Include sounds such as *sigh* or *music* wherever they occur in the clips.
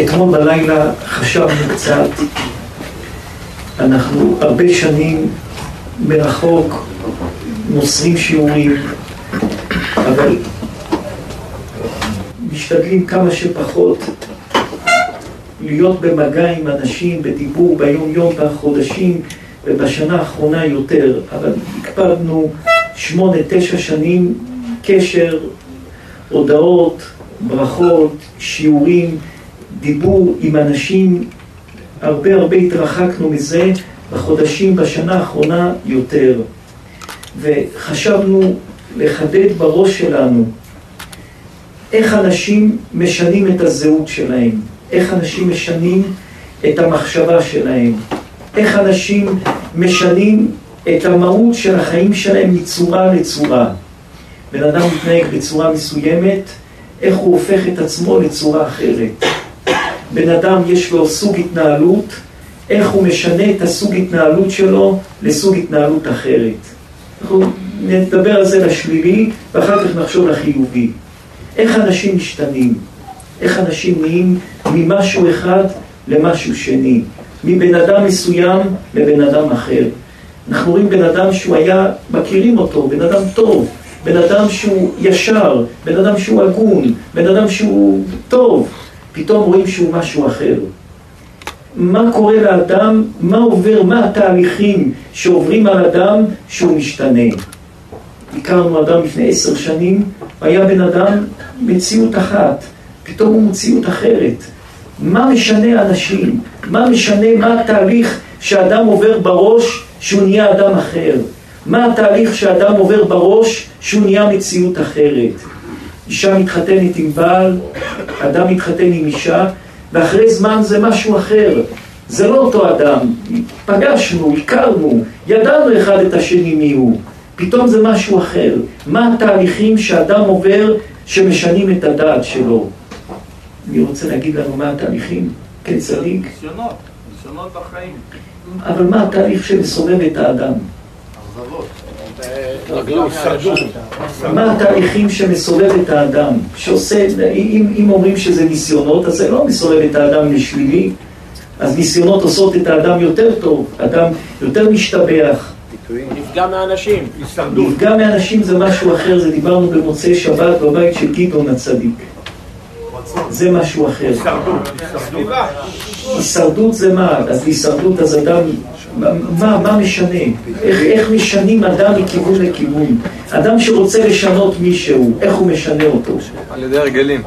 אתמול בלילה חשבנו קצת, אנחנו הרבה שנים מרחוק מוסרים שיעורים, אבל משתדלים כמה שפחות להיות במגע עם אנשים, בדיבור ביום יום והחודשים ובשנה האחרונה יותר, אבל הקפדנו שמונה, תשע שנים קשר, הודעות, ברכות, שיעורים, דיבור עם אנשים, הרבה הרבה התרחקנו מזה בחודשים, בשנה האחרונה יותר. וחשבנו לחדד בראש שלנו איך אנשים משנים את הזהות שלהם, איך אנשים משנים את המחשבה שלהם, איך אנשים משנים את המהות של החיים שלהם מצורה לצורה. בן אדם מתנהג בצורה מסוימת, איך הוא הופך את עצמו לצורה אחרת. בן אדם יש לו סוג התנהלות, איך הוא משנה את הסוג התנהלות שלו לסוג התנהלות אחרת. אנחנו נדבר על זה לשלילי, ואחר כך נחשוב לחיובי. איך אנשים משתנים, איך אנשים נהיים ממשהו אחד למשהו שני, מבן אדם מסוים לבן אדם אחר. אנחנו רואים בן אדם שהוא היה, מכירים אותו, בן אדם טוב, בן אדם שהוא ישר, בן אדם שהוא הגון, בן אדם שהוא טוב, פתאום רואים שהוא משהו אחר. מה קורה לאדם, מה עובר, מה התהליכים שעוברים על אדם שהוא משתנה. הכרנו אדם לפני עשר שנים, היה בן אדם מציאות אחת, פתאום הוא מציאות אחרת. מה משנה אנשים? מה משנה, מה התהליך שאדם עובר בראש שהוא נהיה אדם אחר? מה התהליך שאדם עובר בראש שהוא נהיה מציאות אחרת? אישה מתחתנת עם בעל, אדם מתחתן עם אישה, ואחרי זמן זה משהו אחר. זה לא אותו אדם. פגשנו, הכרנו, ידענו אחד את השני מי הוא. פתאום זה משהו אחר. מה התהליכים שאדם עובר שמשנים את הדעת שלו? אני רוצה להגיד לנו מה התהליכים? כן, צדיק? ניסיונות, ניסיונות בחיים. אבל מה התהליך שמסובב את האדם? אכזבות. מה התהליכים שמסובב את האדם? שעושה, אם, אם אומרים שזה ניסיונות, אז זה לא מסובב את האדם לשלילי, אז ניסיונות עושות את האדם יותר טוב, אדם יותר משתבח. נפגע מאנשים. נפגע מאנשים זה משהו אחר, זה דיברנו במוצאי שבת בבית של גדעון הצדיק. זה משהו אחר. הישרדות זה מה? אז הישרדות אז אדם, מה, מה משנה? איך, איך משנים אדם מכיוון לכיוון? אדם שרוצה לשנות מישהו, איך הוא משנה אותו? על ידי הרגלים.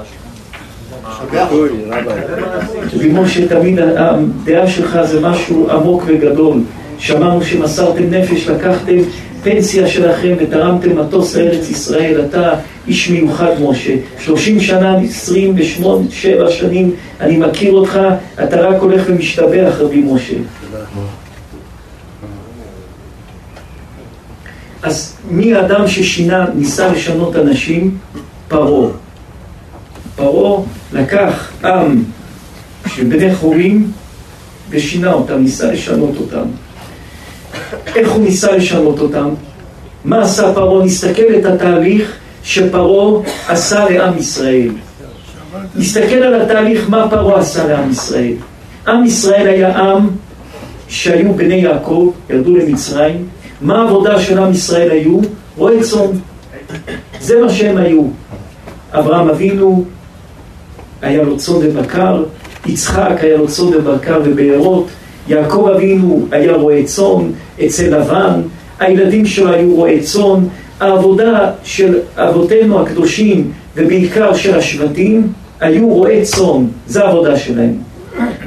רבי משה, תמיד הדעה שלך זה משהו עמוק וגדול. שמענו שמסרתם נפש, לקחתם פנסיה שלכם ותרמתם מטוס לארץ ישראל. אתה איש מיוחד, משה. שלושים שנה, עשרים ושמונה, שבע שנים, אני מכיר אותך, אתה רק הולך ומשתבח, רבי משה. אז מי האדם ששינה, ניסה לשנות אנשים? פרעה. פרעה לקח עם של בני חורים ושינה אותם, ניסה לשנות אותם. איך הוא ניסה לשנות אותם? מה עשה פרעה? נסתכל את התהליך שפרעה עשה לעם ישראל. נסתכל על התהליך מה פרעה עשה לעם ישראל. עם ישראל היה עם שהיו בני יעקב, ירדו למצרים. מה העבודה של עם ישראל היו? רועי צאן. זה מה שהם היו. אברהם אבינו היה לו צאן ובקר, יצחק היה לו צאן ובקר ובארות, יעקב אבינו היה רועה צאן אצל לבן, הילדים שלו היו רועי צאן, העבודה של אבותינו הקדושים ובעיקר של השבטים היו רועי צאן, זו העבודה שלהם.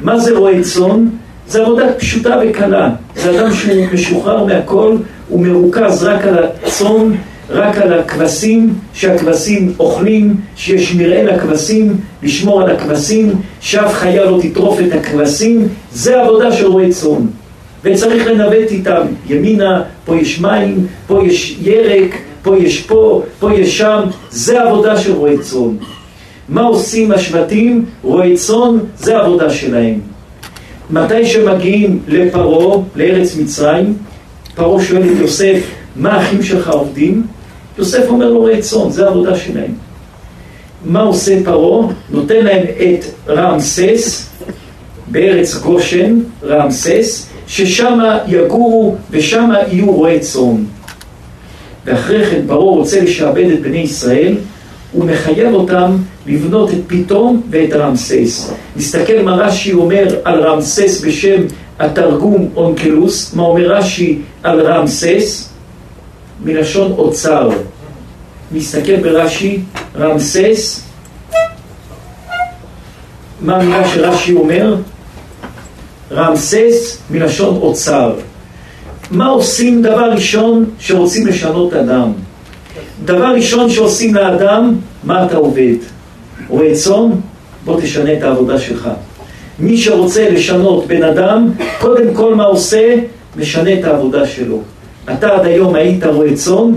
מה זה רועה צאן? זו עבודה פשוטה וקלה. זה אדם שהוא משוחרר מהכל, הוא מרוכז רק על הצאן, רק על הכבשים, שהכבשים אוכלים, שיש מרעה לכבשים, לשמור על הכבשים, שאף חיה לא תטרוף את הכבשים, זה עבודה של רועה צאן. וצריך לנווט איתם, ימינה, פה יש מים, פה יש ירק, פה יש פה, פה יש שם, זה עבודה של רועי צאן. מה עושים השבטים? רועי צאן, זה העבודה שלהם. מתי שמגיעים לפרעה, לארץ מצרים, פרעה שואל את יוסף, מה האחים שלך עובדים? יוסף אומר לו רועי צאן, זה העבודה שלהם. מה עושה פרעה? נותן להם את רעמסס בארץ גושן, רעמסס, ששם יגורו ושם יהיו רועי צאן. ואחרי כן פרעה רוצה לשעבד את בני ישראל, הוא מחייב אותם לבנות את פיתום ואת רעמסס. נסתכל מה רש"י אומר על רעמסס בשם התרגום אונקלוס, מה אומר רש"י על רעמסס? מלשון אוצר. נסתכל ברש"י, רעמסס, מה המילה שרש"י אומר? רעמסס מלשון אוצר. מה עושים דבר ראשון שרוצים לשנות אדם? דבר ראשון שעושים לאדם, מה אתה עובד? רואה צאן? בוא תשנה את העבודה שלך. מי שרוצה לשנות בן אדם, קודם כל מה עושה? משנה את העבודה שלו. אתה עד היום היית רואה צאן,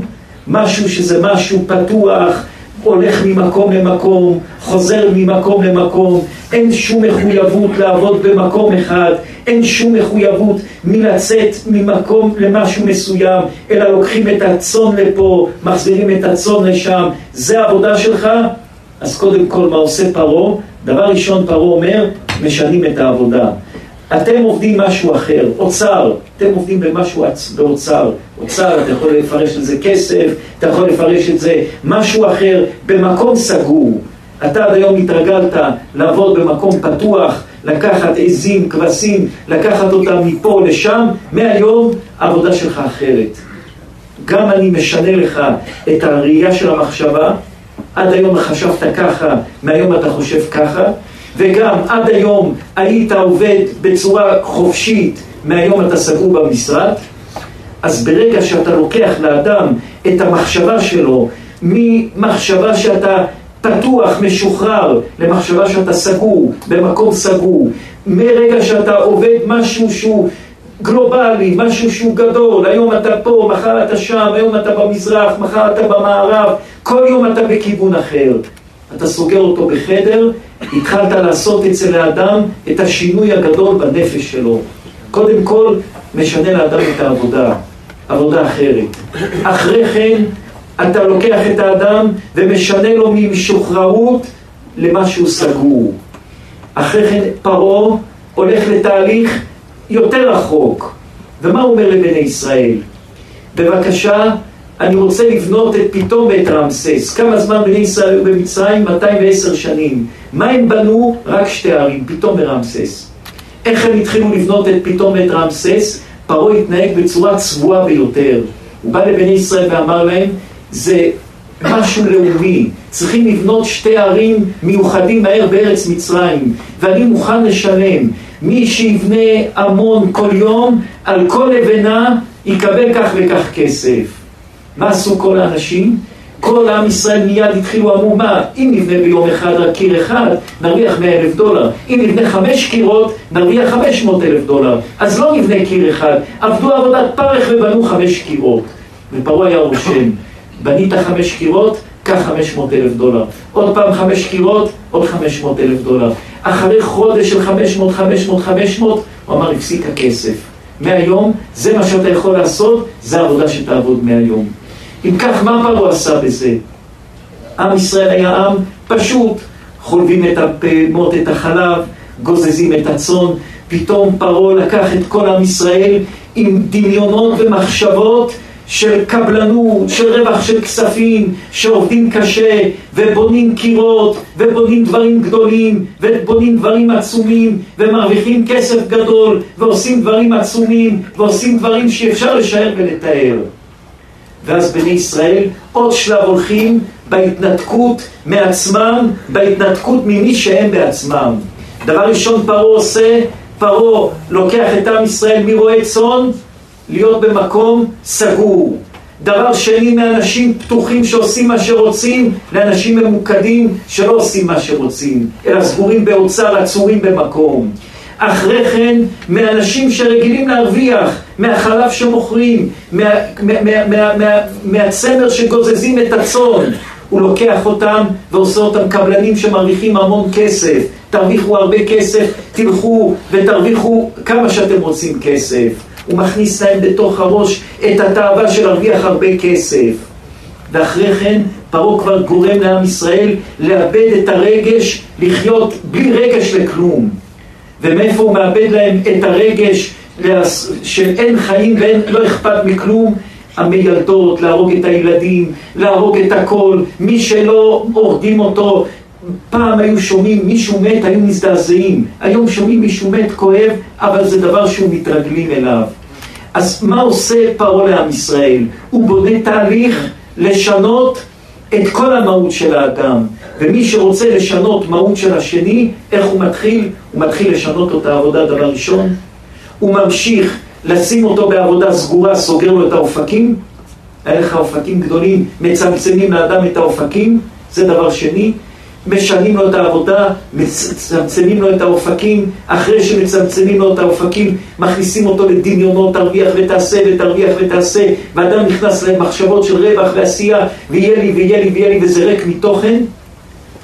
משהו שזה משהו פתוח, הולך ממקום למקום, חוזר ממקום למקום, אין שום מחויבות לעבוד במקום אחד, אין שום מחויבות מלצאת ממקום למשהו מסוים, אלא לוקחים את הצאן לפה, מחזירים את הצאן לשם, זה העבודה שלך? אז קודם כל מה עושה פרעה? דבר ראשון פרעה אומר, משנים את העבודה. אתם עובדים משהו אחר, אוצר, אתם עובדים במשהו באוצר, אוצר, אתה יכול לפרש את זה כסף, אתה יכול לפרש את זה משהו אחר, במקום סגור. אתה עד היום התרגלת לעבוד במקום פתוח, לקחת עזים, כבשים, לקחת אותם מפה לשם, מהיום העבודה שלך אחרת. גם אני משנה לך את הראייה של המחשבה, עד היום חשבת ככה, מהיום אתה חושב ככה, וגם עד היום היית עובד בצורה חופשית, מהיום אתה סגור במשרד, אז ברגע שאתה לוקח לאדם את המחשבה שלו, ממחשבה שאתה פתוח, משוחרר, למחשבה שאתה סגור, במקום סגור, מרגע שאתה עובד משהו שהוא גלובלי, משהו שהוא גדול, היום אתה פה, מחר אתה שם, היום אתה במזרח, מחר אתה במערב, כל יום אתה בכיוון אחר. אתה סוגר אותו בחדר, התחלת לעשות אצל האדם את השינוי הגדול בנפש שלו. קודם כל, משנה לאדם את העבודה, עבודה אחרת. אחרי כן, אתה לוקח את האדם ומשנה לו ממשוחררות למשהו סגור. אחרי כן פרעה הולך לתהליך יותר רחוק. ומה הוא אומר לבני ישראל? בבקשה, אני רוצה לבנות את פתאום ואת רמסס. כמה זמן בני ישראל היו במצרים? 210 שנים. מה הם בנו? רק שתי ערים, פתאום ורמסס. איך הם התחילו לבנות את פתאום ואת רמסס? פרעה התנהג בצורה צבועה ביותר. הוא בא לבני ישראל ואמר להם, זה משהו לאומי, צריכים לבנות שתי ערים מיוחדים מהר בארץ מצרים, ואני מוכן לשלם. מי שיבנה המון כל יום, על כל לבנה יקבל כך וכך כסף. מה עשו כל האנשים? כל עם ישראל מיד התחילו, אמרו מה, אם נבנה ביום אחד רק קיר אחד, נרוויח מאה אלף דולר. אם נבנה חמש קירות, נרוויח חמש מאות אלף דולר. אז לא נבנה קיר אחד, עבדו עבודת פרך ובנו חמש קירות. ופרעה היה רושם, בנית חמש קירות, קח חמש מאות אלף דולר. עוד פעם חמש קירות, עוד חמש מאות אלף דולר. אחרי חודש של חמש מאות, חמש מאות, חמש מאות, הוא אמר, הפסיק הכסף. מהיום, זה מה שאתה יכול לעשות, זה העבודה שתעבוד מהיום. אם כך, מה פרעה עשה בזה? עם ישראל היה עם פשוט, חולבים את הפמות, את החלב, גוזזים את הצאן, פתאום פרעה לקח את כל עם ישראל עם דמיונות ומחשבות של קבלנות, של רווח של כספים, שעובדים קשה ובונים קירות ובונים דברים גדולים ובונים דברים עצומים ומרוויחים כסף גדול ועושים דברים עצומים ועושים דברים שאפשר לשער ולתאר. ואז בני ישראל עוד שלב הולכים בהתנתקות מעצמם, בהתנתקות ממי שהם בעצמם. דבר ראשון פרעה עושה, פרעה לוקח את עם ישראל מרועי צאן להיות במקום סגור. דבר שני, מאנשים פתוחים שעושים מה שרוצים, לאנשים ממוקדים שלא עושים מה שרוצים, אלא סגורים באוצר, עצורים במקום. אחרי כן, מאנשים שרגילים להרוויח מהחלב שמוכרים, מה, מה, מה, מה, מה, מהצמר שגוזזים את הצאן, הוא לוקח אותם ועושה אותם קבלנים שמרוויחים המון כסף. תרוויחו הרבה כסף, תלכו ותרוויחו כמה שאתם רוצים כסף. הוא מכניס להם בתוך הראש את התאווה של להרוויח הרבה כסף. ואחרי כן פרעה כבר גורם לעם ישראל לאבד את הרגש, לחיות בלי רגש לכלום. ומאיפה הוא מאבד להם את הרגש שאין חיים ואין, לא אכפת מכלום? המיילדות, להרוג את הילדים, להרוג את הכל, מי שלא הורגים אותו, פעם היו שומעים מישהו מת, היו מזדעזעים, היום שומעים מישהו מת כואב, אבל זה דבר שהוא מתרגלים אליו. אז מה עושה פרעה לעם ישראל? הוא בונה תהליך לשנות את כל המהות של האדם. ומי שרוצה לשנות מהות של השני, איך הוא מתחיל? הוא מתחיל לשנות לו את העבודה דבר ראשון. הוא ממשיך לשים אותו בעבודה סגורה, סוגר לו את האופקים. היה לך אופקים גדולים, מצמצמים לאדם את האופקים, זה דבר שני. משנים לו את העבודה, מצמצמים לו את האופקים, אחרי שמצמצמים לו את האופקים, מכניסים אותו לדמיונות, תרוויח ותעשה ותרוויח ותעשה, ואדם נכנס למחשבות של רווח ועשייה, ויהיה לי ויהיה לי ויהיה לי, וזה ריק מתוכן.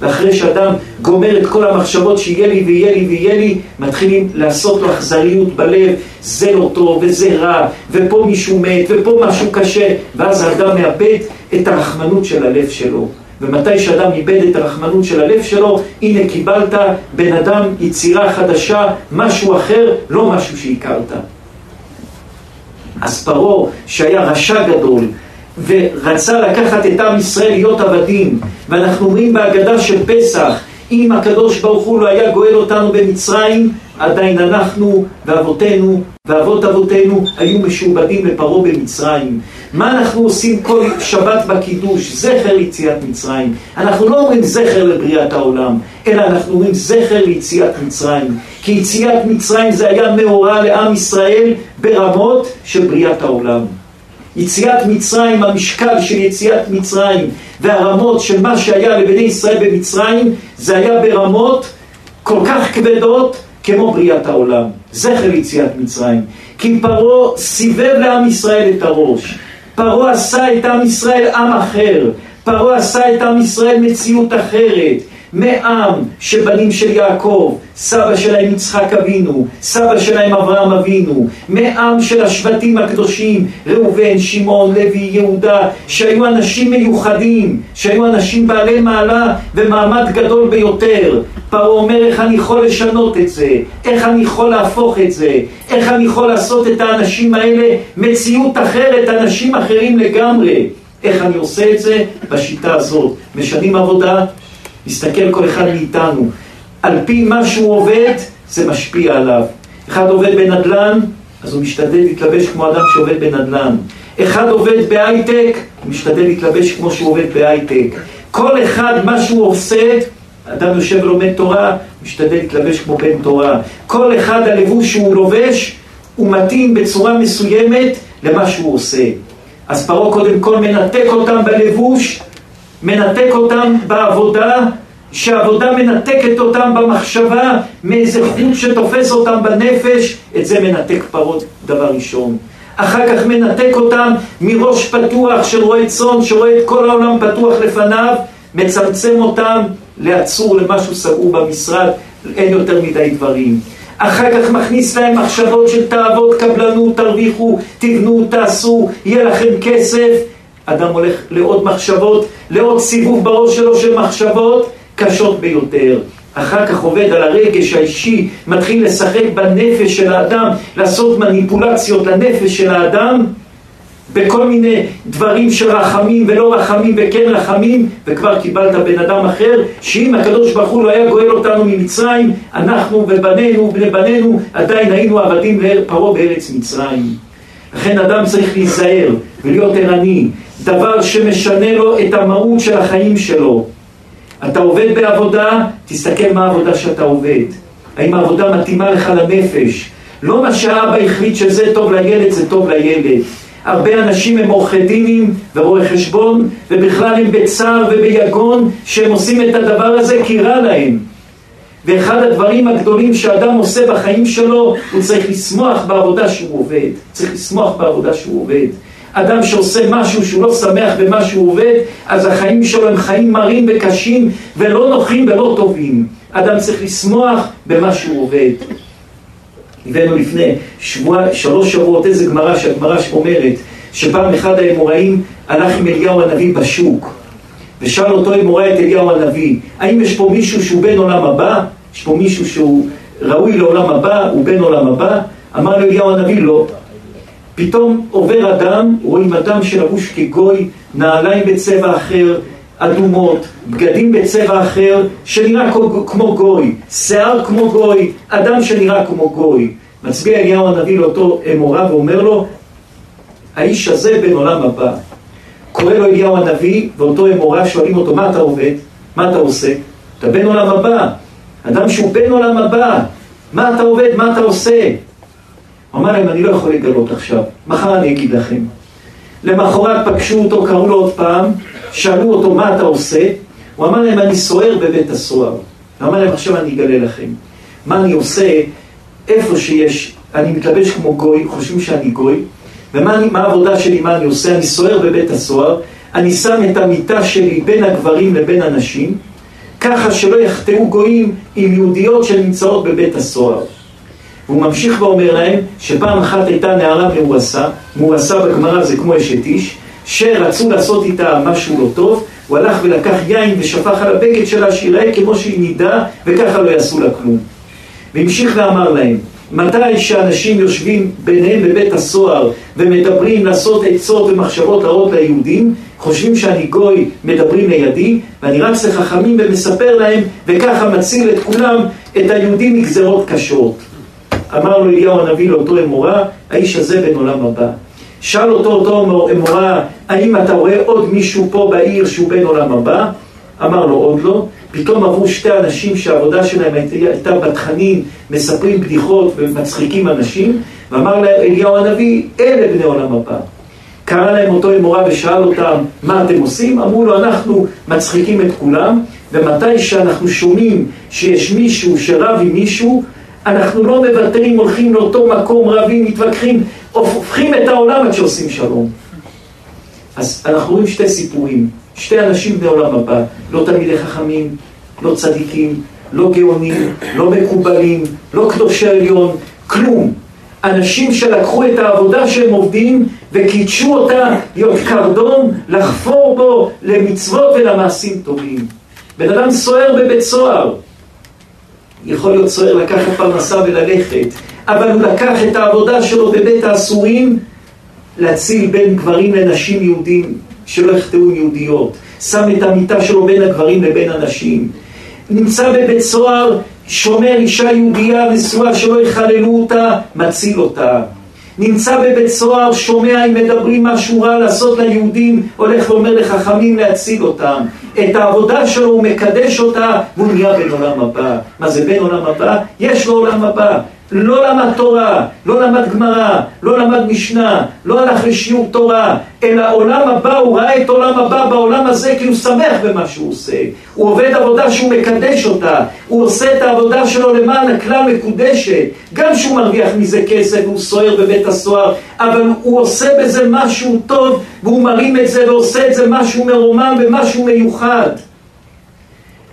ואחרי שאדם גומר את כל המחשבות שיהיה לי ויהיה לי ויהיה לי, מתחילים לעשות לו אכזריות בלב, זה לא טוב וזה רע, ופה מישהו מת ופה משהו קשה, ואז האדם מאבד את הרחמנות של הלב שלו. ומתי שאדם איבד את הרחמנות של הלב שלו, הנה קיבלת בן אדם, יצירה חדשה, משהו אחר, לא משהו שהכרת. אז פרעה, שהיה רשע גדול, ורצה לקחת את עם ישראל להיות עבדים, ואנחנו אומרים בהגדה של פסח, אם הקדוש ברוך הוא לא היה גואל אותנו במצרים, עדיין אנחנו ואבותינו ואבות אבותינו היו משועבדים לפרעה במצרים. מה אנחנו עושים כל שבת בקידוש? זכר ליציאת מצרים. אנחנו לא אומרים זכר לבריאת העולם, אלא אנחנו אומרים זכר ליציאת מצרים. כי יציאת מצרים זה היה מאורע לעם ישראל ברמות של בריאת העולם. יציאת מצרים, המשקל של יציאת מצרים והרמות של מה שהיה לבני ישראל במצרים, זה היה ברמות כל כך כבדות כמו בריאת העולם. זכר יציאת מצרים. כי פרעה סיבב לעם ישראל את הראש. פרעה עשה את עם ישראל עם אחר. פרעה עשה את עם ישראל מציאות אחרת. מעם שבנים של יעקב, סבא שלהם יצחק אבינו, סבא שלהם אברהם אבינו, מעם של השבטים הקדושים, ראובן, שמעון, לוי, יהודה, שהיו אנשים מיוחדים, שהיו אנשים בעלי מעלה ומעמד גדול ביותר. פרעה אומר איך אני יכול לשנות את זה, איך אני יכול להפוך את זה, איך אני יכול לעשות את האנשים האלה מציאות אחרת, אנשים אחרים לגמרי. איך אני עושה את זה? בשיטה הזאת. משנים עבודה, מסתכל כל אחד מאיתנו. על פי מה שהוא עובד, זה משפיע עליו. אחד עובד בנדל"ן, אז הוא משתדל להתלבש כמו אדם שעובד בנדל"ן. אחד עובד בהייטק, הוא משתדל להתלבש כמו שהוא עובד בהייטק. כל אחד, מה שהוא עושה, אדם יושב ולומד תורה, משתדל להתלבש כמו בן תורה. כל אחד הלבוש שהוא לובש, הוא מתאים בצורה מסוימת למה שהוא עושה. אז פרעה קודם כל מנתק אותם בלבוש, מנתק אותם בעבודה, שעבודה מנתקת אותם במחשבה מאיזה חוט שתופס אותם בנפש, את זה מנתק פרות דבר ראשון. אחר כך מנתק אותם מראש פתוח שרואה צאן, שרואה את כל העולם פתוח לפניו, מצמצם אותם לעצור למשהו סגור במשרד, אין יותר מדי דברים. אחר כך מכניס להם מחשבות של תאוות, קבלנות, תרוויחו, תבנו, תעשו, יהיה לכם כסף. אדם הולך לעוד מחשבות, לעוד סיבוב בראש שלו של מחשבות קשות ביותר. אחר כך עובד על הרגש האישי, מתחיל לשחק בנפש של האדם, לעשות מניפולציות לנפש של האדם, בכל מיני דברים של רחמים ולא רחמים וכן רחמים, וכבר קיבלת בן אדם אחר, שאם הקדוש ברוך הוא לא היה גואל אותנו ממצרים, אנחנו ובנינו ובני בנינו עדיין היינו עבדים לפרעה בארץ מצרים. לכן אדם צריך להיזהר ולהיות ערני, דבר שמשנה לו את המהות של החיים שלו. אתה עובד בעבודה, תסתכל מה העבודה שאתה עובד. האם העבודה מתאימה לך לנפש? לא מה שהאבא החליט שזה טוב לילד, זה טוב לילד. הרבה אנשים הם עורכי דינים ורואי חשבון, ובכלל הם בצער וביגון שהם עושים את הדבר הזה כי רע להם. ואחד הדברים הגדולים שאדם עושה בחיים שלו, הוא צריך לשמוח בעבודה שהוא עובד. צריך לשמוח בעבודה שהוא עובד. אדם שעושה משהו שהוא לא שמח במה שהוא עובד, אז החיים שלו הם חיים מרים וקשים ולא נוחים ולא טובים. אדם צריך לשמוח במה שהוא עובד. הבאנו לפני שבוע, שלוש שבועות איזה גמרא שהגמרא שאומרת שפעם אחד האמוראים הלך עם אליהו הנביא בשוק, ושאל אותו אמוראי את אליהו הנביא, האם יש פה מישהו שהוא בן עולם הבא? יש פה מישהו שהוא ראוי לעולם הבא, הוא בן עולם הבא? אמר לו אליהו הנביא, לא. פתאום עובר אדם, רואים אדם שלבוש כגוי, נעליים בצבע אחר, אדומות, בגדים בצבע אחר, שנראה כמו גוי, שיער כמו גוי, אדם שנראה כמו גוי. מצביע אליהו הנביא לאותו אמורה ואומר לו, האיש הזה בן עולם הבא. קורא לו אליהו הנביא, ואותו אמורה שואלים אותו, מה אתה עובד? מה אתה עושה? אתה בן עולם הבא. אדם שהוא בן עולם הבא, מה אתה עובד? מה אתה עושה? אמר להם, אני לא יכול לגלות עכשיו, מחר אני אגיד לכם. למחרת פגשו אותו, קראו לו עוד פעם, שאלו אותו, מה אתה עושה? הוא אמר להם, אני סוער בבית הסוהר. אמר להם, עכשיו אני אגלה לכם. מה אני עושה, איפה שיש, אני מתלבש כמו גוי, חושבים שאני גוי, ומה אני, העבודה שלי, מה אני עושה? אני סוער בבית הסוהר, אני שם את המיטה שלי בין הגברים לבין הנשים, ככה שלא יחטאו גויים עם יהודיות שנמצאות בבית הסוהר. והוא ממשיך ואומר להם שפעם אחת הייתה נערה מאורסה, מאורסה בגמרא זה כמו אשת איש, שרצו לעשות איתה משהו לא טוב, הוא הלך ולקח יין ושפך על הבגד שלה שיראה כמו שהיא נידה וככה לא יעשו לה כלום. והמשיך ואמר להם, מתי שאנשים יושבים ביניהם בבית הסוהר ומדברים לעשות עצות ומחשבות רעות ליהודים, חושבים שאני גוי, מדברים לידי, ואני רץ לחכמים ומספר להם, וככה מציל את כולם, את היהודים מגזרות קשות. אמר לו אליהו הנביא לאותו אמורה, האיש הזה בן עולם הבא. שאל אותו אותו אמורה, האם אתה רואה עוד מישהו פה בעיר שהוא בן עולם הבא? אמר לו עוד לא. פתאום עברו שתי אנשים שהעבודה שלהם הייתה בתכנים, מספרים בדיחות ומצחיקים אנשים, ואמר לאליהו הנביא, אלה בני עולם הבא. קרא להם אותו אמורה ושאל אותם, מה אתם עושים? אמרו לו, אנחנו מצחיקים את כולם, ומתי שאנחנו שומעים שיש מישהו שרב עם מישהו, אנחנו לא מוותרים, הולכים לאותו מקום, רבים, מתווכחים, הופכים את העולם עד שעושים שלום. אז אנחנו רואים שתי סיפורים, שתי אנשים בני עולם הבא, לא תלמידי חכמים, לא צדיקים, לא גאונים, לא מקובלים, לא קדושי עליון, כלום. אנשים שלקחו את העבודה שהם עובדים וקידשו אותה להיות קרדום, לחפור בו למצוות ולמעשים טובים. בן אדם סוער בבית סוהר, יכול להיות סוער לקחת פרנסה וללכת, אבל הוא לקח את העבודה שלו בבית האסורים להציל בין גברים לנשים יהודים שלא יחטאו עם יהודיות. שם את המיטה שלו בין הגברים לבין הנשים. נמצא בבית סוהר, שומר אישה יהודייה נשואה שלא יחללו אותה, מציל אותה. נמצא בבית סוהר, שומע אם מדברים משהו רע לעשות ליהודים, הולך ואומר לחכמים להציל אותם. את העבודה שלו הוא מקדש אותה, והוא נהיה בן עולם הבא. מה זה בן עולם הבא? יש לו עולם הבא. לא למד תורה, לא למד גמרא, לא למד משנה, לא הלך לשיעור תורה, אלא עולם הבא, הוא ראה את עולם הבא בעולם הזה כי הוא שמח במה שהוא עושה. הוא עובד עבודה שהוא מקדש אותה, הוא עושה את העבודה שלו למען הכלל מקודשת, גם שהוא מרוויח מזה כסף והוא סוער בבית הסוהר, אבל הוא עושה בזה משהו טוב והוא מרים את זה ועושה את זה משהו מרומם ומשהו מיוחד.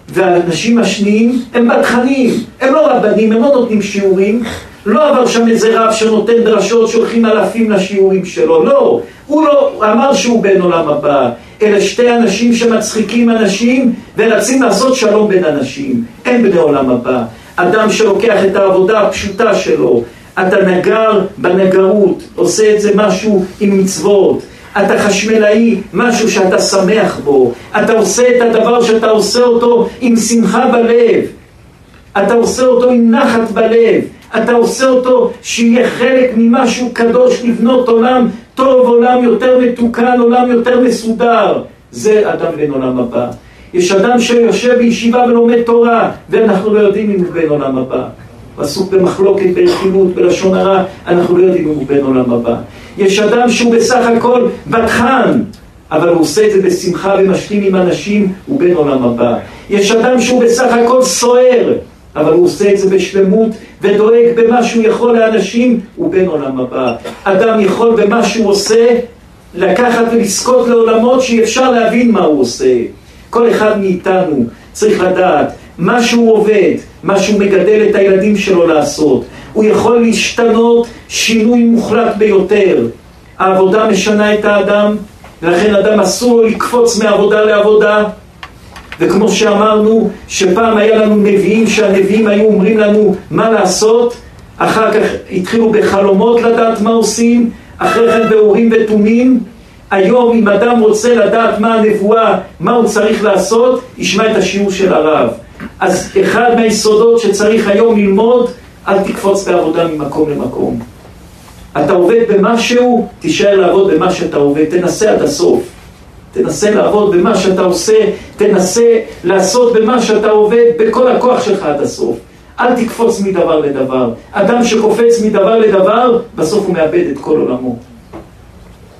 והאנשים השניים הם בתכנים, הם לא רבנים, הם לא נותנים שיעורים, לא עבר שם איזה רב שנותן דרשות שהולכים אלפים לשיעורים שלו, לא, הוא לא אמר שהוא בן עולם הבא, אלה שתי אנשים שמצחיקים אנשים ורצים לעשות שלום בין אנשים, הם בני עולם הבא. אדם שלוקח את העבודה הפשוטה שלו, אתה נגר בנגרות, עושה את זה משהו עם מצוות, אתה חשמלאי, משהו שאתה שמח בו, אתה עושה את הדבר שאתה עושה אותו עם שמחה בלב, אתה עושה אותו עם נחת בלב, אתה עושה אותו שיהיה חלק ממשהו קדוש לבנות עולם טוב, עולם יותר מתוקן, עולם יותר מסודר. זה אדם בן עולם הבא. יש אדם שיושב בישיבה ולומד תורה, ואנחנו לא יודעים אם הוא בן עולם הבא. הוא עסוק במחלוקת, ברכילות, בלשון הרע, אנחנו לא יודעים אם הוא בן עולם הבא. יש אדם שהוא בסך הכל בתחן, אבל הוא עושה את זה בשמחה ומשלים עם אנשים, בן עולם הבא. יש אדם שהוא בסך הכל סוער, אבל הוא עושה את זה בשלמות ודואג במה שהוא יכול לאנשים, בן עולם הבא. אדם יכול במה שהוא עושה לקחת ולזכות לעולמות שאי אפשר להבין מה הוא עושה. כל אחד מאיתנו צריך לדעת מה שהוא עובד, מה שהוא מגדל את הילדים שלו לעשות. הוא יכול להשתנות שינוי מוחלט ביותר. העבודה משנה את האדם, ולכן אדם אסור לו לקפוץ מעבודה לעבודה. וכמו שאמרנו, שפעם היה לנו נביאים, שהנביאים היו אומרים לנו מה לעשות, אחר כך התחילו בחלומות לדעת מה עושים, אחרי כן באורים ותומים. היום אם אדם רוצה לדעת מה הנבואה, מה הוא צריך לעשות, ישמע את השיעור של הרב. אז אחד מהיסודות שצריך היום ללמוד, אל תקפוץ בעבודה ממקום למקום. אתה עובד במשהו, תישאר לעבוד במה שאתה עובד, תנסה עד הסוף. תנסה לעבוד במה שאתה עושה, תנסה לעשות במה שאתה עובד בכל הכוח שלך עד הסוף. אל תקפוץ מדבר לדבר. אדם שקופץ מדבר לדבר, בסוף הוא מאבד את כל עולמו.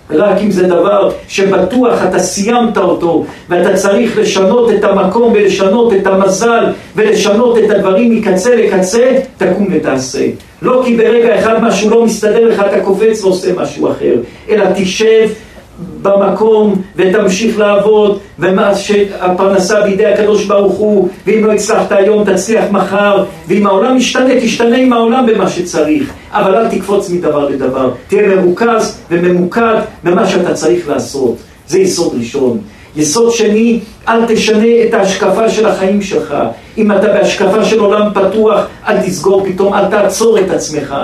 רק אם זה דבר שבטוח אתה סיימת אותו ואתה צריך לשנות את המקום ולשנות את המזל ולשנות את הדברים מקצה לקצה, תקום ותעשה. לא כי ברגע אחד משהו לא מסתדר לך אתה קופץ ועושה משהו אחר, אלא תשב במקום ותמשיך לעבוד שהפרנסה בידי הקדוש ברוך הוא ואם לא הצלחת היום תצליח מחר. ואם העולם משתנה תשתנה עם העולם במה שצריך. אבל אל תקפוץ מדבר לדבר. תהיה מרוכז וממוקד במה שאתה צריך לעשות. זה יסוד ראשון. יסוד שני, אל תשנה את ההשקפה של החיים שלך. אם אתה בהשקפה של עולם פתוח, אל תסגור פתאום, אל תעצור את עצמך.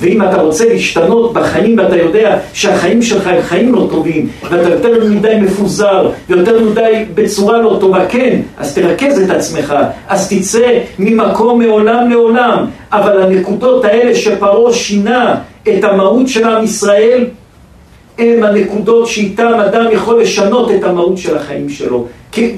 ואם אתה רוצה להשתנות בחיים ואתה יודע שהחיים שלך הם חיים לא טובים ואתה יותר מדי מפוזר ויותר מדי בצורה לא טובה, כן, אז תרכז את עצמך, אז תצא ממקום מעולם לעולם. אבל הנקודות האלה שפרעה שינה את המהות של עם ישראל הם הנקודות שאיתם אדם יכול לשנות את המהות של החיים שלו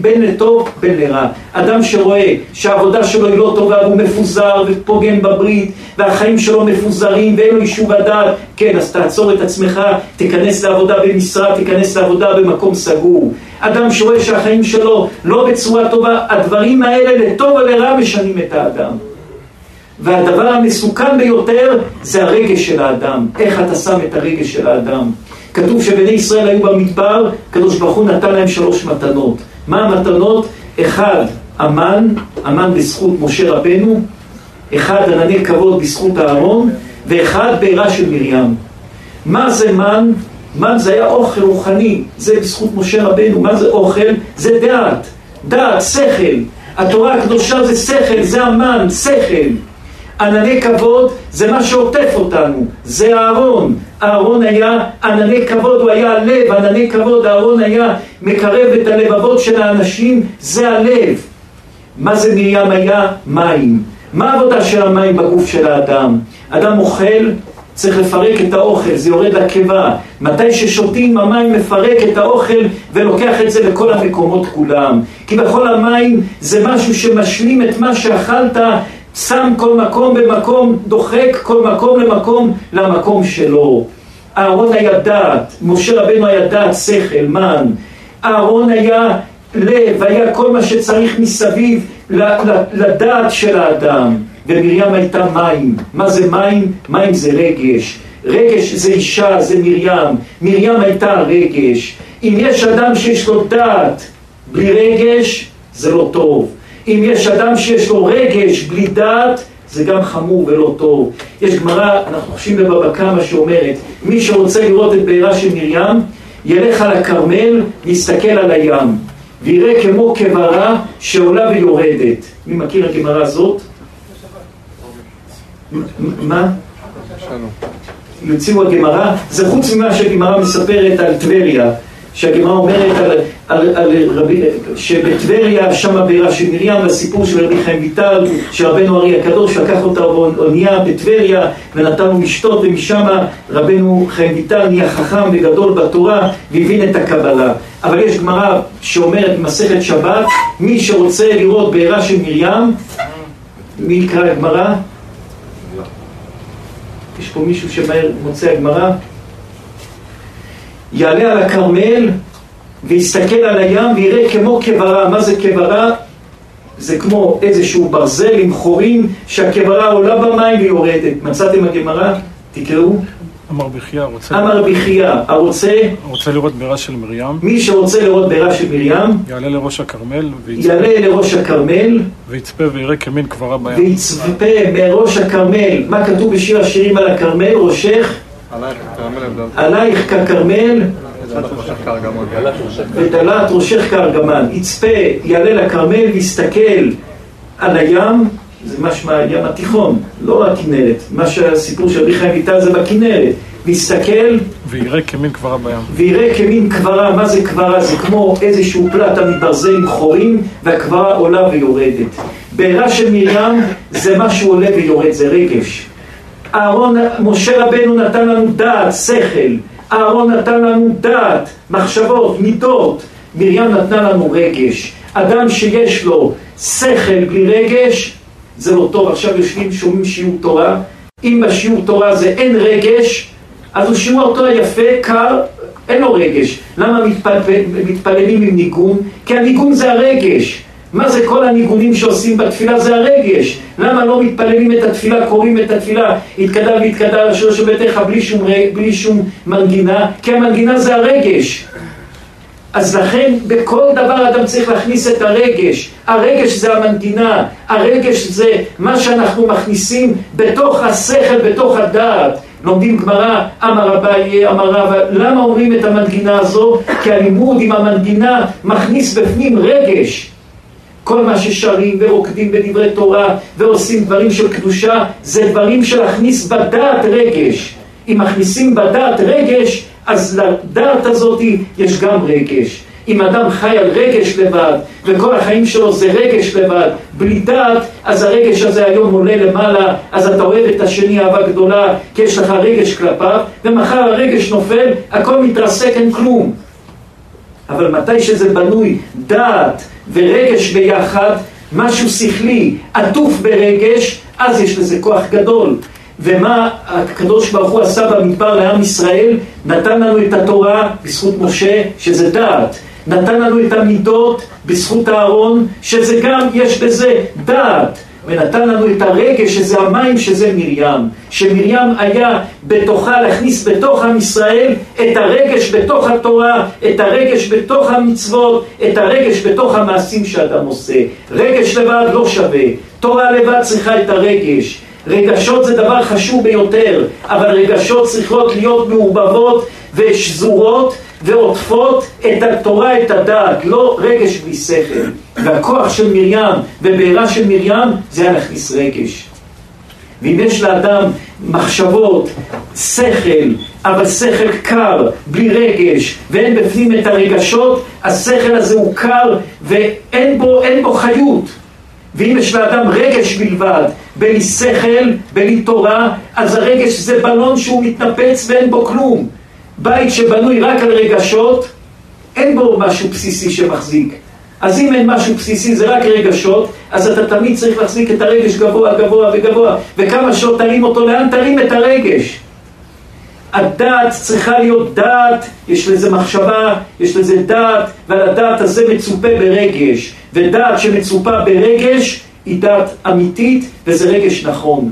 בין לטוב בין לרע. אדם שרואה שהעבודה שלו היא לא טובה והוא מפוזר ופוגם בברית והחיים שלו מפוזרים ואין לו יישוב הדעת, כן, אז תעצור את עצמך, תיכנס לעבודה במשרה, תיכנס לעבודה במקום סגור. אדם שרואה שהחיים שלו לא בצורה טובה, הדברים האלה לטוב ולרע משנים את האדם. והדבר המסוכן ביותר זה הרגש של האדם, איך אתה שם את הרגש של האדם. כתוב שבני ישראל היו במדבר, הקדוש ברוך הוא נתן להם שלוש מתנות. מה המתנות? אחד, המן, המן בזכות משה רבנו, אחד, ענני כבוד בזכות אהרון, ואחד, בעירה של מרים. מה זה מן? מן זה היה אוכל רוחני, זה בזכות משה רבנו. מה זה אוכל? זה דעת, דעת, שכל. התורה הקדושה זה שכל, זה המן, שכל. ענני כבוד זה מה שעוטף אותנו, זה אהרון. אהרון היה ענני כבוד, הוא היה הלב, ענני כבוד, אהרון היה מקרב את הלבבות של האנשים, זה הלב. מה זה מרים היה? מים. מה העבודה של המים בגוף של האדם? אדם אוכל, צריך לפרק את האוכל, זה יורד לקיבה. מתי ששותים המים מפרק את האוכל ולוקח את זה לכל המקומות כולם. כי בכל המים זה משהו שמשלים את מה שאכלת שם כל מקום במקום, דוחק כל מקום למקום למקום שלו. אהרון היה דעת, משה רבנו היה דעת, שכל, מן. אהרון היה לב, היה כל מה שצריך מסביב לדעת של האדם. ומרים הייתה מים. מה זה מים? מים זה רגש. רגש זה אישה, זה מרים. מרים הייתה רגש. אם יש אדם שיש לו דעת בלי רגש, זה לא טוב. אם יש אדם שיש לו רגש בלי דעת, זה גם חמור ולא טוב. יש גמרא, אנחנו חושבים בבבא קמא שאומרת, מי שרוצה לראות את בעירה של מרים, ילך על הכרמל ויסתכל על הים, ויראה כמו כברה שעולה ויורדת. מי מכיר הגמרא הזאת? מה? יוציאו הגמרא, זה חוץ ממה שהגמרא מספרת על טבריה. שהגמרא אומרת על, על, על רבי, שבטבריה, שם הבירה של מרים, הסיפור של רבי חיים ויטל, שרבנו ארי הקדוש לקח אותה באונייה בטבריה ונתן לו לשתות, ומשם רבנו חיים ויטל נהיה חכם וגדול בתורה והבין את הקבלה. אבל יש גמרא שאומרת במסכת שבת, מי שרוצה לראות בירה של מרים, מי יקרא הגמרא? יש פה מישהו שמהר מוצא הגמרא? יעלה על הכרמל ויסתכל על הים ויראה כמו כברה. מה זה כברה? זה כמו איזשהו ברזל עם חורים שהכברה עולה במים ויורדת. מצאתם הגמרא? תקראו. אמר בחייה רוצה... אמר בחייה, הרוצה... רוצה לראות בירה של מרים. מי שרוצה לראות בירה של מרים... יעלה לראש הכרמל ויצפה... יעלה לראש הכרמל ויצפה ויראה כמין קברה בים. ויצפה מראש הכרמל. מה כתוב בשיר השירים על הכרמל? ראשך עלייך כרמל הבדל. עלייך ככרמל. ודלת ראשך כארגמן. יצפה, יעלה לכרמל, יסתכל על הים, זה משמע הים התיכון, לא הכנרת. מה שהסיפור של רבי חיים ויטל זה בכנרת. ויסתכל ויראה כמין קברה בים. ויראה כמין קברה, מה זה קברה? זה כמו איזשהו פלטה מברזל עם חורים והקברה עולה ויורדת. בעירה של מרים זה משהו עולה ויורד, זה רגש. אהרון, משה רבנו נתן לנו דעת, שכל. אהרון נתן לנו דעת, מחשבות, מידות. מרים נתנה לנו רגש. אדם שיש לו שכל בלי רגש, זה לא טוב. עכשיו יושבים, שומעים שיעור תורה. אם בשיעור תורה זה אין רגש, אז הוא שיעור תורה יפה, קר, אין לו רגש. למה מתפל... מתפללים עם ניגון? כי הניגון זה הרגש. מה זה כל הניגונים שעושים בתפילה? זה הרגש. למה לא מתפללים את התפילה, קוראים את התפילה, התקדל והתקדל אשר של ביתך בלי שום, בלי שום מנגינה? כי המנגינה זה הרגש. אז לכן בכל דבר אדם צריך להכניס את הרגש. הרגש זה המנגינה, הרגש זה מה שאנחנו מכניסים בתוך השכל, בתוך הדעת. לומדים גמרא, אמר אביי, אמר רבא, למה אומרים את המנגינה הזו? כי הלימוד עם המנגינה מכניס בפנים רגש. כל מה ששרים ורוקדים בדברי תורה ועושים דברים של קדושה זה דברים של להכניס בדעת רגש. אם מכניסים בדעת רגש, אז לדעת הזאת יש גם רגש. אם אדם חי על רגש לבד, וכל החיים שלו זה רגש לבד, בלי דעת, אז הרגש הזה היום עולה למעלה, אז אתה אוהב את השני אהבה גדולה, כי יש לך רגש כלפיו, ומחר הרגש נופל, הכל מתרסק, אין כלום. אבל מתי שזה בנוי דעת ורגש ביחד, משהו שכלי עטוף ברגש, אז יש לזה כוח גדול. ומה הקדוש ברוך הוא עשה במדבר לעם ישראל? נתן לנו את התורה בזכות משה, שזה דעת. נתן לנו את המידות בזכות אהרון, שזה גם, יש בזה דעת. ונתן לנו את הרגש, שזה המים, שזה מרים. שמרים היה בתוכה, להכניס בתוך עם ישראל את הרגש בתוך התורה, את הרגש בתוך המצוות, את הרגש בתוך המעשים שאדם עושה. רגש לבד לא שווה, תורה לבד צריכה את הרגש. רגשות זה דבר חשוב ביותר, אבל רגשות צריכות להיות מעורבבות ושזורות ועוטפות את התורה, את הדעת, לא רגש בלי שכל. והכוח של מרים ובעירה של מרים זה היה להכניס רגש. ואם יש לאדם מחשבות, שכל, אבל שכל קר, בלי רגש, ואין בפנים את הרגשות, השכל הזה הוא קר ואין בו, בו חיות. ואם יש לאדם רגש בלבד, בלי שכל, בלי תורה, אז הרגש זה בלון שהוא מתנפץ ואין בו כלום. בית שבנוי רק על רגשות, אין בו משהו בסיסי שמחזיק. אז אם אין משהו בסיסי, זה רק רגשות, אז אתה תמיד צריך להחזיק את הרגש גבוה, גבוה וגבוה, וכמה שעות תרים אותו, לאן תרים את הרגש? הדעת צריכה להיות דעת, יש לזה מחשבה, יש לזה דעת, ועל הדעת הזה מצופה ברגש. ודעת שמצופה ברגש היא דעת אמיתית, וזה רגש נכון.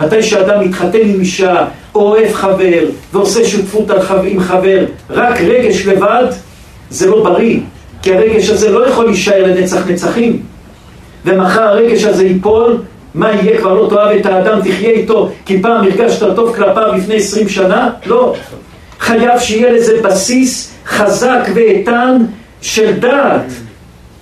מתי שאדם מתחתן עם אישה, או אוהב חבר, ועושה שותפות עם חבר, רק רגש לבד, זה לא בריא. כי הרגש הזה לא יכול להישאר לנצח נצחים. ומחר הרגש הזה ייפול, מה יהיה? כבר לא תאהב את האדם, תחיה איתו, כי פעם הרגשת טוב כלפיו לפני עשרים שנה? לא. חייב שיהיה לזה בסיס חזק ואיתן של דעת.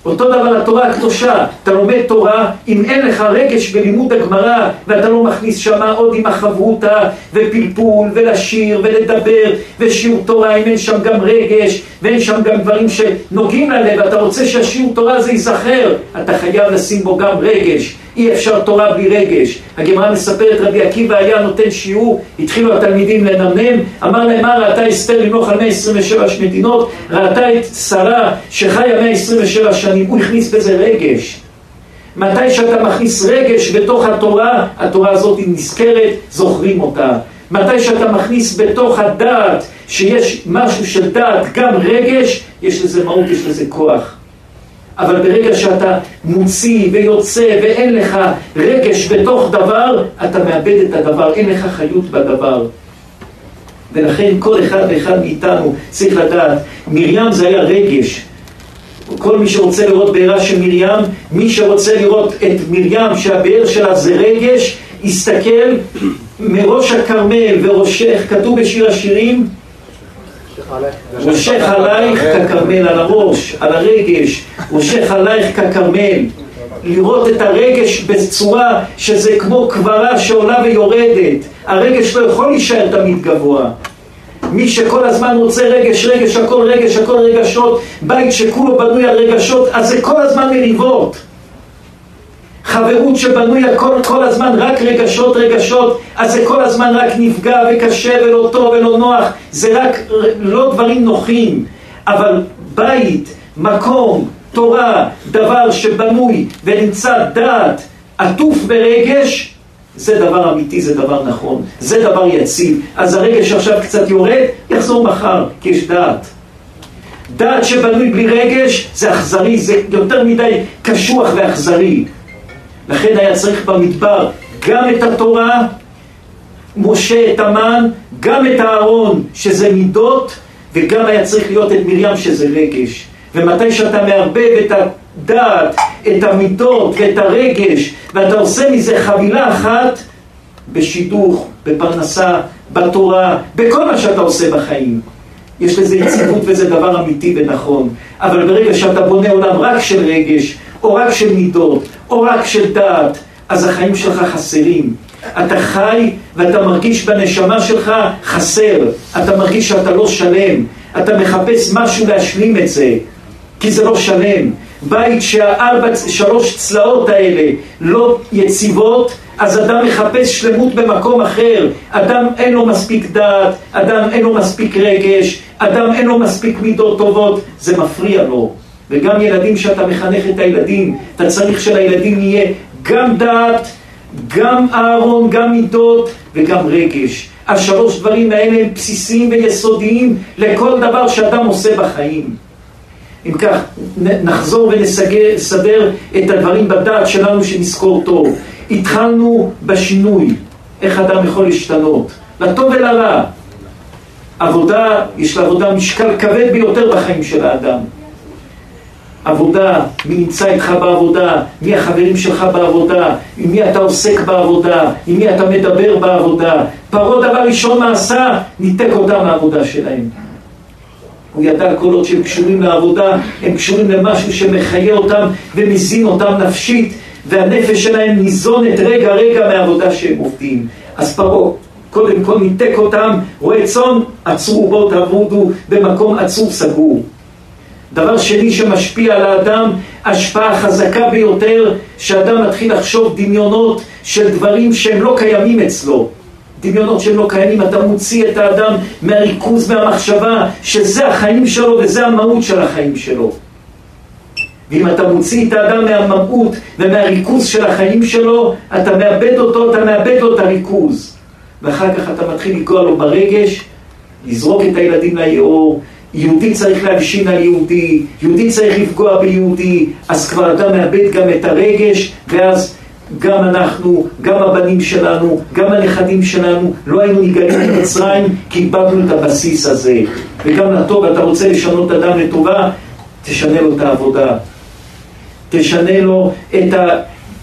אותו דבר התורה הקדושה, אתה לומד תורה, אם אין לך רגש בלימוד הגמרא ואתה לא מכניס שמה עוד עם החברותה ופלפול ולשיר ולדבר ושיעור תורה, אם אין שם גם רגש ואין שם גם דברים שנוגעים ללב, אתה רוצה שהשיעור תורה הזה ייזכר, אתה חייב לשים בו גם רגש. אי אפשר תורה בלי רגש. הגמרא מספרת, רבי עקיבא היה נותן שיעור, התחילו התלמידים לנמנם, אמר להם, מה ראתה אסתר למלוך על 127 מדינות, ראתה את שרה שחיה 127 שנים, הוא הכניס בזה רגש. מתי שאתה מכניס רגש בתוך התורה, התורה הזאת נזכרת, זוכרים אותה. מתי שאתה מכניס בתוך הדעת שיש משהו של דעת, גם רגש, יש לזה מהות, יש לזה כוח. אבל ברגע שאתה מוציא ויוצא ואין לך רגש בתוך דבר, אתה מאבד את הדבר, אין לך חיות בדבר. ולכן כל אחד ואחד מאיתנו צריך לדעת, מרים זה היה רגש. כל מי שרוצה לראות בעירה של מרים, מי שרוצה לראות את מרים שהבאר שלה זה רגש, הסתכל מראש הכרמל וראשך, כתוב בשיר השירים, ראשך עלייך ככרמל, על הראש, על הרגש, ראשך עלייך ככרמל. לראות את הרגש בצורה שזה כמו קברה שעולה ויורדת. הרגש לא יכול להישאר תמיד גבוה. מי שכל הזמן רוצה רגש, רגש, הכל רגש, הכל רגשות, בית שכולו בנוי על רגשות, אז זה כל הזמן מריבות. חברות שבנוי הכל כל הזמן רק רגשות, רגשות, אז זה כל הזמן רק נפגע וקשה ולא טוב ולא נוח, זה רק לא דברים נוחים. אבל בית, מקום, תורה, דבר שבנוי ונמצא דעת עטוף ברגש, זה דבר אמיתי, זה דבר נכון, זה דבר יציב. אז הרגש עכשיו קצת יורד, יחזור מחר, כי יש דעת. דעת שבנוי בלי רגש זה אכזרי, זה יותר מדי קשוח ואכזרי. לכן היה צריך במדבר גם את התורה, משה את המן, גם את הארון שזה מידות, וגם היה צריך להיות את מרים שזה רגש. ומתי שאתה מערבב את הדעת, את המידות ואת הרגש, ואתה עושה מזה חבילה אחת, בשידוך, בפרנסה, בתורה, בכל מה שאתה עושה בחיים. יש לזה יציבות וזה דבר אמיתי ונכון. אבל ברגע שאתה בונה עולם רק של רגש, או רק של מידות, או רק של דעת, אז החיים שלך חסרים. אתה חי ואתה מרגיש בנשמה שלך חסר. אתה מרגיש שאתה לא שלם. אתה מחפש משהו להשלים את זה, כי זה לא שלם. בית שהארבע, שלוש צלעות האלה לא יציבות, אז אדם מחפש שלמות במקום אחר. אדם אין לו מספיק דעת, אדם אין לו מספיק רגש, אדם אין לו מספיק מידות טובות, זה מפריע לו. וגם ילדים שאתה מחנך את הילדים, אתה צריך שלילדים יהיה גם דעת, גם אהרון, גם מידות וגם רגש. השלוש דברים האלה הם בסיסיים ויסודיים לכל דבר שאדם עושה בחיים. אם כך, נחזור ונסדר את הדברים בדעת שלנו שנזכור טוב. התחלנו בשינוי, איך אדם יכול להשתנות, לטוב ולרע. עבודה, יש לעבודה משקל כבד ביותר בחיים של האדם. עבודה, מי נמצא איתך בעבודה, מי החברים שלך בעבודה, עם מי אתה עוסק בעבודה, עם מי אתה מדבר בעבודה. פרעה דבר ראשון מה עשה? ניתק אותם מהעבודה שלהם. הוא ידע כל עוד שהם קשורים לעבודה, הם קשורים למשהו שמחיה אותם ומזין אותם נפשית, והנפש שלהם ניזונת רגע רגע מהעבודה שהם עובדים. אז פרעה קודם כל ניתק אותם, רואה צאן, עצרו בואו תעבודו במקום עצור סגור. דבר שני שמשפיע על האדם, השפעה חזקה ביותר, שאדם מתחיל לחשוב דמיונות של דברים שהם לא קיימים אצלו. דמיונות שהם לא קיימים, אתה מוציא את האדם מהריכוז, מהמחשבה, שזה החיים שלו וזה המהות של החיים שלו. ואם אתה מוציא את האדם מהמהות ומהריכוז של החיים שלו, אתה מאבד אותו, אתה מאבד לו את הריכוז. ואחר כך אתה מתחיל לגוע לו ברגש, לזרוק את הילדים ליאור, יהודי צריך להלשין על יהודי, יהודי צריך לפגוע ביהודי, אז כבר אדם מאבד גם את הרגש, ואז גם אנחנו, גם הבנים שלנו, גם הנכדים שלנו, לא היינו נגלים ממצרים כי איבדנו את הבסיס הזה. וגם לטוב, אתה רוצה לשנות אדם לטובה, תשנה לו את העבודה. תשנה לו את ה...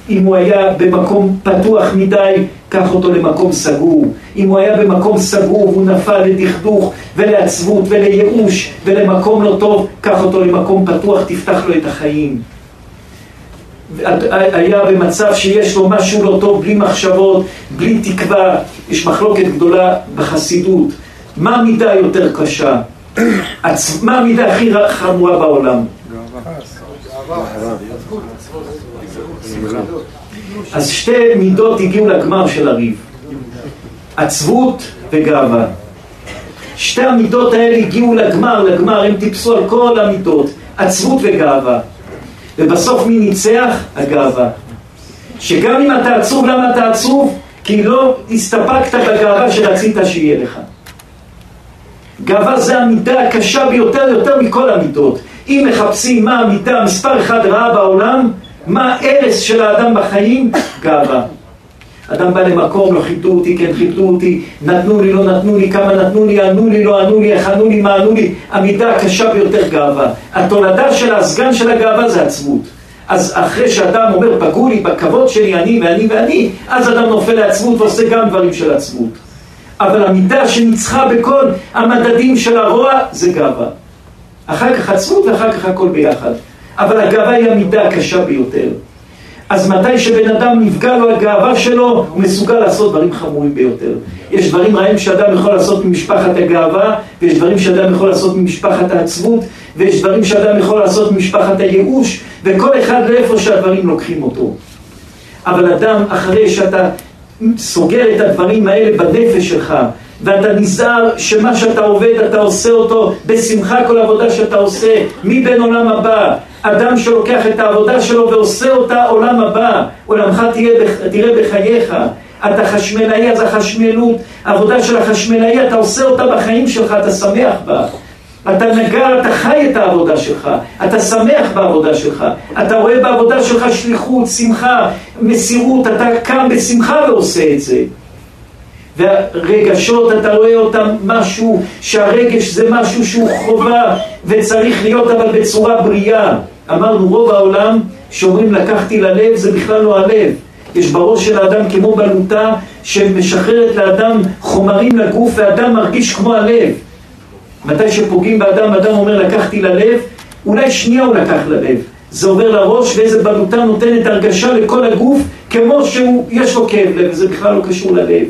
אם הוא היה במקום פתוח מדי, קח אותו למקום סגור. אם הוא היה במקום סגור והוא נפל לדכדוך ולעצבות ולייאוש ולמקום לא טוב, קח אותו למקום פתוח, תפתח לו את החיים. היה במצב שיש לו משהו לא טוב, בלי מחשבות, בלי תקווה, יש מחלוקת גדולה בחסידות. מה המידה היותר קשה? מה המידה הכי חמורה בעולם? אז שתי מידות הגיעו לגמר של הריב, עצבות וגאווה. שתי המידות האלה הגיעו לגמר, לגמר, הם טיפסו על כל המידות, עצבות וגאווה. ובסוף מי ניצח? הגאווה. שגם אם אתה עצוב, למה אתה עצוב? כי לא הסתפקת בגאווה שרצית שיהיה לך. גאווה זה המידה הקשה ביותר, יותר מכל המידות. אם מחפשים מה המידה מספר אחד רעה בעולם, מה ההרס של האדם בחיים? גאווה. אדם בא למקום, לא כיבדו אותי, כן כיבדו אותי, נתנו לי, לא נתנו לי, כמה נתנו לי, ענו לי, לא ענו לי, איך ענו לי, מה ענו לי, המידה הקשה ביותר גאווה. התולדה של הסגן של הגאווה זה עצבות. אז אחרי שאדם אומר, פגעו לי בכבוד שלי, אני ואני ואני, אז אדם נופל לעצמות ועושה גם דברים של עצמות. אבל המידה שניצחה בכל המדדים של הרוע, זה גאווה. אחר כך עצמות ואחר כך הכל ביחד. אבל הגאווה היא המידה הקשה ביותר. אז מתי שבן אדם נפגע לו הגאווה שלו, הוא מסוגל לעשות דברים חמורים ביותר. יש דברים רעים שאדם יכול לעשות ממשפחת הגאווה, ויש דברים שאדם יכול לעשות ממשפחת העצבות, ויש דברים שאדם יכול לעשות ממשפחת הייאוש, וכל אחד לאיפה שהדברים לוקחים אותו. אבל אדם, אחרי שאתה סוגר את הדברים האלה בנפש שלך, ואתה נזהר שמה שאתה עובד, אתה עושה אותו בשמחה כל עבודה שאתה עושה, מבן עולם הבא. אדם שלוקח את העבודה שלו ועושה אותה עולם הבא, עולמך תראה, תראה בחייך. אתה חשמלאי, אז החשמלות, העבודה של החשמלאי, אתה עושה אותה בחיים שלך, אתה שמח בה. אתה נגר, אתה חי את העבודה שלך, אתה שמח בעבודה שלך, אתה רואה בעבודה שלך שליחות, שמחה, מסירות, אתה קם בשמחה ועושה את זה. והרגשות, אתה רואה אותם משהו, שהרגש זה משהו שהוא חובה וצריך להיות אבל בצורה בריאה. אמרנו רוב העולם שאומרים לקחתי ללב זה בכלל לא הלב. יש בראש של האדם כמו בלוטה שמשחררת לאדם חומרים לגוף ואדם מרגיש כמו הלב. מתי שפוגעים באדם, אדם אומר לקחתי ללב, אולי שנייה הוא לקח ללב. זה עובר לראש ואיזה בלוטה נותנת הרגשה לכל הגוף כמו שיש לו כאב לב, וזה בכלל לא קשור ללב.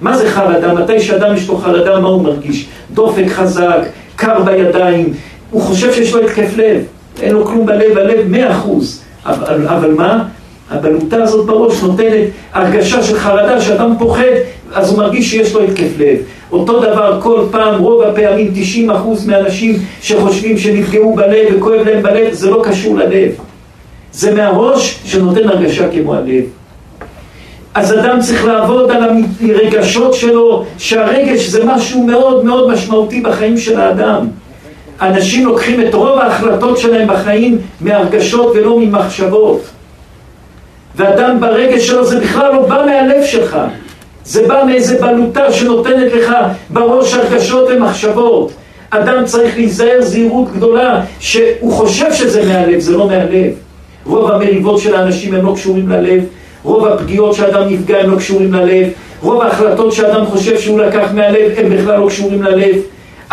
מה זה חרדה? מתי שאדם יש לו חרדה, מה הוא מרגיש? דופק חזק, קר בידיים, הוא חושב שיש לו התקף לב, אין לו כלום בלב, הלב מאה אחוז. אבל, אבל מה? הבלוטה הזאת בראש נותנת הרגשה של חרדה, שאדם פוחד, אז הוא מרגיש שיש לו התקף לב. אותו דבר כל פעם, רוב הפעמים, 90% מהאנשים שחושבים שנפגעו בלב וכואב להם בלב, זה לא קשור ללב. זה מהראש שנותן הרגשה כמו הלב. אז אדם צריך לעבוד על הרגשות שלו, שהרגש זה משהו מאוד מאוד משמעותי בחיים של האדם. אנשים לוקחים את רוב ההחלטות שלהם בחיים מהרגשות ולא ממחשבות. ואדם ברגש שלו זה בכלל לא בא מהלב שלך. זה בא מאיזה בלוטה שנותנת לך בראש הרגשות ומחשבות. אדם צריך להיזהר זהירות גדולה שהוא חושב שזה מהלב, זה לא מהלב. רוב המריבות של האנשים הם לא קשורים ללב, רוב הפגיעות שאדם נפגע הם לא קשורים ללב, רוב ההחלטות שאדם חושב שהוא לקח מהלב הם בכלל לא קשורים ללב.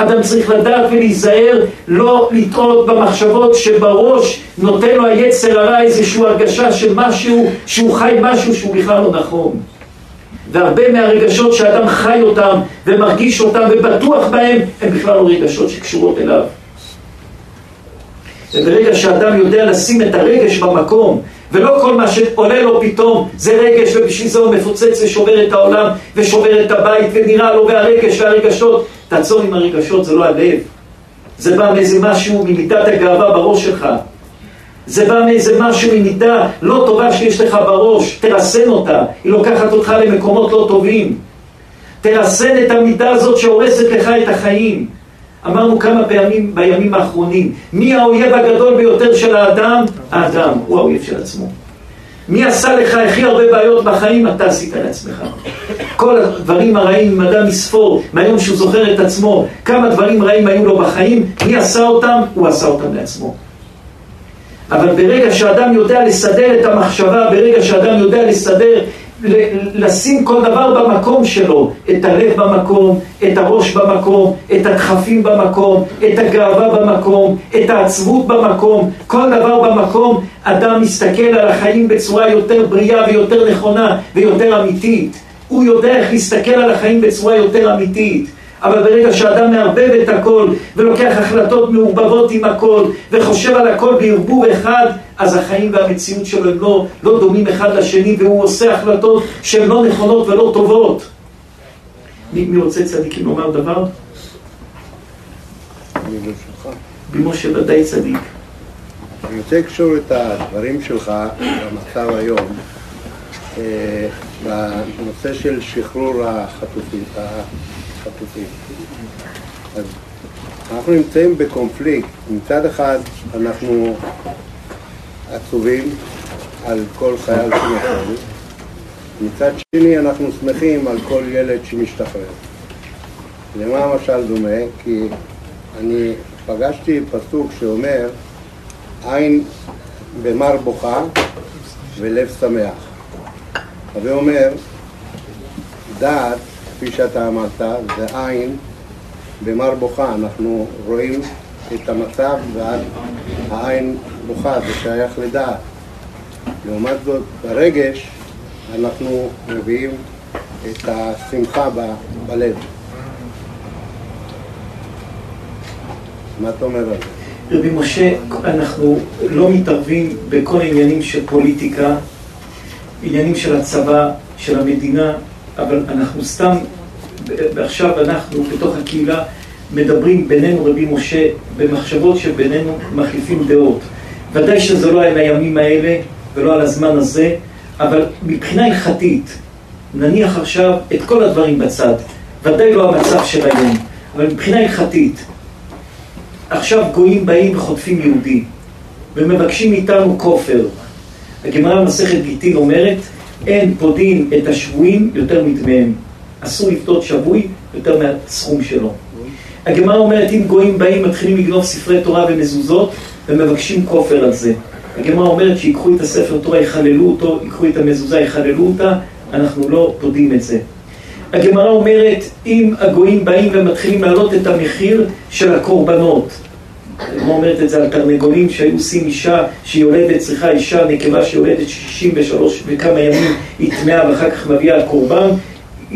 אדם צריך לדעת ולהיזהר לא לטעות במחשבות שבראש נותן לו היצר הרע איזושהי הרגשה של משהו, שהוא חי משהו שהוא בכלל לא נכון. והרבה מהרגשות שאדם חי אותם ומרגיש אותם ובטוח בהם, הם בכלל לא רגשות שקשורות אליו. וברגע שאדם יודע לשים את הרגש במקום, ולא כל מה שעולה לו פתאום זה רגש ובשביל זה הוא מפוצץ ושובר את העולם ושובר את הבית ונראה לו והרגש והרגשות תעצור עם הרגשות, זה לא הלב זה בא מאיזה משהו ממידת הגאווה בראש שלך זה בא מאיזה משהו ממידה לא טובה שיש לך בראש, תרסן אותה, היא לוקחת אותך למקומות לא טובים. תרסן את המידה הזאת שהורסת לך את החיים. אמרנו כמה פעמים בימים האחרונים, מי האויב הגדול ביותר של האדם? האדם, הוא האויב של עצמו. מי עשה לך הכי הרבה בעיות בחיים? אתה עשית לעצמך. כל הדברים הרעים, אם אדם יספור, מהיום שהוא זוכר את עצמו, כמה דברים רעים היו לו בחיים, מי עשה אותם? הוא עשה אותם לעצמו. אבל ברגע שאדם יודע לסדר את המחשבה, ברגע שאדם יודע לסדר, לשים כל דבר במקום שלו, את הלב במקום, את הראש במקום, את הדחפים במקום, את הגאווה במקום, את העצבות במקום, כל דבר במקום, אדם מסתכל על החיים בצורה יותר בריאה ויותר נכונה ויותר אמיתית. הוא יודע איך להסתכל על החיים בצורה יותר אמיתית. אבל ברגע שאדם מערבב את הכל ולוקח החלטות מעורבבות עם הכל וחושב על הכל בערבוב אחד, אז החיים והמציאות שלו הם לא, לא דומים אחד לשני והוא עושה החלטות שהן לא נכונות ולא טובות. מי, מי רוצה צדיקים לומר דבר? בימו של ודאי צדיק. אני רוצה לקשור את הדברים שלך במצב היום אה, בנושא של שחרור החטופים. חטופים. אז אנחנו נמצאים בקונפליקט. מצד אחד אנחנו עצובים על כל חייל שנופל, מצד שני אנחנו שמחים על כל ילד שמשתחרר. למה המשל דומה? כי אני פגשתי פסוק שאומר עין במר בוכה ולב שמח. הווי אומר, דעת, כפי שאתה אמרת, זה עין במר בוכה. אנחנו רואים את המצב ואז העין בוכה, זה שייך לדעת. לעומת זאת, ברגש אנחנו מביאים את השמחה ב- בלב. מה אתה אומר על זה? רבי משה, אנחנו לא מתערבים בכל העניינים של פוליטיקה, עניינים של הצבא, של המדינה, אבל אנחנו סתם, ועכשיו אנחנו בתוך הקהילה מדברים בינינו, רבי משה, במחשבות שבינינו מחליפים דעות. ודאי שזה לא על הימים האלה ולא על הזמן הזה, אבל מבחינה הלכתית, נניח עכשיו את כל הדברים בצד, ודאי לא המצב של היום, אבל מבחינה הלכתית, עכשיו גויים באים וחוטפים יהודי ומבקשים מאיתנו כופר. הגמרא במסכת גיטין אומרת, אין פודין את השבויים יותר מדמיהם. אסור לפדות שבוי יותר מהסכום שלו. הגמרא אומרת, אם גויים באים, מתחילים לגנוב ספרי תורה ומזוזות ומבקשים כופר על זה. הגמרא אומרת שיקחו את הספר תורה, יחללו אותו, ייקחו את המזוזה, יחללו אותה, אנחנו לא פודים את זה. הגמרא אומרת, אם הגויים באים ומתחילים להעלות את המחיר של הקורבנות, הגמרא אומרת את זה על תרנגולים שהיו עושים אישה שהיא יולדת, צריכה אישה, נקבה שיולדת 63 וכמה ימים היא טמאה ואחר כך מביאה קורבן,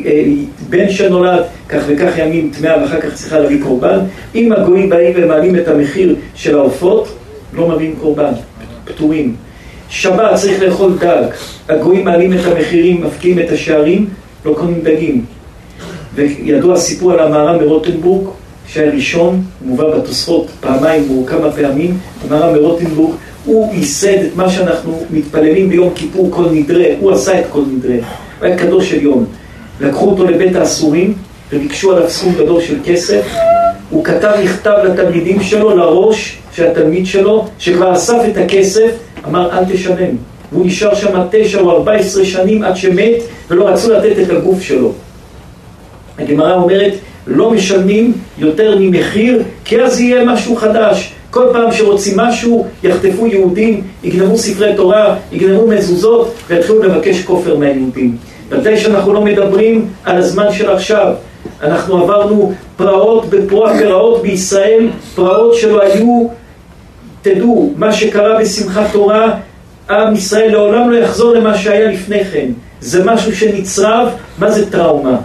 אה, בן שנולד, כך וכך ימים טמאה ואחר כך צריכה להביא קורבן. אם הגויים באים ומעלים את המחיר של העופות, לא מביאים קורבן, פטורים. שבת צריך לאכול דג, הגויים מעלים את המחירים, מפקיעים את השערים, לא קונים דגים. וידוע הסיפור על המהר"ם מרוטנבורג, שהיה ראשון, הוא מובא בתוספות פעמיים או כמה פעמים, המהר"ם מרוטנבורג, הוא ייסד את מה שאנחנו מתפללים ביום כיפור כל נדרה, הוא עשה את כל נדרה, הוא היה קדוש של יום. לקחו אותו לבית האסורים וביקשו עליו סכום גדול של כסף, הוא כתב מכתב לתלמידים שלו, לראש של התלמיד שלו, שכבר אסף את הכסף, אמר אל תשלם. והוא נשאר שם תשע או ארבע עשרה שנים עד שמת ולא רצו לתת את הגוף שלו. הגמרא אומרת, לא משלמים יותר ממחיר, כי אז יהיה משהו חדש. כל פעם שרוצים משהו, יחטפו יהודים, יגנבו ספרי תורה, יגנבו מזוזות, ויתחילו לבקש כופר מהיהודים. ודאי שאנחנו לא מדברים על הזמן של עכשיו. אנחנו עברנו פרעות בפרוע פרעות בישראל, פרעות שלא היו, תדעו, מה שקרה בשמחת תורה, עם ישראל לעולם לא יחזור למה שהיה לפני כן. זה משהו שנצרב, מה זה טראומה?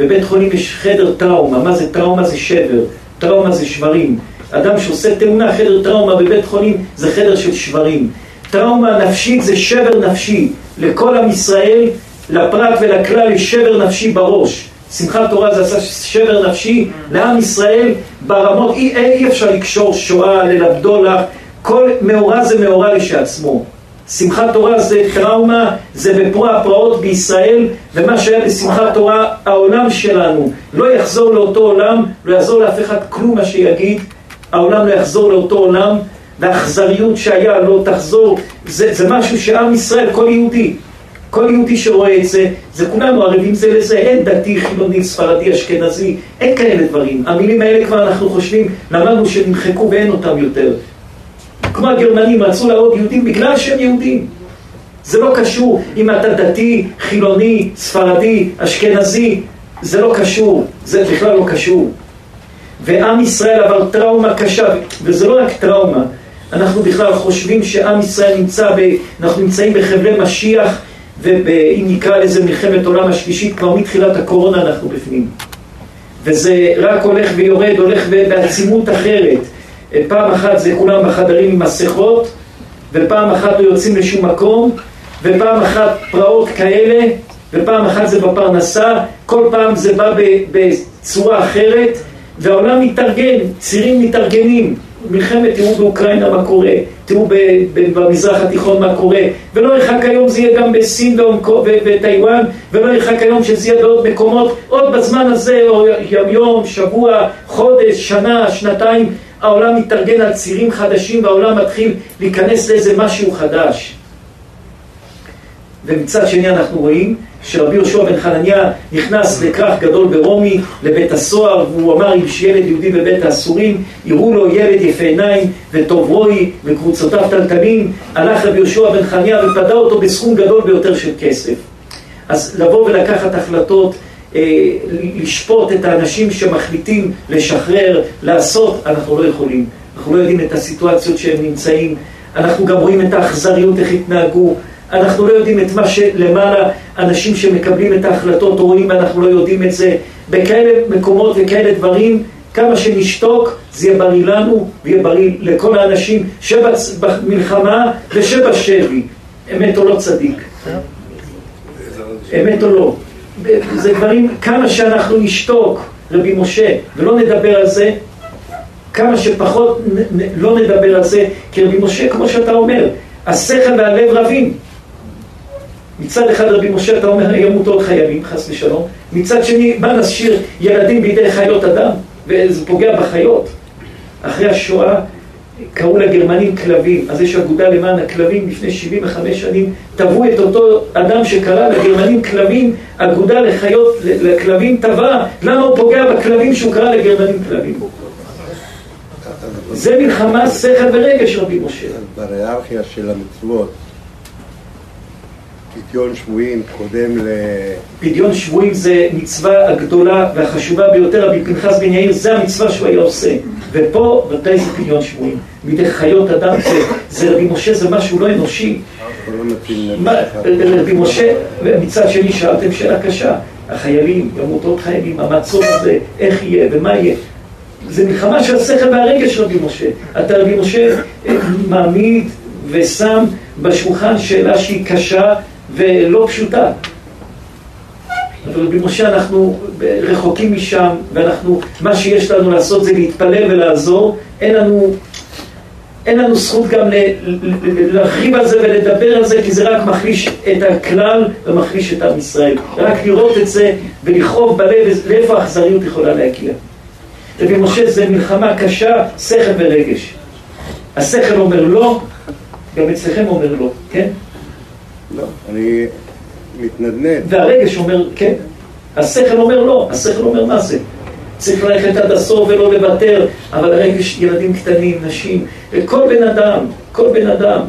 בבית חולים יש חדר טראומה, מה זה טראומה? זה שבר, טראומה זה שברים. אדם שעושה תאונה, חדר טראומה בבית חולים זה חדר של שברים. טראומה נפשית זה שבר נפשי. לכל עם ישראל, לפרט ולכלל יש שבר נפשי בראש. שמחת תורה זה עשה שבר נפשי לעם ישראל ברמות, אי, אי, אפשר לקשור שואה, ללמדו לך, כל מאורע זה מאורע לשעצמו. שמחת תורה זה טראומה, זה בפרוע הפרעות בישראל, ומה שהיה בשמחת תורה, העולם שלנו לא יחזור לאותו עולם, לא יעזור לאף אחד כלום מה שיגיד, העולם לא יחזור לאותו עולם, והאכזריות שהיה לא תחזור, זה, זה משהו שעם ישראל, כל יהודי, כל יהודי שרואה את זה, זה כולנו ערבים זה לזה, אין דתי, חילוני, ספרדי, אשכנזי, אין כאלה דברים. המילים האלה כבר אנחנו חושבים, למדנו שנמחקו ואין אותם יותר. כמו הגרמנים רצו להרוג יהודים בגלל שהם יהודים. זה לא קשור אם אתה דתי, חילוני, ספרדי, אשכנזי, זה לא קשור, זה בכלל לא קשור. ועם ישראל עבר טראומה קשה, וזה לא רק טראומה, אנחנו בכלל חושבים שעם ישראל נמצא, ב, אנחנו נמצאים בחבלי משיח, ואם נקרא לזה מלחמת עולם השלישית, כבר מתחילת הקורונה אנחנו בפנים. וזה רק הולך ויורד, הולך בעצימות אחרת. פעם אחת זה כולם בחדרים עם מסכות, ופעם אחת לא יוצאים לשום מקום, ופעם אחת פרעות כאלה, ופעם אחת זה בפרנסה, כל פעם זה בא בצורה אחרת, והעולם מתארגן, צירים מתארגנים. מלחמת, תראו באוקראינה מה קורה, תראו במזרח התיכון מה קורה, ולא ירחק היום זה יהיה גם בסין וטיוואן, ולא ירחק היום שזה יהיה בעוד מקומות, עוד בזמן הזה, או יום יום, שבוע, חודש, שנה, שנתיים, העולם מתארגן על צירים חדשים והעולם מתחיל להיכנס לאיזה משהו חדש. ומצד שני אנחנו רואים שרבי יהושע בן חנניה נכנס לכרך גדול ברומי, לבית הסוהר, והוא אמר אם יש ילד יהודי בבית האסורים, יראו לו ילד יפה עיניים וטוב רוי וקבוצותיו טלטלים, הלך רבי יהושע בן חנניה ופדה אותו בסכום גדול ביותר של כסף. אז לבוא ולקחת החלטות, אה, לשפוט את האנשים שמחליטים לשחרר, לעשות, אנחנו לא יכולים. אנחנו לא יודעים את הסיטואציות שהם נמצאים, אנחנו גם רואים את האכזריות, איך התנהגו, אנחנו לא יודעים את מה שלמעלה אנשים שמקבלים את ההחלטות רואים ואנחנו לא יודעים את זה. בכאלה מקומות וכאלה דברים, כמה שנשתוק, זה יהיה בריא לנו ויהיה בריא לכל האנשים שבמלחמה ושבשבי. אמת או לא צדיק? אמת או לא? זה דברים, כמה שאנחנו נשתוק, רבי משה, ולא נדבר על זה, כמה שפחות לא נדבר על זה, כי רבי משה, כמו שאתה אומר, השכל והלב רבים. מצד אחד רבי משה, אתה אומר, ימותו עוד חיילים, חס ושלום. מצד שני, מה נשאיר ילדים בידי חיות אדם? וזה פוגע בחיות. אחרי השואה קראו לגרמנים כלבים, אז יש אגודה למען הכלבים, לפני 75 שנים תבעו את אותו אדם שקרא לגרמנים כלבים, אגודה לחיות, לכלבים תבע, למה הוא פוגע בכלבים שהוא קרא לגרמנים כלבים? זה מלחמה שכל ורגש רבי משה. בריארכיה של המצוות, פדיון שבויים קודם ל... פדיון שבויים זה מצווה הגדולה והחשובה ביותר, רבי פנחס בן יאיר, זה המצווה שהוא היה עושה. ופה, ודאי זה פדיון שבויים. מידי חיות אדם זה, זה רבי משה, זה משהו לא אנושי. מה, רבי משה, מצד שני שאלתם שאלה קשה, החיילים, ימות עוד חיילים, המצור הזה, איך יהיה ומה יהיה. זה מלחמה של השכל והרגש רבי משה. אתה רבי משה אה, מעמיד ושם בשולחן שאלה שהיא קשה ולא פשוטה. אבל רבי משה, אנחנו רחוקים משם, ואנחנו, מה שיש לנו לעשות זה להתפלל ולעזור. אין לנו, אין לנו זכות גם להרחיב על זה ולדבר על זה, כי זה רק מחליש את הכלל ומחליש את עם ישראל. רק לראות את זה ולכאוב בלב, לאיפה האכזריות יכולה להגיע. רבי משה זה מלחמה קשה, שכל ורגש. השכל אומר לא, גם אצלכם אומר לא, כן? לא, אני מתנדנד. והרגש אומר כן. השכל אומר לא, השכל אומר מה זה? צריך ללכת עד הסוף ולא לוותר, אבל הרגש, ילדים קטנים, נשים, כל בן אדם, כל בן אדם,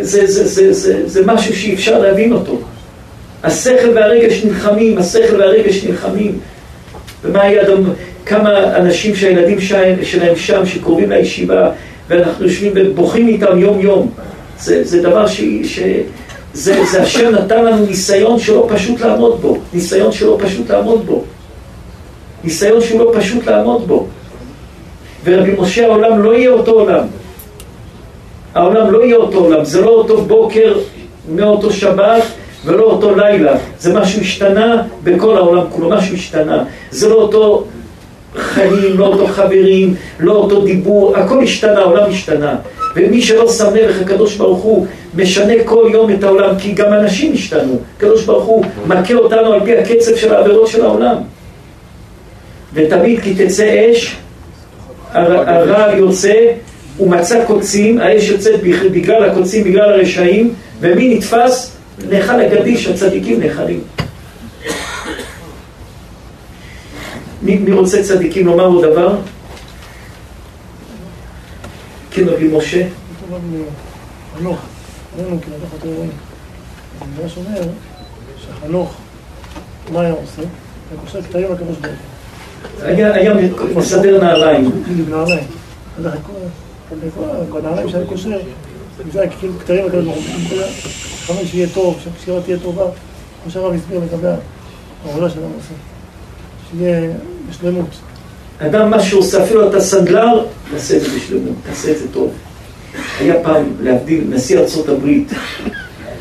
זה, זה, זה, זה, זה משהו שאי אפשר להבין אותו. השכל והרגש נלחמים, השכל והרגש נלחמים. ומה היה גם כמה אנשים שהילדים שלהם שם, שקרובים לישיבה, ואנחנו יושבים ובוכים איתם יום-יום. זה, זה דבר ש... ש זה, זה השם נתן לנו ניסיון שלא פשוט לעמוד בו. ניסיון שלא פשוט לעמוד בו. ניסיון שהוא לא פשוט לעמוד בו. ורבי משה, העולם לא יהיה אותו עולם. העולם לא יהיה אותו עולם. זה לא אותו בוקר מאותו שבת ולא אותו לילה. זה משהו השתנה בכל העולם כולו, משהו השתנה. זה לא אותו חיים, לא אותו חברים, לא אותו דיבור, הכל השתנה, העולם השתנה. ומי שלא שם לב הקדוש ברוך הוא משנה כל יום את העולם, כי גם אנשים השתנו. הקדוש ברוך הוא מכה אותנו על פי הקצב של העבירות של העולם. ותמיד כי תצא אש, הרעל יוצא, הוא מצא קוצים, האש יוצאת בגלל הקוצים, בגלל הרשעים, ומי נתפס? נאכל הגדיש, הצדיקים נאכלים. מי, מי רוצה צדיקים לומר עוד דבר? כן, רבי משה. חנוך, ראינו כאילו תחת האירועים. המדרש אומר שחנוך, מה היה עושה? היה קושר כתרים לקדוש ברוך הוא. היה מסדר נעליים. בדיוק נעליים. כל הנעליים שהיה קושר, זה היה כאילו כתרים לקדוש ברוך הוא. חמש שיהיה טוב, שהקשירה תהיה טובה. כמו שהרב הסביר לגבי העבודה שאדם עושה. שיהיה בשלמות. אדם, מה שהוא עושה, אפילו אתה סנדלר, תעשה את זה בשלמות, תעשה את זה טוב. היה פעם, להבדיל, נשיא ארצות הברית,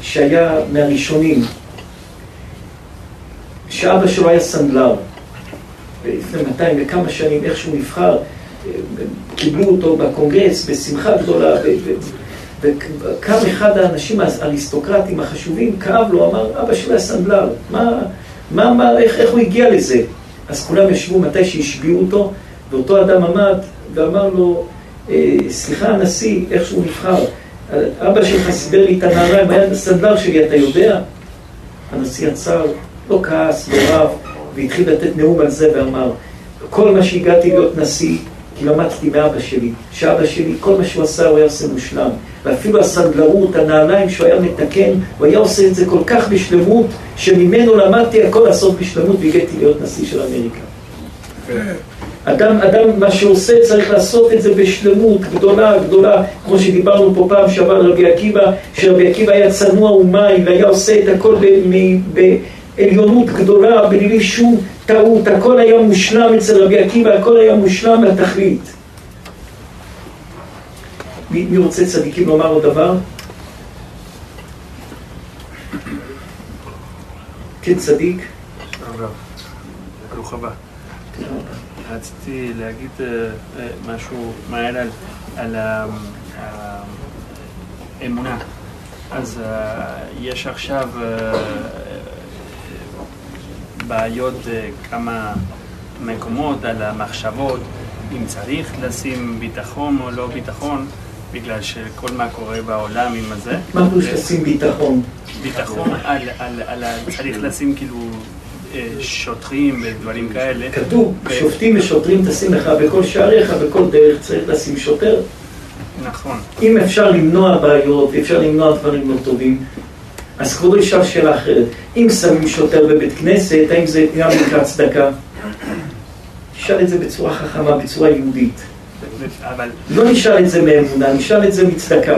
שהיה מהראשונים, שאבא שלו היה סנדלר, ולפני 200 וכמה שנים, איך שהוא נבחר, קיבלו אותו בקונגרס בשמחה גדולה, וקם אחד האנשים האריסטוקרטים החשובים, כאב לו, אמר, אבא שלו היה סנדלר, מה, מה, מה, איך, איך הוא הגיע לזה? אז כולם ישבו מתי שהשביעו אותו, ואותו אדם עמד ואמר לו, אה, סליחה הנשיא, איך שהוא נבחר, אבא שלך סידר לי את הנעליים, היה סנדלר שלי, אתה יודע? הנשיא עצר, לא כעס, לא רב, והתחיל לתת נאום על זה ואמר, כל מה שהגעתי להיות נשיא, כי למדתי מאבא שלי, שאבא שלי, כל מה שהוא עשה, הוא היה עושה מושלם. ואפילו הסנדלרות, הנעליים שהוא היה מתקן, הוא היה עושה את זה כל כך בשלמות, שממנו למדתי הכל לעשות בשלמות והגעתי להיות נשיא של אמריקה. אדם, אדם, מה שעושה צריך לעשות את זה בשלמות גדולה, גדולה, כמו שדיברנו פה פעם שעבר על רבי עקיבא, שרבי עקיבא היה צנוע ומעי והיה עושה את הכל בעליונות גדולה, בלי שום טעות, הכל היה מושלם אצל רבי עקיבא, הכל היה מושלם לתכלית. מי, מי רוצה צדיקים לומר עוד דבר? כן, צדיק. ברוך הבא. רציתי להגיד אה, אה, משהו מהר על, האמונה. אז אה, יש עכשיו בעיות בכמה מקומות על המחשבות, אם צריך לשים ביטחון או לא ביטחון, בגלל שכל מה קורה בעולם עם הזה. מה פירוש לשים ביטחון? ביטחון על, על, על, צריך לשים כאילו אה, שוטרים ודברים כאלה. כתוב, שופטים ושוטרים תשים לך בכל שעריך, בכל דרך צריך לשים שוטר. נכון. אם אפשר למנוע בעיות, אפשר למנוע דברים לא טובים, אז כבודו ישאל שאלה אחרת. אם שמים שוטר בבית כנסת, האם זה גם נקרא צדקה? נשאל את זה בצורה חכמה, בצורה יהודית. אבל לא נשאל את זה מאמונה, נשאל את זה מצדקה.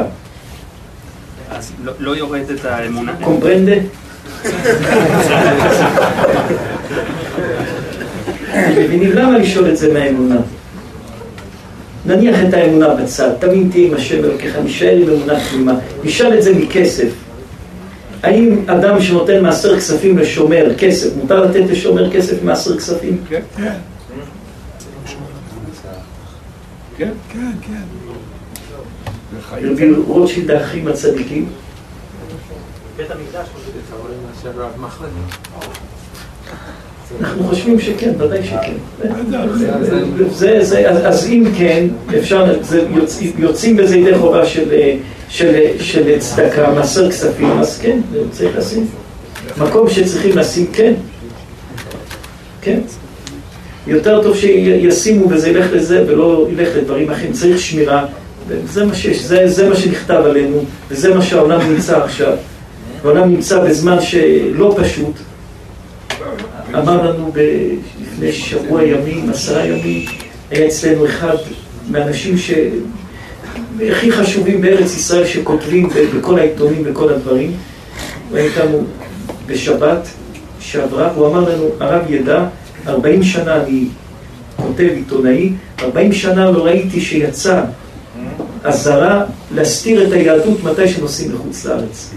אז לא, לא יורדת האמונה? קומפרנדה? מבינים למה לשאול את זה מהאמונה? נניח את האמונה בצד, תמיד תהיה עם השם אלוקיך, נשאר עם אמונה תמימה, נשאל את זה מכסף. האם אדם שנותן מעשר כספים לשומר כסף, מותר לתת לשומר כסף מעשר כספים? כן. כן, כן. כן, כן. וחיים רבי רוטשילד האחים הצדיקים. אנחנו חושבים שכן, ודאי שכן. זה, זה, אז, אז אם כן, אפשר, זה יוצ, יוצאים בזה ידי חובה של, של, של צדקה, מעשר כספים, אז כן, צריך לשים. מקום שצריכים לשים, כן. כן. יותר טוב שישימו וזה ילך לזה ולא ילך לדברים אחרים. צריך שמירה, וזה מה שיש, זה, זה מה שנכתב עלינו, וזה מה שהעולם נמצא עכשיו. העולם נמצא בזמן שלא פשוט. אמר לנו ב- לפני שבוע ימים, עשרה ימים, היה אצלנו אחד מהאנשים ש... הכי חשובים בארץ ישראל שכותבים בכל העיתונים וכל הדברים. הוא היה איתנו בשבת שעברה, והוא אמר לנו, הרב ידע, 40 שנה אני כותב עיתונאי, 40 שנה לא ראיתי שיצא אזהרה להסתיר את היהדות מתי שנוסעים לחוץ לארץ.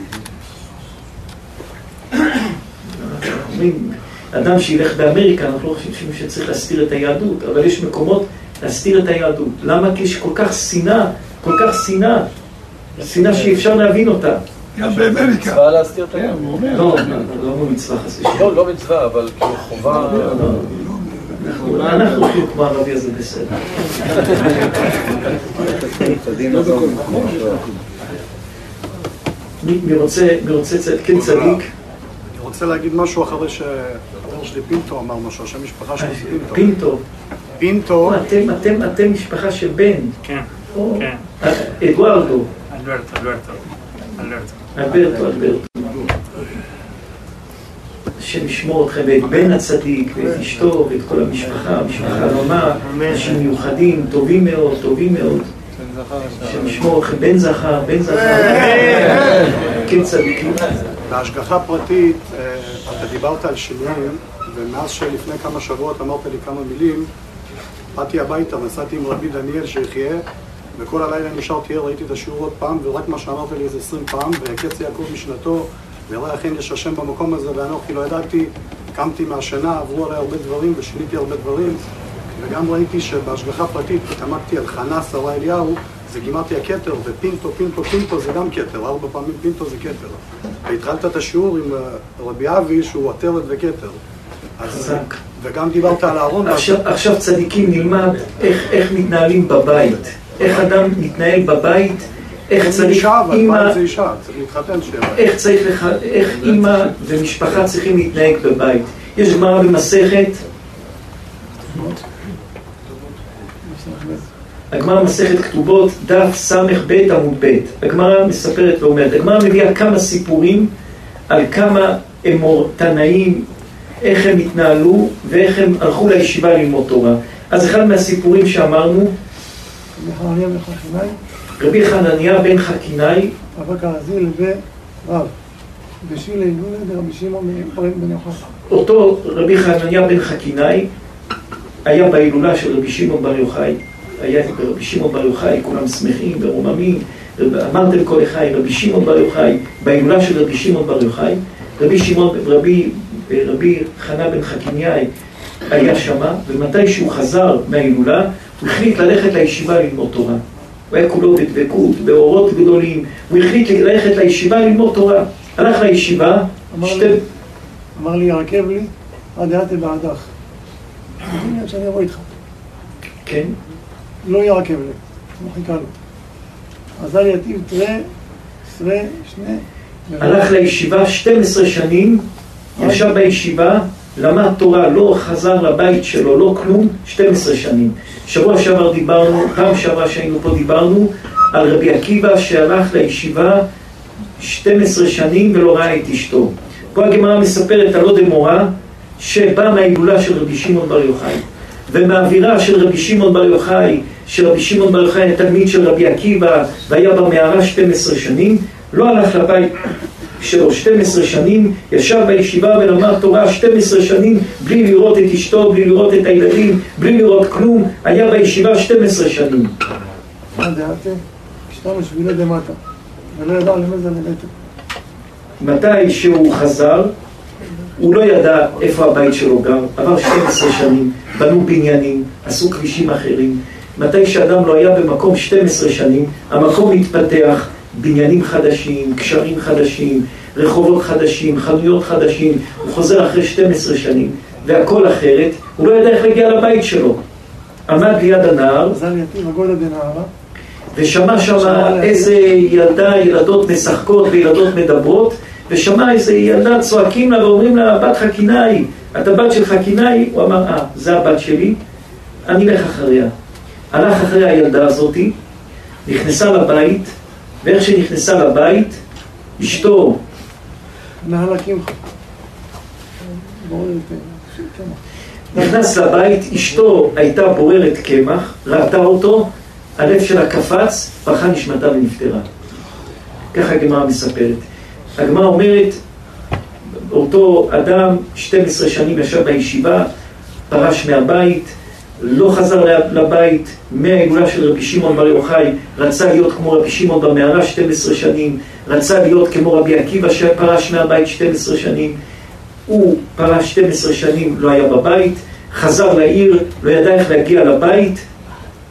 אומרים, אדם שילך באמריקה, אנחנו לא חושבים שצריך להסתיר את היהדות, אבל יש מקומות להסתיר את היהדות. למה? כי יש כל כך שנאה, כל כך שנאה, שנאה שאי אפשר להבין אותה. גם באמריקה. מצווה להסתיר את כן, היד. הוא אומר. לא, לא לא מצווה חס. לא, לא מצווה, אבל כאילו חובה... לא, לא. אנחנו- כאילו כמו הרבי הזה בסדר. מי רוצה, כן צדיק? אני רוצה להגיד משהו אחרי שהחבר שלי פינטו אמר משהו, השם משפחה שלו זה פינטו. פינטו. פינטו, או, אתם, משפחה של בן. כן, כן. אדוארדו. אלברטו, אלברטו. אלברטו. אלברטו, אלברטו. השם ישמור אתכם ואת בן הצדיק ואת אשתו ואת כל המשפחה, משפחה רמה, אנשים מיוחדים, טובים מאוד, טובים מאוד. השם ישמור אתכם, בן זכר, בן זכר. כן צדיקים. בהשגחה פרטית, אה, אתה דיברת על שינויים, ומאז שלפני כמה שבועות אמרת לי כמה מילים, באתי הביתה, נסעתי עם רבי דניאל שיחיה, וכל הלילה נשארתי ער, ראיתי את השיעור עוד פעם, ורק מה שאמרת לי איזה עשרים פעם, ויקץ יעקב משנתו, ויראה אכן יש השם במקום הזה, ואנוכי לא ידעתי, קמתי מהשינה, עברו עליי הרבה דברים, ושיניתי הרבה דברים, וגם ראיתי שבהשגחה פרטית התעמקתי על חנה שרה אליהו, זה גימטריה כתר, ופינטו, פינטו, פינטו זה גם כתר, ארבע פעמים פינטו זה כתר. והתחלת את השיעור עם אה, רבי אבי שהוא עטרת וכתר. אז. וגם דיברת על אהרון, עכשיו, עכשיו צדיקים נלמד איך, איך מתנהלים בבית, איך אדם מתנהל בבית איך צריך, אימא. איך צריך, לח... איך אימא ומשפחה צריכים להתנהג בבית. יש גמרא במסכת, הגמרא במסכת כתובות, דף ס"ב עמוד ב'. הגמרא מספרת ואומרת, הגמרא מביאה כמה סיפורים על כמה אמור תנאים, איך הם התנהלו ואיך הם הלכו לישיבה ללמוד תורה. אז אחד מהסיפורים שאמרנו, בחנניה בן חכינאי, רבי חנניה בן חכינאי, אבק הרזיל ורב. בשילה הילולה דרבי שמעון בן יוחנן. אותו רבי חנניה בן חכינאי היה בהילולה של רבי שמעון בר יוחאי. היה רבי שמעון בר יוחאי, כולם שמחים ורוממים, אמרתם כל אחד, רבי שמעון בר יוחאי, בהילולה של רבי שמעון בר יוחאי, רבי שמעון, רבי, רבי חנה בן חכינאי היה שמה, ומתי שהוא חזר מההילולה, החליט ללכת לישיבה ללמוד תורה. הוא היה כולו בדבקות, באורות גדולים, הוא החליט ללכת לישיבה ללמוד תורה. הלך לישיבה, אמר שתי... לי, אמר לי, ירכב לי, עד דעתי בעדך. הנה, שאני אבוא איתך. כן, לא ירכב לי, הוא חיכה לו. עזר יתיב תראה, עשרה, שני. הלך לישיבה 12 שנים, ישב בישיבה, למד תורה, לא חזר לבית שלו, לא כלום, 12 שנים. שבוע שעבר דיברנו, פעם שעברה שהיינו פה דיברנו על רבי עקיבא שהלך לישיבה 12 שנים ולא ראה את אשתו. פה הגמרא מספרת על עוד אמורה שבא מההילולה של רבי שמעון בר יוחאי ומהאווירה של רבי שמעון בר יוחאי, שרבי שמעון בר יוחאי היה תלמיד של רבי עקיבא והיה במערה 12 שנים, לא הלך לבית שלו 12 שנים, ישב בישיבה ולמד תורה 12 שנים בלי לראות את אשתו, בלי לראות את הילדים, בלי לראות כלום, היה בישיבה 12 שנים. עד דעתי, השתנו שבילי דמטה. ולא ידע למי זה לבטו. מתי שהוא חזר, הוא לא ידע איפה הבית שלו גר, עבר 12 שנים, בנו בניינים, עשו כבישים אחרים. מתי שאדם לא היה במקום 12 שנים, המקום התפתח, בניינים חדשים, קשרים חדשים, רחובות חדשים, חנויות חדשים, הוא חוזר אחרי 12 שנים, והכל אחרת, הוא לא ידע איך להגיע לבית שלו. עמד ליד הנהר, דנהרה. ושמע שמה איזה ילדה, ילדות משחקות וילדות מדברות, ושמע איזה ילדה צועקים לה ואומרים לה, בת חכינאי, את הבת של חכינאי? הוא אמר, אה, זה הבת שלי, אני אלך אחריה. הלך אחרי הילדה הזאתי, נכנסה לבית, ואיך שנכנסה לבית, אשתו. נכנס לבית, אשתו הייתה בוררת קמח, ראתה אותו, הלב שלה קפץ, ברכה נשמתה ונפטרה. ככה הגמרא מספרת. הגמרא אומרת, אותו אדם 12 שנים ישב בישיבה, פרש מהבית, לא חזר לבית, מההילולה של רבי שמעון בר יוחאי, רצה להיות כמו רבי שמעון במערה 12 שנים, רצה להיות כמו רבי עקיבא שפרש מהבית 12 שנים, הוא פרש 12 שנים, לא היה בבית, חזר לעיר, לא ידע איך להגיע לבית,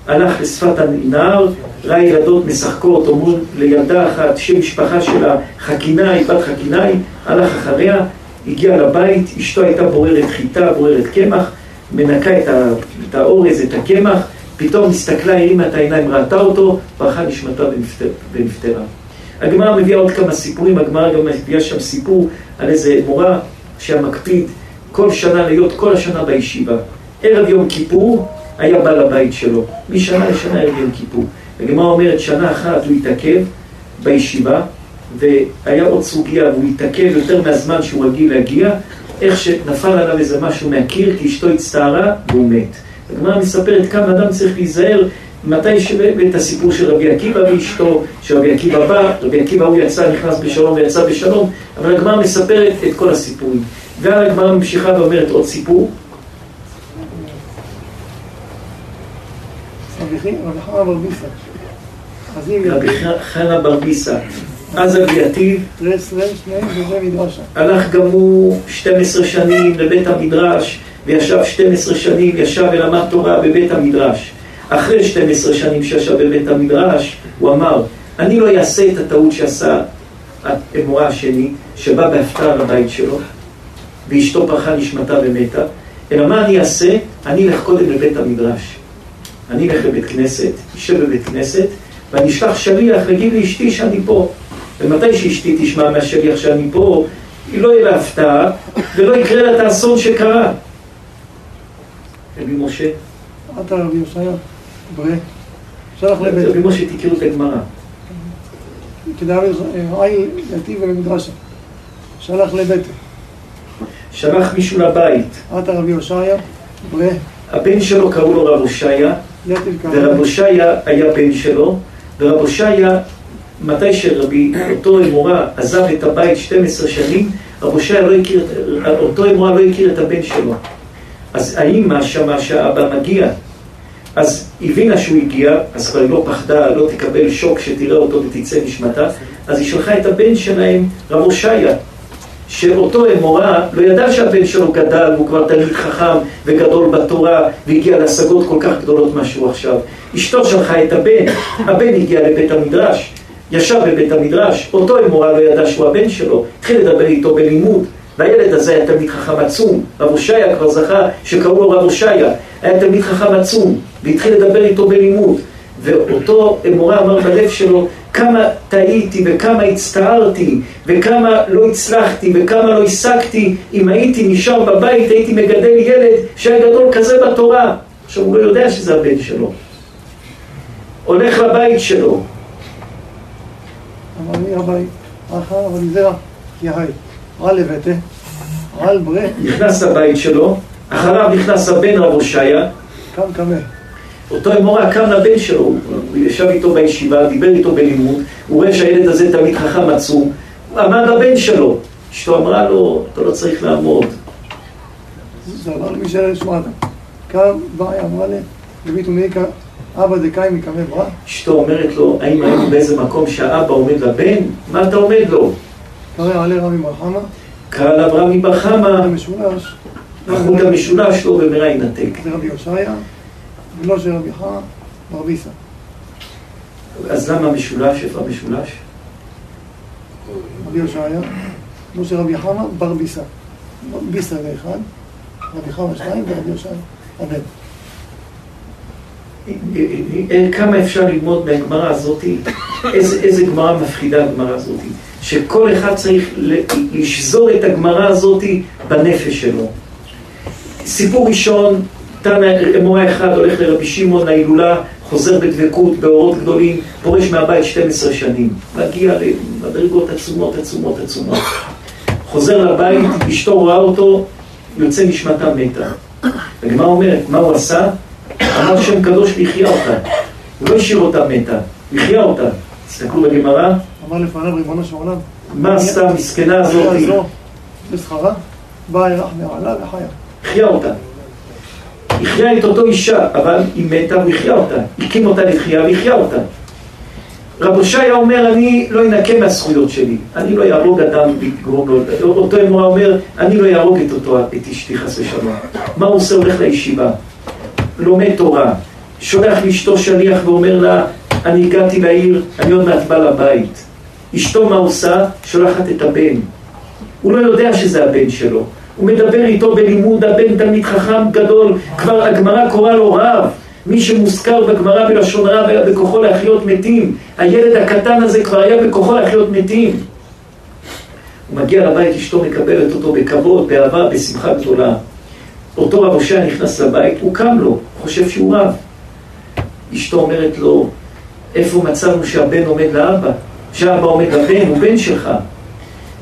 הלך לשפת הנהר, ראה ילדות משחקות, אומרים לילדה אחת, שם משפחה שלה, חכינאי, בת חכינאי, הלך אחריה, הגיע לבית, אשתו הייתה בוררת חיטה, בוררת קמח, מנקה את, האורז, את הקמח, פתאום הסתכלה, הרימה את העיניים, ראתה אותו, ברכה נשמתה ונפטר, ונפטרה. הגמרא מביאה עוד כמה סיפורים, הגמרא גם מביאה שם סיפור על איזה מורה שהיה מקפיד כל שנה להיות כל השנה בישיבה. ערב יום כיפור היה בעל הבית שלו, משנה לשנה ערב יום כיפור. הגמרא אומרת שנה אחת הוא התעכב בישיבה והיה עוד סוגיה והוא התעכב יותר מהזמן שהוא רגיל להגיע איך שנפל עליו איזה משהו מהקיר כי אשתו הצטערה והוא מת. הגמרא מספרת כמה אדם צריך להיזהר מתי שאת הסיפור של רבי עקיבא ואשתו, שרבי עקיבא בא, רבי עקיבא הוא יצא, נכנס בשלום ויצא בשלום, אבל הגמרא מספרת את כל הסיפורים. והגמרא ממשיכה ואומרת עוד סיפור. רבי חנא בר ביסא. אז אם רבי חנא בר ביסא, אז מדרשה. הלך גם הוא 12 שנים לבית המדרש, וישב 12 שנים, ישב ולמד תורה בבית המדרש. אחרי 12 שנים שישב בבית המדרש, הוא אמר, אני לא אעשה את הטעות שעשה האמורה השני, שבא בהפתעה לבית שלו, ואשתו פרחה נשמתה ומתה, אלא מה אני אעשה? אני אלך קודם לבית המדרש. אני אלך לבית כנסת, אשב בבית כנסת, ואני אשלח שליח להגיד לאשתי שאני פה. ומתי שאשתי תשמע מהשליח שאני פה, היא לא יהיה לה הפתעה, ולא יקרה לה את האסון שקרה. רבי משה, אתה רבי שלח לבית, רבי משה תכירו את הגמרא. כדאי עין יתיב ולמדרשה, שלח לבית, שלח מישהו לבית, אתה רבי יושעיה, ברא, הבן שלו קראו לו רב הושעיה, ורב הושעיה היה בן שלו, ורב הושעיה, מתי שרבי, אותו אמורה עזב את הבית 12 שנים, רב הושעיה לא הכיר, אותו אמורה לא הכיר את הבן שלו. אז האימא שמעה שהאבא מגיע, אז הבינה שהוא הגיע, אז כבר היא לא פחדה, לא תקבל שוק שתראה אותו ותצא נשמתה, אז היא שלחה את הבן שלהם, רב הושעיה, שאותו אמורה לא ידע שהבן שלו גדל, והוא כבר תלמיד חכם וגדול בתורה, והגיע להשגות כל כך גדולות מה שהוא עכשיו. אשתו שלחה את הבן, הבן הגיע לבית המדרש, ישב בבית המדרש, אותו אמורה לא ידע שהוא הבן שלו, התחיל לדבר איתו בלימוד, והילד הזה היה תלמיד חכם עצום, רב הושעיה כבר זכה שקראו לו רב הושעיה, היה תלמיד חכם עצום, והתחיל לדבר איתו בלימוד, ואותו אמורה אמר בלב שלו, כמה טעיתי וכמה הצטערתי וכמה לא הצלחתי וכמה לא השגתי. אם הייתי נשאר בבית הייתי מגדל ילד שהיה גדול כזה בתורה. עכשיו הוא לא יודע שזה הבן שלו. הולך לבית שלו אמר לי אביי, אחר אבל זרע, יהי, על לבית, על ברא, נכנס לבית שלו אחריו נכנס הבן רב הושעיה. קם קמה, אותו אמורה קם לבן שלו, הוא ישב איתו בישיבה, דיבר איתו בלימוד, הוא רואה שהילד הזה תלמיד חכם עצום, עמד הבן שלו, אשתו אמרה לו, אתה לא צריך לעמוד, זה אמר למי שאלה שמעת, קם, באי אמרה לי, דבית ומיקה, אבא דקאי מקמא ברא, אשתו אומרת לו, האם היינו באיזה מקום שהאבא עומד לבן? מה אתה עומד לו? קרא עלי רבי מרחמה, קרא לאברהם מבר חמא, המשולש, החוט המשולש לו במהרה ינתק. זה רבי יושעיה, ולא של רבי חמא, ברביסה. אז למה המשולש? איפה המשולש? רבי יושעיה, לא של רבי חמא, ברביסה. ביסה זה אחד, רבי חמא שתיים ורבי יושעיה, הבן. כמה אפשר ללמוד מהגמרא הזאתי, איזה, איזה גמרא מפחידה הגמרא הזאתי, שכל אחד צריך לשזור את הגמרא הזאתי בנפש שלו. סיפור ראשון, תנא אמורה אחד הולך לרבי שמעון להילולה, חוזר בדבקות, באורות גדולים, פורש מהבית 12 שנים, מגיע למדרגות עצומות, עצומות, עצומות. חוזר לבית, אשתו רואה אותו, יוצא נשמתה מתה. הגמרא אומרת, מה הוא עשה? אמר שם קדוש והחיה אותה. הוא לא השאיר אותה מתה, החיה אותה. תסתכלו בגמרא, אמר לפניו ריבונו של עולם, מה עשתה המסכנה הזאת? בשכרה, באה ירח מעלה וחיה. החיה אותה. החיה את אותו אישה, אבל היא מתה והחיה אותה. הקים אותה לתחייה והחיה אותה. רב הושעיה אומר, אני לא אנקה מהזכויות שלי. אני לא יהרוג אדם לגרום לו... אותו אמורה אומר, אני לא יהרוג את אותו, את אשתי חס ושלום. מה הוא עושה? הולך לישיבה. לומד תורה. שולח לאשתו שליח ואומר לה, אני הגעתי לעיר, אני עוד מעט בא לבית. אשתו מה עושה? שולחת את הבן. הוא לא יודע שזה הבן שלו. הוא מדבר איתו בלימוד, הבן תלמיד חכם גדול, כבר הגמרא קוראה לו רב. מי שמוזכר בגמרא בלשון רב היה בכוחו להחיות מתים. הילד הקטן הזה כבר היה בכוחו להחיות מתים. הוא מגיע לבית, אשתו מקבלת אותו בכבוד, באהבה, בשמחה גדולה. אותו רב הושע נכנס לבית, הוא קם לו, חושב שהוא רב. אשתו אומרת לו, איפה מצאנו שהבן עומד לאבא? שהאבא עומד לבן, הוא בן שלך.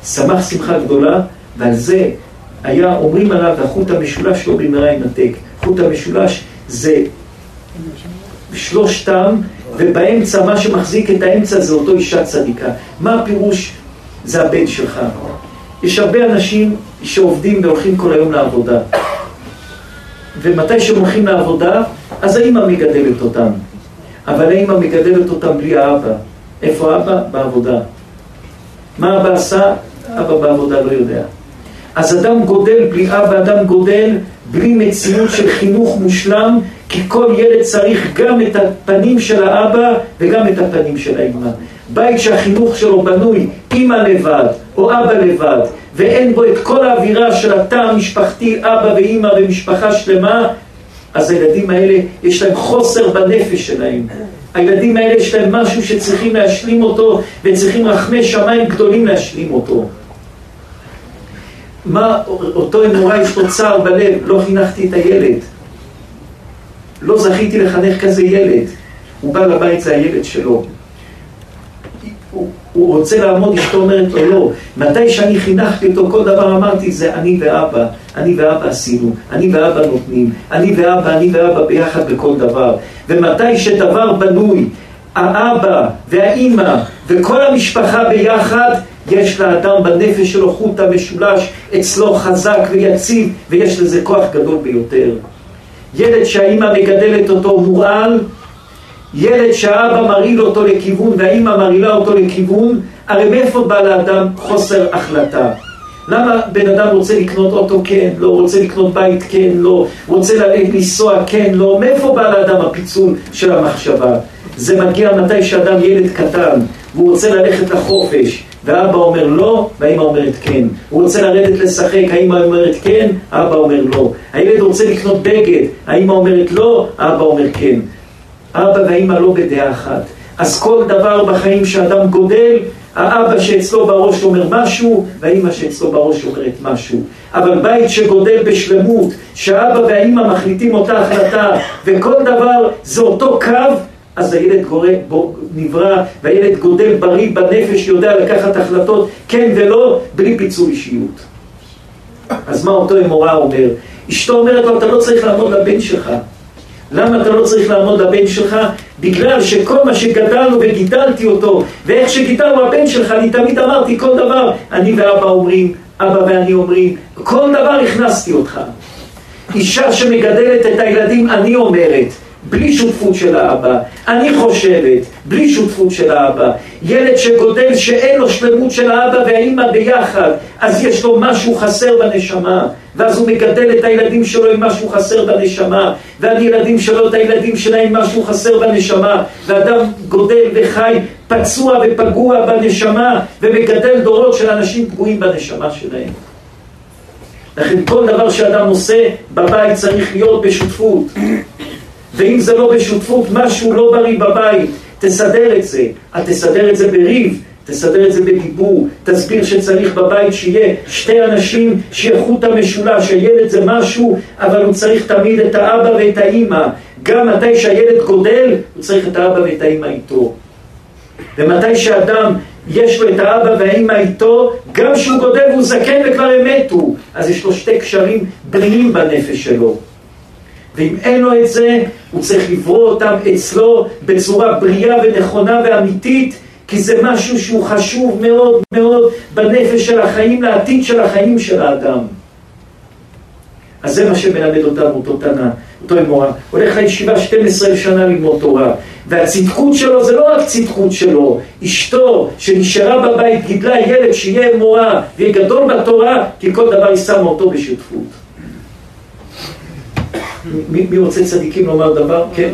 שמח שמחה גדולה, ועל זה היה אומרים עליו, החוט המשולש לא במהרה ינתק. חוט המשולש זה שלושתם, ובאמצע, מה שמחזיק את האמצע זה אותו אישה צדיקה. מה הפירוש? זה הבן שלך. יש הרבה אנשים שעובדים והולכים כל היום לעבודה. ומתי שהם הולכים לעבודה, אז האמא מגדלת אותם. אבל האמא מגדלת אותם בלי האבא. איפה האבא? בעבודה. מה אבא עשה? אבא בעבודה לא יודע. אז אדם גודל בלי אבא, אדם גודל בלי מציאות של חינוך מושלם, כי כל ילד צריך גם את הפנים של האבא וגם את הפנים של האמא. בית שהחינוך שלו בנוי אימא לבד או אבא לבד, ואין בו את כל האווירה של התא המשפחתי, אבא ואימא ומשפחה שלמה, אז הילדים האלה יש להם חוסר בנפש שלהם. הילדים האלה יש להם משהו שצריכים להשלים אותו, וצריכים רחמי שמיים גדולים להשלים אותו. מה, אותו אמורה יש לו צער בלב, לא חינכתי את הילד. לא זכיתי לחנך כזה ילד. הוא בא לבית, זה הילד שלו. הוא רוצה לעמוד, אשתו אומרת לו לא. מתי שאני חינכתי אותו, כל דבר אמרתי, זה אני ואבא. אני ואבא עשינו, אני ואבא נותנים, אני ואבא, אני ואבא ביחד בכל דבר. ומתי שדבר בנוי, האבא והאימא וכל המשפחה ביחד, יש לאדם בנפש שלו חוט המשולש, אצלו חזק ויציב, ויש לזה כוח גדול ביותר. ילד שהאימא מגדלת אותו מורעל, ילד שהאבא מרעיל אותו לכיוון והאימא מרעילה אותו לכיוון, הרי מאיפה בא לאדם חוסר החלטה? למה בן אדם רוצה לקנות אוטו כן, לא, רוצה לקנות בית כן, לא, רוצה לנסוע כן, לא, מאיפה בא לאדם הפיצול של המחשבה? זה מגיע מתי שאדם ילד קטן והוא רוצה ללכת לחופש ואבא אומר לא, והאמא אומרת כן. הוא רוצה לרדת לשחק, האמא אומרת כן, האבא אומר לא. הילד רוצה לקנות בגד, האמא אומרת לא, האבא אומר כן. אבא והאמא לא בדעה אחת. אז כל דבר בחיים שאדם גודל, האבא שאצלו בראש אומר משהו, והאמא שאצלו בראש אומרת משהו. אבל בית שגודל בשלמות, שהאבא והאמא מחליטים אותה החלטה, וכל דבר זה אותו קו, אז הילד גורם, בו, נברא, והילד גודל בריא בנפש, יודע לקחת החלטות כן ולא, בלי פיצול אישיות. אז מה אותו אמורה אומר? אשתו אומרת לו, אתה לא צריך לעמוד לבן שלך. למה אתה לא צריך לעמוד לבן שלך? בגלל שכל מה שגדלנו וגידלתי אותו, ואיך שגידלנו הבן שלך, אני תמיד אמרתי כל דבר, אני ואבא אומרים, אבא ואני אומרים, כל דבר הכנסתי אותך. אישה שמגדלת את הילדים, אני אומרת, בלי שותפות של האבא. אני חושבת, בלי שותפות של האבא. ילד שגודל שאין לו שלמות של האבא והאימא ביחד, אז יש לו משהו חסר בנשמה. ואז הוא מגדל את הילדים שלו עם משהו חסר בנשמה, והילדים שלו את הילדים שלהם עם משהו חסר בנשמה, ואדם גודל וחי פצוע ופגוע בנשמה, ומגדל דורות של אנשים פגועים בנשמה שלהם. לכן כל דבר שאדם עושה בבית צריך להיות בשותפות. ואם זה לא בשותפות, משהו לא בריא בבית, תסדר את זה. את תסדר את זה בריב, תסדר את זה בדיבור, תסביר שצריך בבית שיהיה שתי אנשים שיהיה חוט המשולש, הילד זה משהו, אבל הוא צריך תמיד את האבא ואת האימא. גם מתי שהילד גודל, הוא צריך את האבא ואת האימא איתו. ומתי שאדם יש לו את האבא והאימא איתו, גם כשהוא גודל והוא זקן וכבר הם מתו, אז יש לו שתי קשרים בריאים בנפש שלו. ואם אין לו את זה, הוא צריך לברוא אותם אצלו בצורה בריאה ונכונה ואמיתית, כי זה משהו שהוא חשוב מאוד מאוד בנפש של החיים, לעתיד של החיים של האדם. אז זה מה שמלמד אותנו אותו תנא, אותו אמורה. הולך לישיבה 12 שנה ללמוד תורה, והצדקות שלו זה לא רק צדקות שלו, אשתו שנשארה בבית גידלה ילד שיהיה אמורה ויהיה גדול בתורה, כי כל דבר היא שמה אותו בשותפות. מי, מי רוצה צדיקים לומר דבר? כן?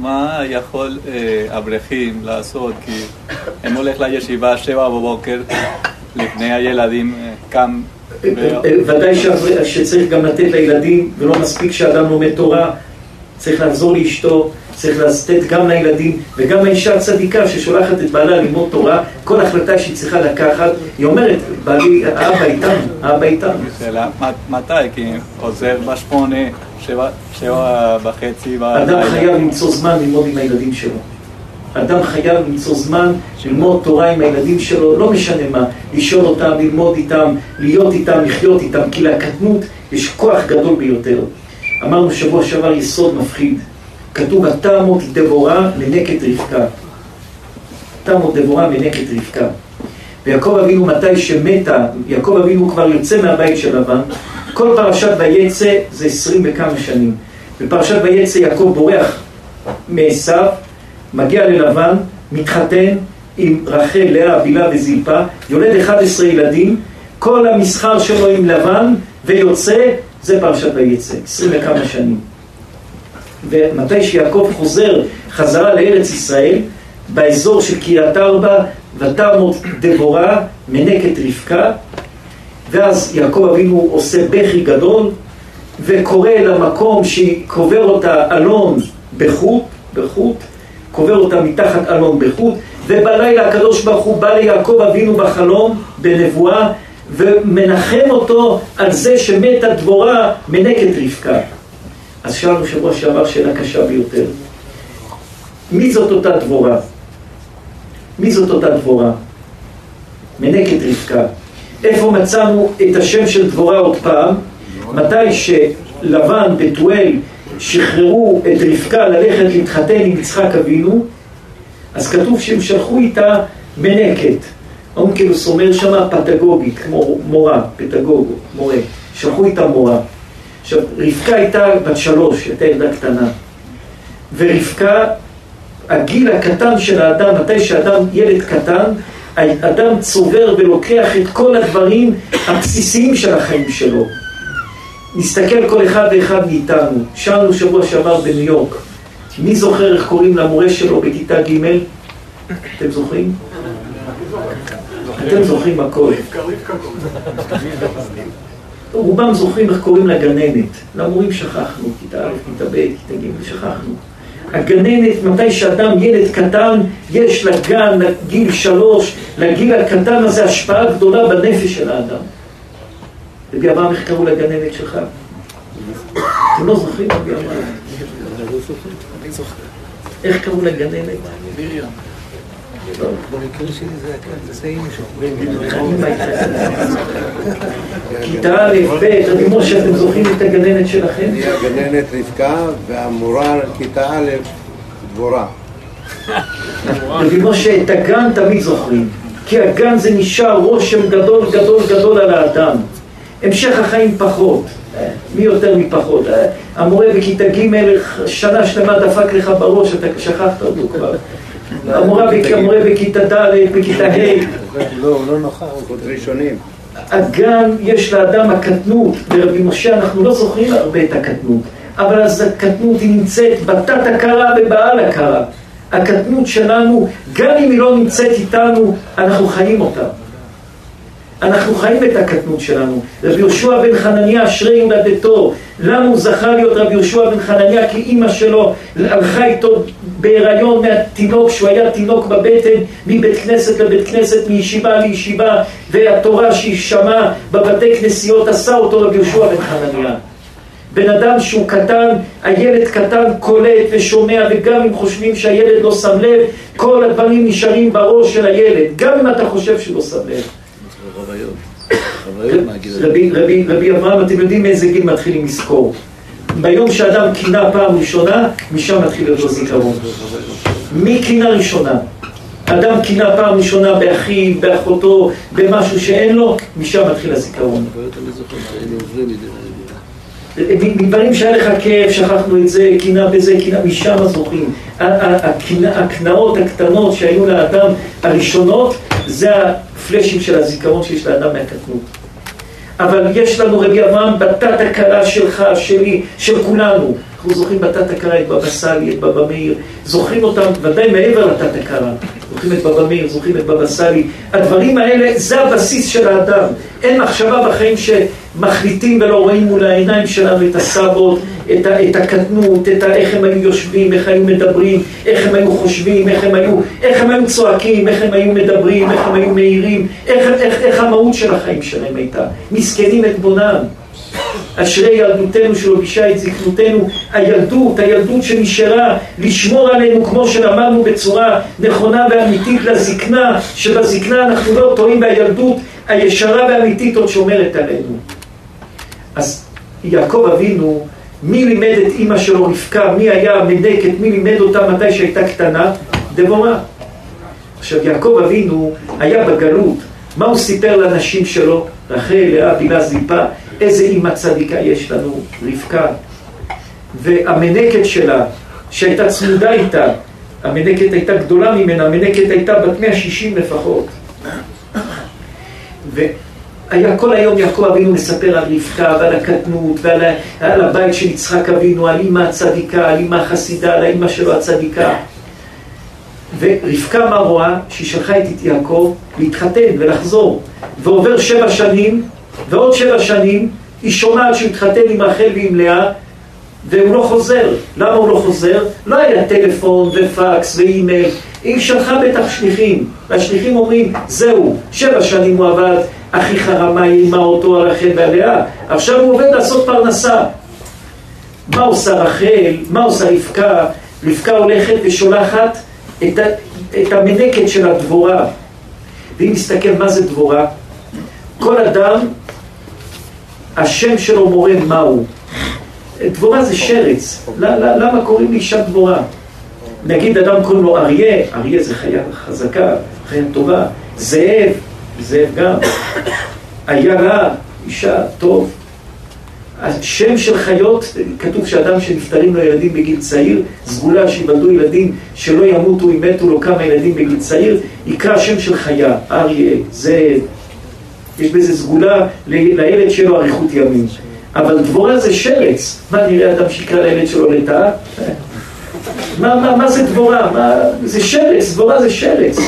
מה יכול אה, אברכים לעשות? כי הם הולך לישיבה שבע בבוקר, לפני הילדים אה, קם... ודאי שצריך גם לתת לילדים, ולא מספיק שאדם לומד תורה, צריך לחזור לאשתו, צריך לתת גם לילדים, וגם האישה הצדיקה ששולחת את בעלה ללמוד תורה, כל החלטה שהיא צריכה לקחת, היא אומרת, בעלי, האבא איתנו, האבא איתנו. מתי? כי עוזר בשמונה, שבע וחצי אדם חייב למצוא זמן ללמוד עם הילדים שלו. אדם חייב למצוא זמן ללמוד תורה עם הילדים שלו, לא משנה מה, לשאול אותם, ללמוד איתם, להיות איתם, לחיות איתם, כי לקטנות יש כוח גדול ביותר. אמרנו שבוע שעבר יסוד מפחיד. כתוב, התעמות דבורה לנקת רבקה. תעמות דבורה מנקת רבקה. ויעקב אבינו מתי שמתה, יעקב אבינו כבר יוצא מהבית של לבן, כל פרשת ויצא זה עשרים וכמה שנים. בפרשת ויצא יעקב בורח מעשיו, מגיע ללבן, מתחתן עם רחל, לאה, בילה וזלפה, יולד 11 ילדים, כל המסחר שלו עם לבן ויוצא, זה פרשת ויצא, עשרים וכמה שנים. ומתי שיעקב חוזר חזרה לארץ ישראל, באזור של קריית ארבע, ותמות דבורה, מנקת רבקה, ואז יעקב אבינו עושה בכי גדול, וקורא למקום שקובר אותה אלון בחוט, בחוט, קובר אותה מתחת אלון בחוט, ובלילה הקדוש ברוך הוא בא ליעקב אבינו בחלום, בנבואה, ומנחם אותו על זה שמתה דבורה מנקת רבקה. אז שאלנו שבוע שעבר שאלה קשה ביותר. מי זאת אותה דבורה? מי זאת אותה דבורה? מנקת רבקה. איפה מצאנו את השם של דבורה עוד פעם? מתי שלבן, בתואל, שחררו את רבקה ללכת להתחתן עם יצחק אבינו, אז כתוב שהם שלחו איתה מנקת. אונקלוס אומר שמה פדגוגית, כמו מורה, פדגוג, מורה. שלחו איתה מורה. עכשיו, רבקה הייתה בת שלוש, הייתה ילדה קטנה. ורבקה, הגיל הקטן של האדם, מתי שאדם, ילד קטן, האדם צובר ולוקח את כל הדברים הבסיסיים של החיים שלו. נסתכל כל אחד ואחד מאיתנו. שאלנו שבוע שעבר בניו יורק, מי זוכר איך קוראים למורה שלו בכיתה ג'? אתם זוכרים? אתם זוכרים הכל. רובם זוכרים איך קוראים לגננת. למורים שכחנו, כיתה א', כיתה ב', כיתה ג', שכחנו. הגננת, מתי שאדם ילד קטן, יש לגן, לגיל שלוש, לגיל הקטן הזה השפעה גדולה בנפש של האדם. רבי אברהם, איך קראו לגננת שלך? אתם לא זוכרים, רבי אברהם? איך קראו לגננת? מרים. במקרה שלי זה זה אימא כיתה א', ב', רבי משה, אתם זוכרים את הגננת שלכם? היא הגננת רבקה והמורה לכיתה א', דבורה. רבי משה, את הגן תמיד זוכרים, כי הגן זה נשאר רושם גדול גדול גדול על האדם. המשך החיים פחות, מי יותר מפחות. המורה בכיתה ג' שנה שלמה דפק לך בראש, אתה שכחת אותו כבר. המורה בכיתה ד', בכיתה ה', לא, הוא לא נוכח, הוא ראשונים. הגן יש לאדם הקטנות, לרבי משה אנחנו לא זוכרים הרבה את הקטנות, אבל אז הקטנות היא נמצאת בתת הכרה ובעל הכרה. הקטנות שלנו, גם אם היא לא נמצאת איתנו, אנחנו חיים אותה. אנחנו חיים את הקטנות שלנו. רבי יהושע בן חנניה, אשרי הולדתו. למה הוא זכה להיות רבי יהושע בן חנניה? כי אימא שלו הלכה איתו בהיריון מהתינוק, שהוא היה תינוק בבטן, מבית כנסת לבית כנסת, מישיבה לישיבה, והתורה שהיא שמעה בבתי כנסיות עשה אותו רבי יהושע בן חנניה. בן אדם שהוא קטן, הילד קטן קולט ושומע, וגם אם חושבים שהילד לא שם לב, כל הדברים נשארים בראש של הילד, גם אם אתה חושב שהוא לא שם לב. רבי, רבי, רבי אברהם, אתם יודעים מאיזה גיל מתחילים לזכור. ביום שאדם קינה פעם ראשונה, משם מתחיל להיות לו זיכרון. מי קינה ראשונה? אדם קינה פעם ראשונה באחיו, באחותו, במשהו שאין לו, משם מתחיל הזיכרון. מדברים שהיה לך כאב, שכחנו את זה, קינה בזה, קינה, משם זוכרים. הקנאות הקטנות שהיו לאדם הראשונות, זה הפלאשים של הזיכרון שיש לאדם מהקטנות. אבל יש לנו רבי אברהם בתת הכרה שלך, שלי, של כולנו. אנחנו זוכרים בתת הכרה את בבא סאלי, את בבא מאיר, זוכרים אותם ודאי מעבר לתת הכרה. זוכרים את בבא מאיר, זוכרים את בבא סאלי. הדברים האלה, זה הבסיס של האדם. אין מחשבה בחיים שמחליטים ולא רואים מול העיניים שלנו את הסבות, את, ה, את הקטנות, את ה, איך הם היו יושבים, איך היו מדברים, איך הם היו חושבים, איך הם היו, איך הם היו צועקים, איך הם היו מדברים, איך הם היו מאירים, איך, איך, איך המהות של החיים שלהם הייתה. מסכנים את בונם. אשרי ילדותנו שלובישה את זקנותנו, הילדות, הילדות שנשארה לשמור עלינו כמו שאמרנו בצורה נכונה ואמיתית לזקנה, שבזקנה אנחנו לא טועים והילדות הישרה והאמיתית עוד שומרת עלינו. אז יעקב אבינו, מי לימד את אימא שלו רבקה, מי היה מנקת, מי לימד אותה מתי שהייתה קטנה? דבורה. עכשיו יעקב אבינו היה בגלות, מה הוא סיפר לנשים שלו? רחל, לאה, בילה, זיפה, איזה אימא צדיקה יש לנו, רבקה. והמנקת שלה, שהייתה צמודה איתה, המנקת הייתה גדולה ממנה, המנקת הייתה בת 160 לפחות. והיה כל היום יעקב אבינו מספר על רבקה ועל הקטנות ועל על הבית של יצחק אבינו, על אימא הצדיקה, על אימא החסידה, על האימא שלו הצדיקה. ורבקה מה רואה? שהיא שלחה את יעקב להתחתן ולחזור. ועובר שבע שנים, ועוד שבע שנים, היא שומעת שהוא התחתן עם רחל ועם לאה, והוא לא חוזר. למה הוא לא חוזר? לא היה טלפון ופקס ואימייל. היא שלחה בטח שליחים, והשליחים אומרים, זהו, שבע שנים הוא עבד, אחיך רמה אימה אותו על החטא ועליה, עכשיו הוא עובד לעשות פרנסה. מה עושה רחל? מה עושה רבקה? רבקה הולכת ושולחת את, ה, את המנקת של הדבורה. ואם נסתכל מה זה דבורה, כל אדם, השם שלו מורה מהו. דבורה זה שרץ. למה קוראים לאישה דבורה? נגיד אדם קוראים לו אריה, אריה זה חיה חזקה, חיה טובה. זאב, זאב גם. עיירה, אישה, טוב. השם של חיות, כתוב שאדם שנפטרים לו ילדים בגיל צעיר, סגולה שיוולדו ילדים שלא ימותו אם מתו לו כמה ילדים בגיל צעיר, יקרא שם של חיה, אריה, זאב. יש בזה סגולה לילד שלו אריכות ימים. אבל דבורה זה שרץ. מה נראה אדם שיקרא לילד שלו לטאה? מה, מה, מה זה דבורה? מה, זה שרץ, דבורה זה שרץ.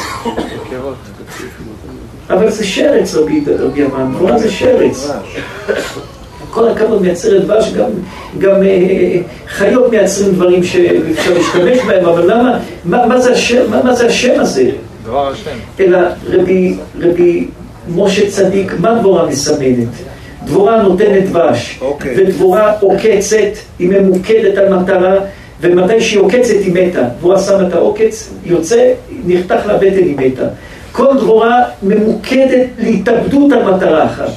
אבל זה שרץ, רבי, אמן, דבורה זה שרץ. כל הכבוד מייצרת דבש, גם, גם אה, חיות מייצרים דברים שאפשר להשתמש בהם, אבל למה, מה, מה, זה, השם, מה, מה זה השם הזה? דבר השם. אלא רבי, רבי משה צדיק, מה דבורה מסמנת? דבורה נותנת דבש, okay. אוקיי. ודבורה עוקצת, היא ממוקדת על מטרה, ומתי שהיא עוקצת היא מתה. דבורה שמה את העוקץ, יוצא, נחתך לבטן היא מתה. כל דבורה ממוקדת להתאבדות על מטרה אחת.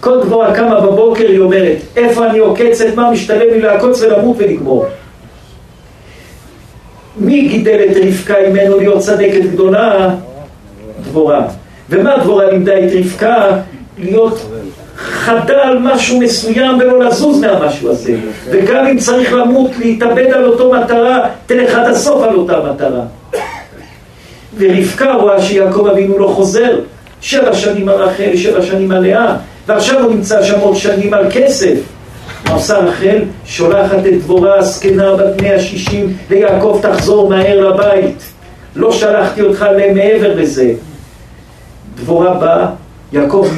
כל דבורה קמה בבוקר, היא אומרת, איפה אני עוקצת, מה משתלם לי לעקוץ ולמות ולגמור. מי גידל את רבקה ממנו להיות צדקת גדולה? דבורה. ומה דבורה לימדה את רבקה? להיות חדה על משהו מסוים ולא לזוז מהמשהו הזה. וגם אם צריך למות, להתאבד על אותו מטרה, תלך עד הסוף על אותה מטרה. ורבקה רואה שיעקב אבינו לא חוזר. שבע שנים על רחל, שבע שנים על לאה, ועכשיו הוא נמצא שם עוד שנים על כסף. מה עושה רחל? שולחת את דבורה הזקנה בת מאה שישים ליעקב תחזור מהר לבית. לא שלחתי אותך למעבר לזה. דבורה באה, יעקב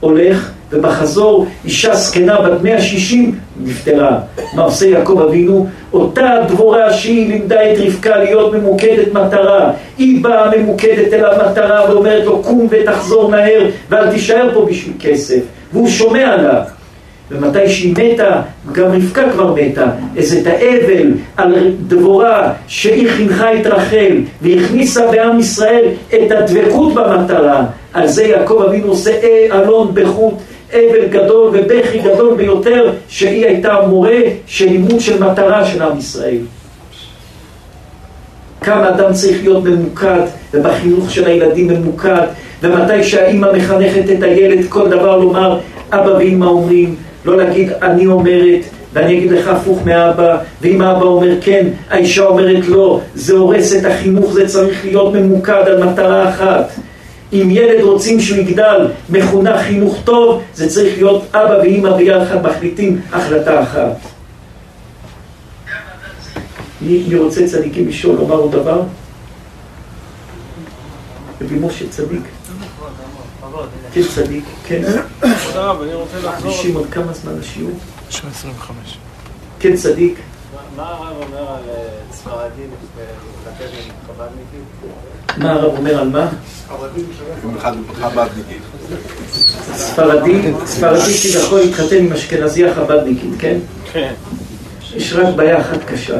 הולך, ובחזור אישה זקנה בת 160 נפטרה. מה עושה יעקב אבינו? אותה דבורה שהיא לימדה את רבקה להיות ממוקדת מטרה. היא באה ממוקדת אל המטרה ואומרת לו קום ותחזור מהר ואל תישאר פה בשביל כסף. והוא שומע לה. ומתי שהיא מתה, גם רבקה כבר מתה, אז את האבל על דבורה שהיא חינכה את רחל והכניסה בעם ישראל את הדבקות במטרה, על זה יעקב אבינו עושה אלון בחוט אבל גדול ובכי גדול ביותר שהיא הייתה מורה של לימוד של מטרה של עם ישראל. כמה אדם צריך להיות ממוקד ובחינוך של הילדים ממוקד ומתי שהאימא מחנכת את הילד כל דבר לומר אבא ואימא אומרים. לא להגיד אני אומרת ואני אגיד לך הפוך מאבא ואם האבא אומר כן האישה אומרת לא. זה הורס את החינוך זה צריך להיות ממוקד על מטרה אחת אם ילד רוצים שהוא יגדל מחונך חינוך טוב, זה צריך להיות אבא ואימא ביחד מחליטים החלטה אחת. מי, מי רוצה צדיקים לשאול, לומר עוד דבר? רבי משה צדיק. כן צדיק, כן. תודה רב, אני רוצה לחזור. עוד כמה זמן השיעור? שעה 25. כן צדיק. מה הרב אומר על אה, ספרדים להתחתן עם חב"דניקים? מה הרב אומר על מה? במיוחד חב"דניקים. ספרדי, ספרדי כביכול התחתן עם אשכנזייה חב"דניקית, כן? כן. יש רק בעיה אחת קשה.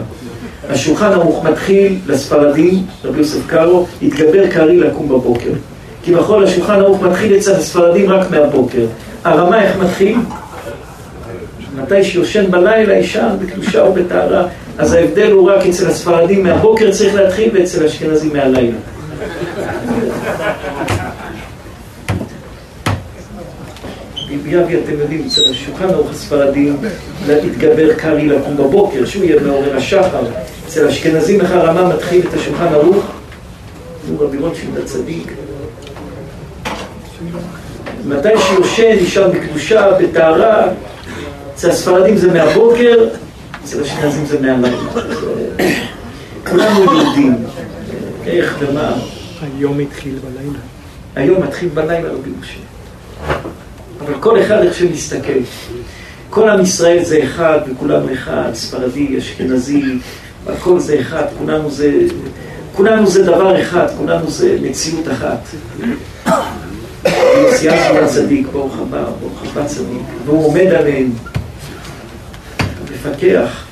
השולחן ערוך מתחיל לספרדים, רבי יוסף קארו, התגבר קארי לקום בבוקר. כי בכל השולחן ערוך מתחיל אצל הספרדים רק מהבוקר. הרמה איך מתחיל? מתי שיושן בלילה ישן בקדושה או בטהרה, אז ההבדל הוא רק אצל הספרדים מהבוקר צריך להתחיל ואצל האשכנזים מהלילה. ביבי אתם יודעים, אצל השולחן ערוך הספרדים להתגבר קרעי לקום בבוקר, שהוא יהיה מעורר השחר. אצל האשכנזים הרמה מתחיל את השולחן ערוך? הוא רבי רוטשילד הצדיק. מתי שיושן, נשאר בקדושה, בטהרה, אצל הספרדים זה מהבוקר, אצל האשכנזים זה מהלילה. כולנו יהודים. איך ומה? היום התחיל בלילה. היום מתחיל בלילה רבי משה. אבל כל אחד איך שמסתכל. כל עם ישראל זה אחד וכולנו אחד, ספרדי, אשכנזי, הכל זה אחד, כולנו זה, כולנו זה דבר אחד, כולנו זה מציאות אחת. *coughs* סיימנו לצדיק, ברוך הבא, ברוך הבא צדיק, והוא עומד עליהם, מפקח.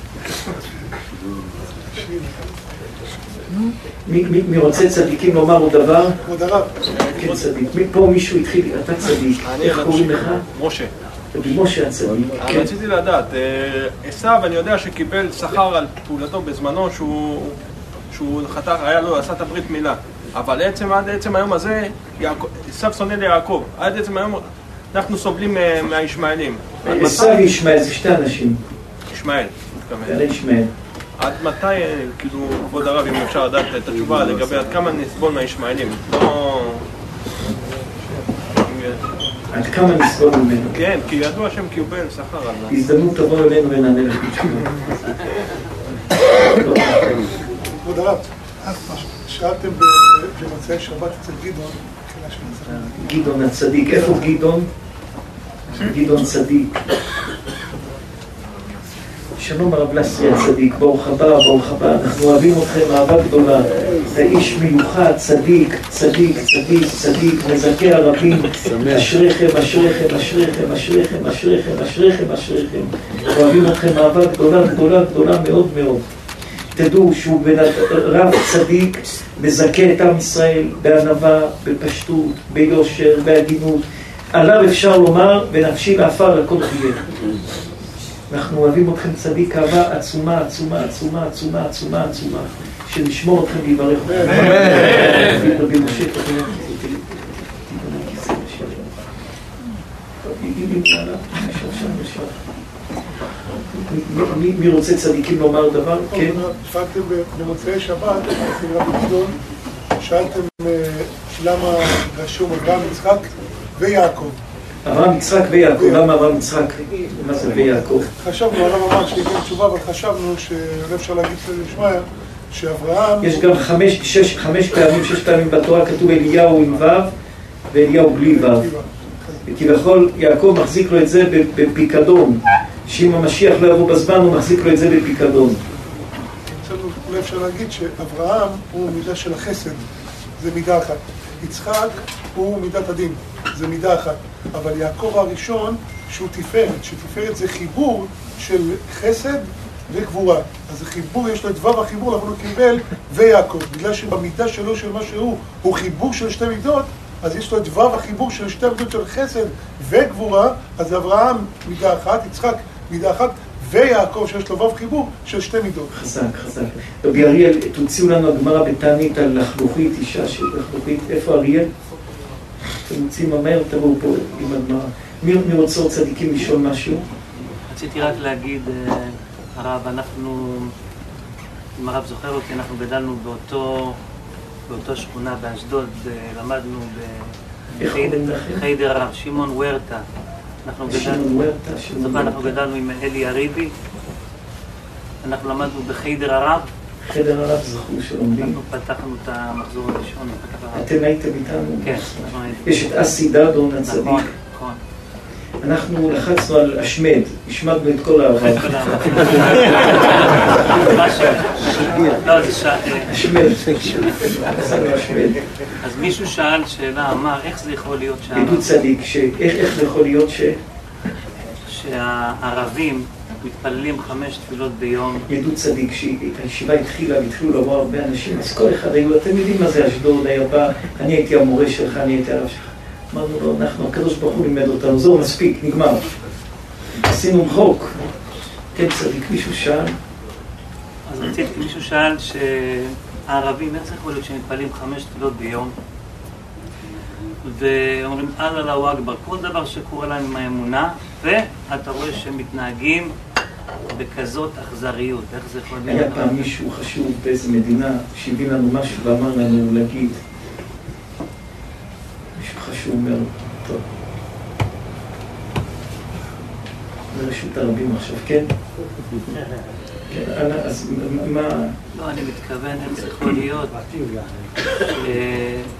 מי, מי, מי רוצה צדיקים לומר עוד דבר? כבוד הרב, כן, צדיק. מי- פה מישהו התחיל, אתה צדיק. איך קוראים לך? משה. רבי משה הצדיק. אני כן. רציתי לדעת, אה, עשיו אני יודע שקיבל שכר על פעולתו בזמנו שהוא חתך, היה לו, עשה את הברית מילה אבל עצם, עד עצם היום הזה, עשיו שונא ליעקב עד עצם היום אנחנו סובלים אה, מהישמעאלים עשו וישמעאל זה שתי אנשים. ישמעאל. עד מתי, כאילו, כבוד הרב, אם אפשר לדעת את התשובה לגבי עד כמה נסבול מהישמעאלים? לא... עד כמה נסבול ממנו. כן, כי ידוע שהם קיבל שכר על זה. הזדמנות תבוא אלינו ונענה לך תשובה. כבוד הרב, שאלתם במוצאי שבת אצל גדעון, הזמן. גדעון הצדיק. איפה גדעון? גדעון צדיק. שלום הרב לסרי הצדיק, ברוך הבא, ברוך הבא, אנחנו אוהבים אתכם אהבה גדולה. אתה איש מיוחד, צדיק, צדיק, צדיק, צדיק, מזכה הרבים. אשריכם, אשריכם, אשריכם, אשריכם, אשריכם, אשריכם, אשריכם. אוהבים אתכם אהבה גדולה, גדולה, גדולה מאוד מאוד. תדעו שהוא בן רב צדיק, מזכה את עם ישראל בענווה, בפשטות, ביושר, בהגינות. עליו אפשר לומר, ונפשי לעפר הכל תהיה. אנחנו אוהבים אתכם צדיק אהבה עצומה, עצומה, עצומה, עצומה, עצומה, עצומה. שנשמור אתכם ויברך אתכם. מי- רוצה צדיקים לומר דבר? כן. שאלתם במוצאי שבת שאלתם אה, למה רשום אברהם, יצחק ויעקב. אברהם יצחק ויעקב, למה אברהם יצחק? מה זה ויעקב? חשבנו, הרב אמר שייתן תשובה, אבל חשבנו שאולי אפשר להגיד לשמעיה, שאברהם... יש גם חמש, שש, חמש פעמים, שש פעמים בתורה כתוב אליהו עם ו' ואליהו בלי ו'. וכביכול יעקב מחזיק לו את זה בפיקדון, שאם המשיח לא יבוא בזמן הוא מחזיק לו את זה בפיקדון. אולי אפשר להגיד שאברהם הוא מידה של החסד, זה מידה אחת. יצחק הוא מידת הדין, זה מידה אחת. אבל יעקב הראשון, שהוא תפארת, שתפארת זה חיבור של חסד וגבורה. אז החיבור, יש לו את וו החיבור, לכן הוא קיבל ויעקב. בגלל שבמידה שלו, של מה שהוא, הוא חיבור של שתי מידות, אז יש לו את וו החיבור של שתי מידות של חסד וגבורה, אז אברהם מידה אחת, יצחק מידה אחת, ויעקב שיש לו וו חיבור של שתי מידות. חזק, חזק. רבי אריאל, תוציאו לנו הגמרא בתענית על לחלוכית, אישה של לחלוכית. איפה אריאל? אתם רוצים מהר, תבואו פה עם הגמרא. מי רוצה צדיקים לשאול משהו? רציתי רק להגיד, אה, הרב, אנחנו, אם הרב זוכר אותי, אנחנו גדלנו באותו, באותו שכונה באשדוד, למדנו? בחיידר הרב, שמעון וורטה. אנחנו גדלנו, זוכר, אנחנו. גדלנו עם אלי אריבי, אנחנו למדנו בחיידר הרב, חדר הרב זכו שלומדים. אנחנו פתחנו את המחזור הראשון. אתם הייתם איתנו? כן, היינו. יש את אסי דדון הצדיק. נכון, נכון. אנחנו לחצנו על השמד, השמדנו את כל העבר. *laughs* לא, השמד. השמד. אז מישהו שאל שאלה, אמר, איך זה יכול להיות שה- עדות צדיק, איך זה יכול להיות ש... שהערבים מתפללים חמש תפילות ביום, עדות צדיק, שהישיבה התחילה והתחילו לבוא הרבה אנשים, אז כל אחד היו, אתם יודעים מה זה אשדוד, היה בא, אני הייתי המורה שלך, אני הייתי הרב שלך. אמרנו לו, אנחנו, הקדוש ברוך הוא לימד אותנו, זהו, מספיק, נגמר. עשינו חוק. כן, צדיק, מישהו שאל, אז רציתי, מישהו שאל שהערבים, איך זה יכול להיות שהם מתפללים חמש תפילות ביום ואומרים אללהו אכבר, כל דבר שקורה להם עם האמונה ואתה רואה שהם מתנהגים בכזאת אכזריות, איך זה יכול להיות? היה פעם מישהו חשוב באיזה מדינה שהביא לנו משהו ואמר לנו להגיד, מישהו חשוב אומר, טוב. ברשות הרבים עכשיו, כן? כן, אז מה... לא, אני מתכוון, איך זה יכול להיות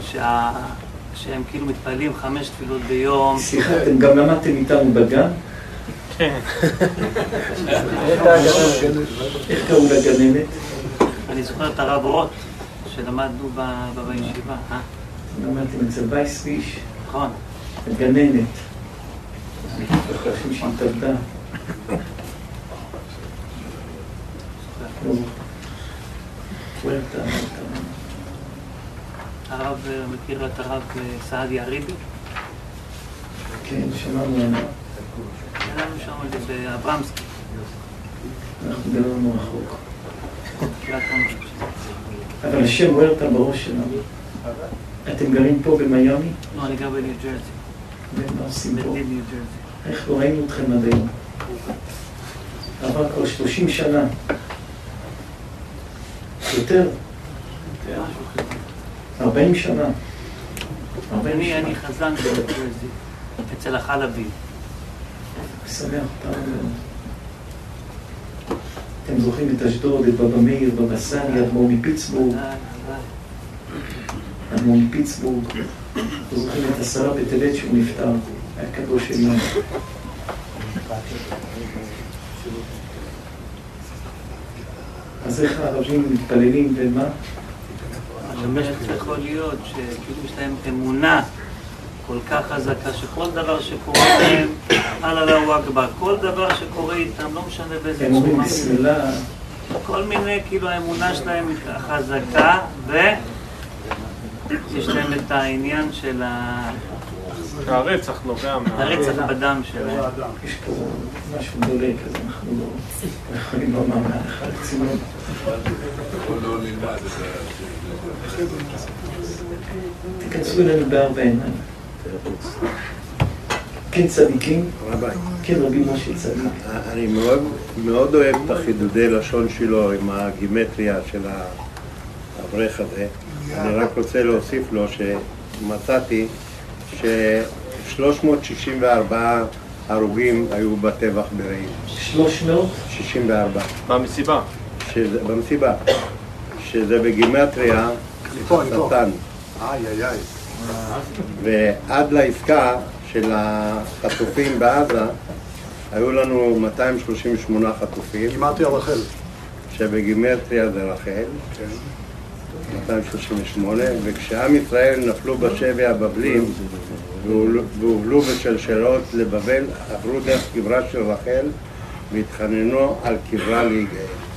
שה- שהם כאילו מתפללים חמש תפילות ביום סליחה, אתם גם למדתם איתנו בגן? איך קראו לגננת? אני זוכר את הרב רוט, שלמדנו בישיבה, אה? למדתם אצל וייספיש, נכון. הגננת. חושבים שהיא התאבדה. לא. פוארטה, פוארטה. הרב, אה, מכיר את הרב אה, סעדיה ריבי? כן, שמענו עליו. גדלנו שם על זה באברמסקי, אנחנו רחוק. אונו. אבל השם וורטה בראש שלנו. אתם גרים פה במיאמי? לא, אני גר בניו ג'רזי, ומה עושים פה? איך לא ראינו אתכם עד היום? עבר כבר 30 שנה. יותר, משהו כזה. 40 שנה. 40 אני. חזן בניו ג'רזי, אצל החלבי. שמח פעם מאוד. אתם זוכרים את אשדוד, את בבא מאיר, בבא סאלי, אדמו"ר מפיטסבורג, ודאי, ודאי. אדמו"ר מפיטסבורג. אתם זוכרים את עשרה בטבת שהוא נפטר, היה קדוש עליון. אז איך הערבים מתפללים ומה? אני אומר, יכול להיות שכאילו יש להם אמונה כל כך חזקה, שכל דבר שקורה להם, אללהו אכבר, כל דבר שקורה איתם, לא משנה באיזה הם אומרים צורה, כל מיני, כאילו האמונה שלהם היא חזקה, ויש להם את העניין של ה- שהרצח נובע מה... הרצח בדם שלהם. יש פה משהו דולק, אז אנחנו לא יכולים לומר לא את זה. תיכנסו אלינו בארבע עיניים. כן צדיקים, רבי, כן רבי משה צדיק. אני מאוד, מאוד אוהב את החידודי לשון שלו עם הגימטריה של האברך הזה. אני רק רוצה להוסיף לו שמצאתי ש-364 הרוגים היו בטבח ברעים. 364. במסיבה. שזה, במסיבה. שזה בגימטריה. שטן. איי, איי, איי. ועד לעסקה של החטופים בעזה, היו לנו 238 חטופים. גימטריה רחל. שבגימטריה זה רחל, 238, וכשעם ישראל נפלו בשבי הבבלים והובלו בשלשלות לבבל, עברו דרך קברה של רחל והתחננו על קברה להיגאל.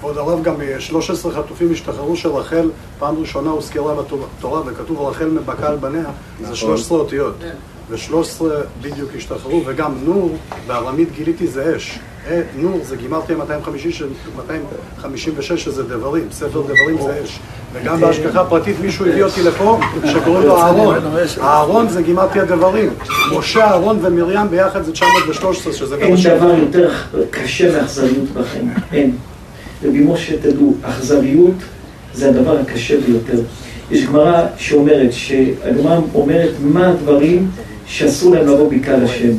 כבוד הרב, גם אה, 13 חטופים השתחררו שרחל פעם ראשונה הוזכרה בתורה וכתוב רחל מבכה על בניה, זה נכון. 13 אותיות. ו-13 בדיוק השתחררו, וגם נור, בארמית גיליתי זה אש. אה, נור זה גימרתי 250 של- 256 שזה דברים, ספר דברים זה אש. וגם בהשגחה פרטית מישהו הביא אותי לפה שקוראים לו אהרון. אהרון זה גימרתי הדברים. משה, אהרון ומרים ביחד זה 913 שזה גם אין. דבר יותר קשה מאכזריות בחיים, אין. רבי משה, תדעו, אכזריות זה הדבר הקשה ביותר. יש גמרא שאומרת, שהגמרא אומרת מה הדברים שאסור להם לבוא בקהל השם.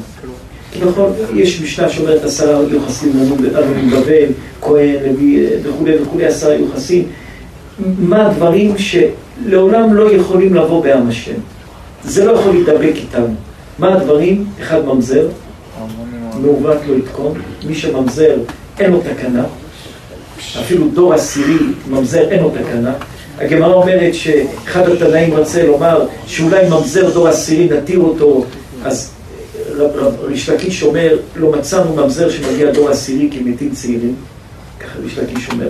נכון, יש משנה שאומרת עשרה יוחסין לנו בבל, כהן, לוי וכולי וכולי, עשרה יוחסין. מה הדברים שלעולם לא יכולים לבוא בעם השם. זה לא יכול להידבק איתנו. מה הדברים? אחד ממזר, מעוות לא יתקון, מי שממזר אין לו תקנה, אפילו דור עשירי ממזר אין לו תקנה. הגמרא אומרת שאחד התנאים רצה לומר שאולי ממזר דור עשירי נתיר אותו, אז רב- רב- ריש לקיש אומר לא מצאנו ממזר שמגיע דור עשירי כי מתים צעירים, ככה ריש לקיש אומר.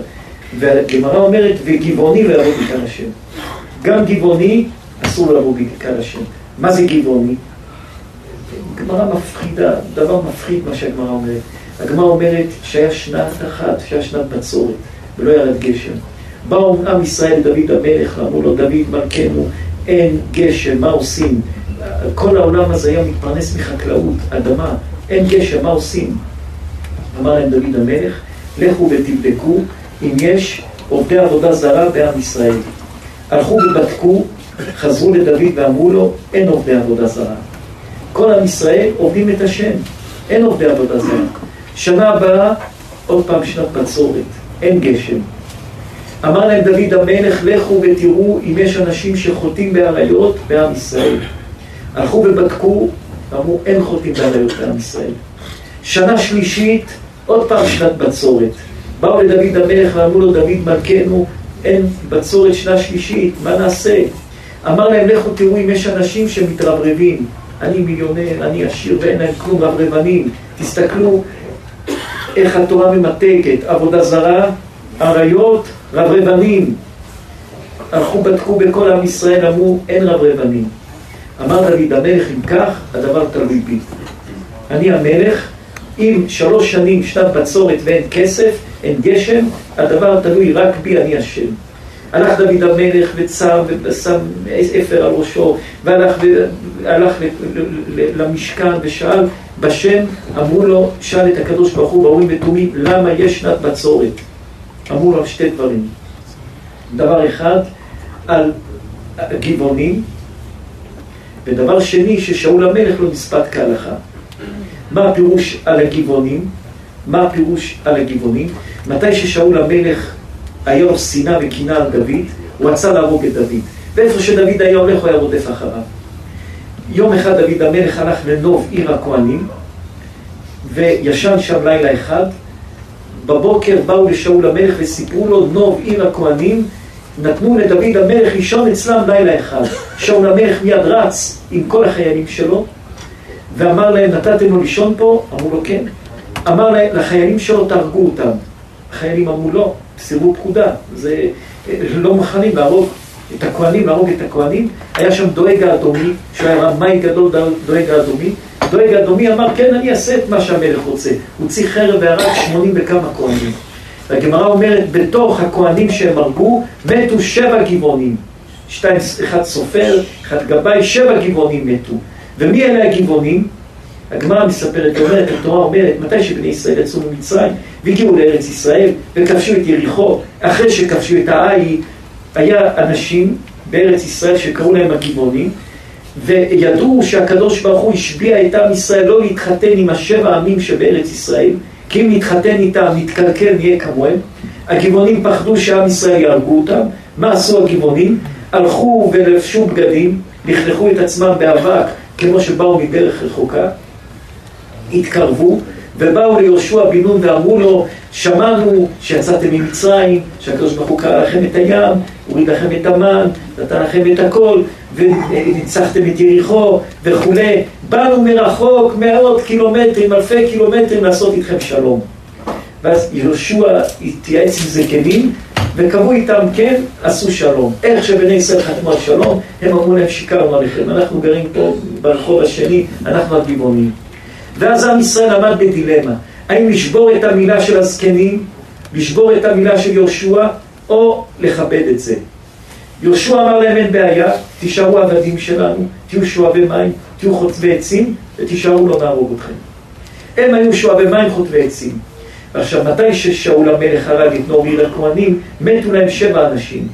והגמרא אומרת וגבעוני לא יבוא בקהל השם. גם גבעוני אסור לבוא בקהל השם. מה זה גבעוני? גמרא מפחידה, דבר מפחיד מה שהגמרא אומרת. הגמרא אומרת שהיה שנת אחת, שהיה שנת בצורת, ולא ירד גשם. באו עם ישראל לדוד המלך, ואמרו לו, דוד מלכנו, אין גשם, מה עושים? כל העולם הזה היה מתפרנס מחקלאות, אדמה, אין גשם, מה עושים? אמר להם דוד המלך, לכו ותבדקו אם יש עובדי עבודה זרה בעם ישראל. הלכו ובדקו, חזרו לדוד ואמרו לו, אין עובדי עבודה זרה. כל עם ישראל עובדים את השם, אין עובדי עבודה זרה. שנה הבאה, עוד פעם שנת בצורת, אין גשם. אמר להם דוד המלך, לכו ותראו אם יש אנשים שחוטאים באריות בעם ישראל. הלכו ובדקו, אמרו, אין חוטאים באריות בעם ישראל. שנה שלישית, עוד פעם שנת בצורת. באו לדוד המלך ואמרו לו, דוד מלכנו, אין בצורת שנה שלישית, מה נעשה? אמר להם, לכו תראו אם יש אנשים שמתרברבים. אני מיליונר, אני עשיר ואין להם כלום, רברבנים. תסתכלו איך התורה ממתקת, עבודה זרה, עריות, רברבנים. הלכו בדקו בכל עם ישראל, אמרו, אין רברבנים. אמר דוד המלך, אם כך, הדבר תלוי בי. אני המלך, אם שלוש שנים שנת בצורת ואין כסף, אין גשם, הדבר תלוי רק בי, אני השם. הלך דוד המלך וצם ושם אפר על ראשו והלך, והלך למשכן ושאל בשם, אמרו לו, שאל את הקדוש ברוך הוא באורים ותומים, למה יש שנת בצורת? אמרו לו שתי דברים. דבר אחד, על גבעונים, ודבר שני, ששאול המלך לא נספת כהלכה. מה הפירוש על הגבעונים? מה הפירוש על הגבעונים? מתי ששאול המלך לו שנאה וקנאה על דוד, הוא רצה להרוג את דוד. ואיפה שדוד היה הולך, הוא היה רודף אחריו. יום אחד דוד המלך הלך לנוב עיר הכהנים, וישן שם לילה אחד. בבוקר באו לשאול המלך וסיפרו לו, נוב עיר הכהנים, נתנו לדוד המלך לישון אצלם לילה אחד. שאול המלך מיד רץ עם כל החיילים שלו, ואמר להם, נתתם לו לישון פה? אמרו לו, כן. אמר לחיילים שלו, תהרגו אותם. החיילים אמרו, לא, סירבו פקודה, זה לא מוכנים להרוג את הכהנים, להרוג את הכהנים. היה שם דואג האדומי, שהוא היה רמאי גדול דואג האדומי. דואג האדומי אמר, כן, אני אעשה את מה שהמלך רוצה. הוא הוציא חרב והרג שמונים וכמה כהנים. והגמרא אומרת, בתוך הכהנים שהם הרגו, מתו שבע גבעונים. שתיים, אחד סופר, אחד גבאי, שבע גבעונים מתו. ומי אלה הגבעונים? הגמרא מספרת, אומרת, התורה אומרת, מתי שבני ישראל יצאו ממצרים והגיעו לארץ ישראל וכבשו את יריחו, אחרי שכבשו את העי, היה אנשים בארץ ישראל שקראו להם הגבעונים, וידעו שהקדוש ברוך הוא השביע את עם ישראל לא להתחתן עם השבע עמים שבארץ ישראל, כי אם נתחתן איתם, נתקלקל, נהיה כמוהם. הגבעונים פחדו שעם ישראל יהרגו אותם. מה עשו הגבעונים? הלכו ולבשו בגדים, לכלכו את עצמם באבק, כמו שבאו מדרך רחוקה, התקרבו, ובאו ליהושע בן נון ואמרו לו, שמענו שיצאתם ממצרים, שהקדוש ברוך הוא קרא לכם את הים, הוריד לכם את המן, נתן לכם את הכל, וניצחתם את יריחו וכולי. באנו מרחוק מאות קילומטרים, אלפי קילומטרים לעשות איתכם שלום. ואז יהושע התייעץ עם זקנים, וקבעו איתם, כן, עשו שלום. איך שבני ישראל חתמו על שלום, הם אמרו להם, שיקרנו עליכם, אנחנו גרים פה ברחוב השני, אנחנו הגבעונים. ואז עם ישראל עמד בדילמה, האם לשבור את המילה של הזקנים, לשבור את המילה של יהושע, או לכבד את זה. יהושע אמר להם אין בעיה, תישארו עבדים שלנו, תהיו שואבי מים, תהיו חוטבי עצים, ותישארו לא נהרוג אתכם. הם היו שואבי מים חוטבי עצים. עכשיו, מתי ששאול המלך הרג את נור עיר הכהנים, מתו להם שבע אנשים.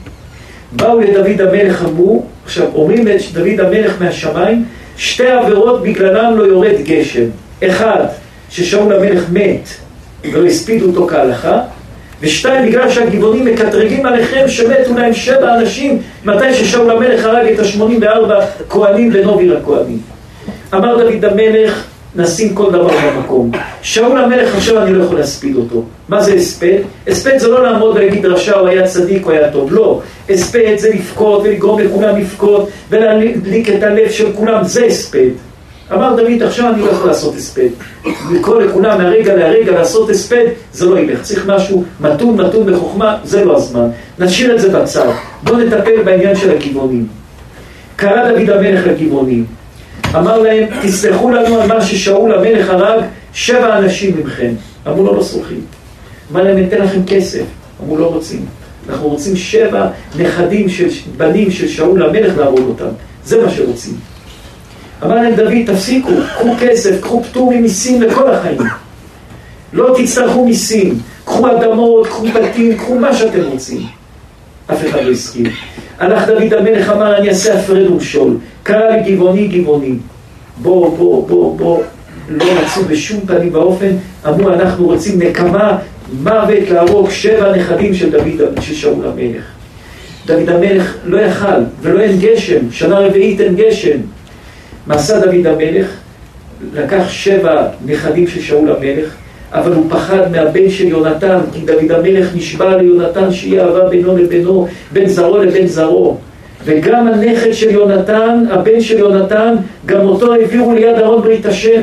באו לדוד המלך, אמרו, עכשיו, אומרים לדוד המלך מהשמיים, שתי עבירות בגללם לא יורד גשם. אחד, ששאול המלך מת ולא הספידו אותו כהלכה, ושתיים, בגלל שהגבעונים מקטרגים עליכם שמתו להם שבע אנשים מתי ששאול המלך הרג את השמונים וארבע כהנים בנוביר הכהנים. אמר דוד המלך, נשים כל דבר במקום. שאול המלך עכשיו אני לא יכול להספיד אותו. מה זה הספד? הספד זה לא לעמוד ולהגיד רשע הוא היה צדיק או היה טוב, לא. הספד זה לבכות ולגרום לכולם לבכות ולהדליק את הלב של כולם, זה הספד. אמר דוד, עכשיו אני לא יכול לעשות הספד. לקרוא לכולם מהרגע להרגע לעשות הספד, זה לא ילך. צריך משהו מתון, מתון בחוכמה, זה לא הזמן. נשאיר את זה בצד. בואו נטפל בעניין של הגבעונים. קרא דוד המלך לגבעונים. אמר להם, תסלחו לנו על מה ששאול המלך הרג שבע אנשים ממכם. אמרו לו, לא סולחים. אמר להם, ניתן לכם כסף. אמרו, לא רוצים. אנחנו רוצים שבע נכדים של בנים של שאול המלך להרוג אותם. זה מה שרוצים. אמר להם דוד, תפסיקו, קחו כסף, קחו פטור ממיסים לכל החיים. לא תצטרכו מיסים, קחו אדמות, קחו בתים, קחו מה שאתם רוצים. אף אחד לא הסכים. הלך דוד המלך, אמר, אני אעשה הפרד ומשול. קרא לי גבעוני גבעוני. בוא, בוא, בוא, בוא. לא רצו בשום פנים ואופן, אמרו, אנחנו רוצים נקמה, מוות להרוג שבע נכדים של דוד, של שאול המלך. דוד המלך לא יכל, ולא אין גשם, שנה רביעית אין גשם. מה עשה דוד המלך? לקח שבע נכדים של שאול המלך, אבל הוא פחד מהבן של יונתן, כי דוד המלך נשבע ליונתן שיהיה אהבה בינו לבינו, בין זרעו לבין זרעו. וגם הנכד של יונתן, הבן של יונתן, גם אותו העבירו ליד ארון ברית השם.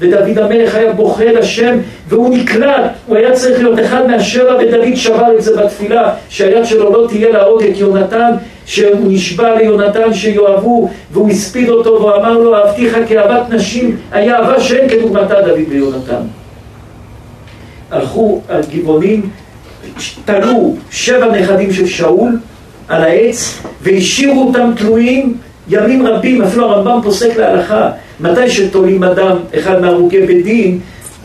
ודוד המלך היה בוכה לשם והוא נקלט, הוא היה צריך להיות אחד מהשבע ודוד שבר את זה בתפילה שהיד שלו לא תהיה להרוג את יונתן שהוא נשבע ליונתן שיאהבו והוא הספיד אותו והוא אמר לו אהבתיך כאהבת נשים היה אהבה שאין כדוגמתה דוד ויונתן הלכו הגבעונים, תלו שבע נכדים של שאול על העץ והשאירו אותם תלויים ימים רבים, אפילו הרמב"ם פוסק להלכה מתי שתולים אדם, אחד מהרוגי בית דין,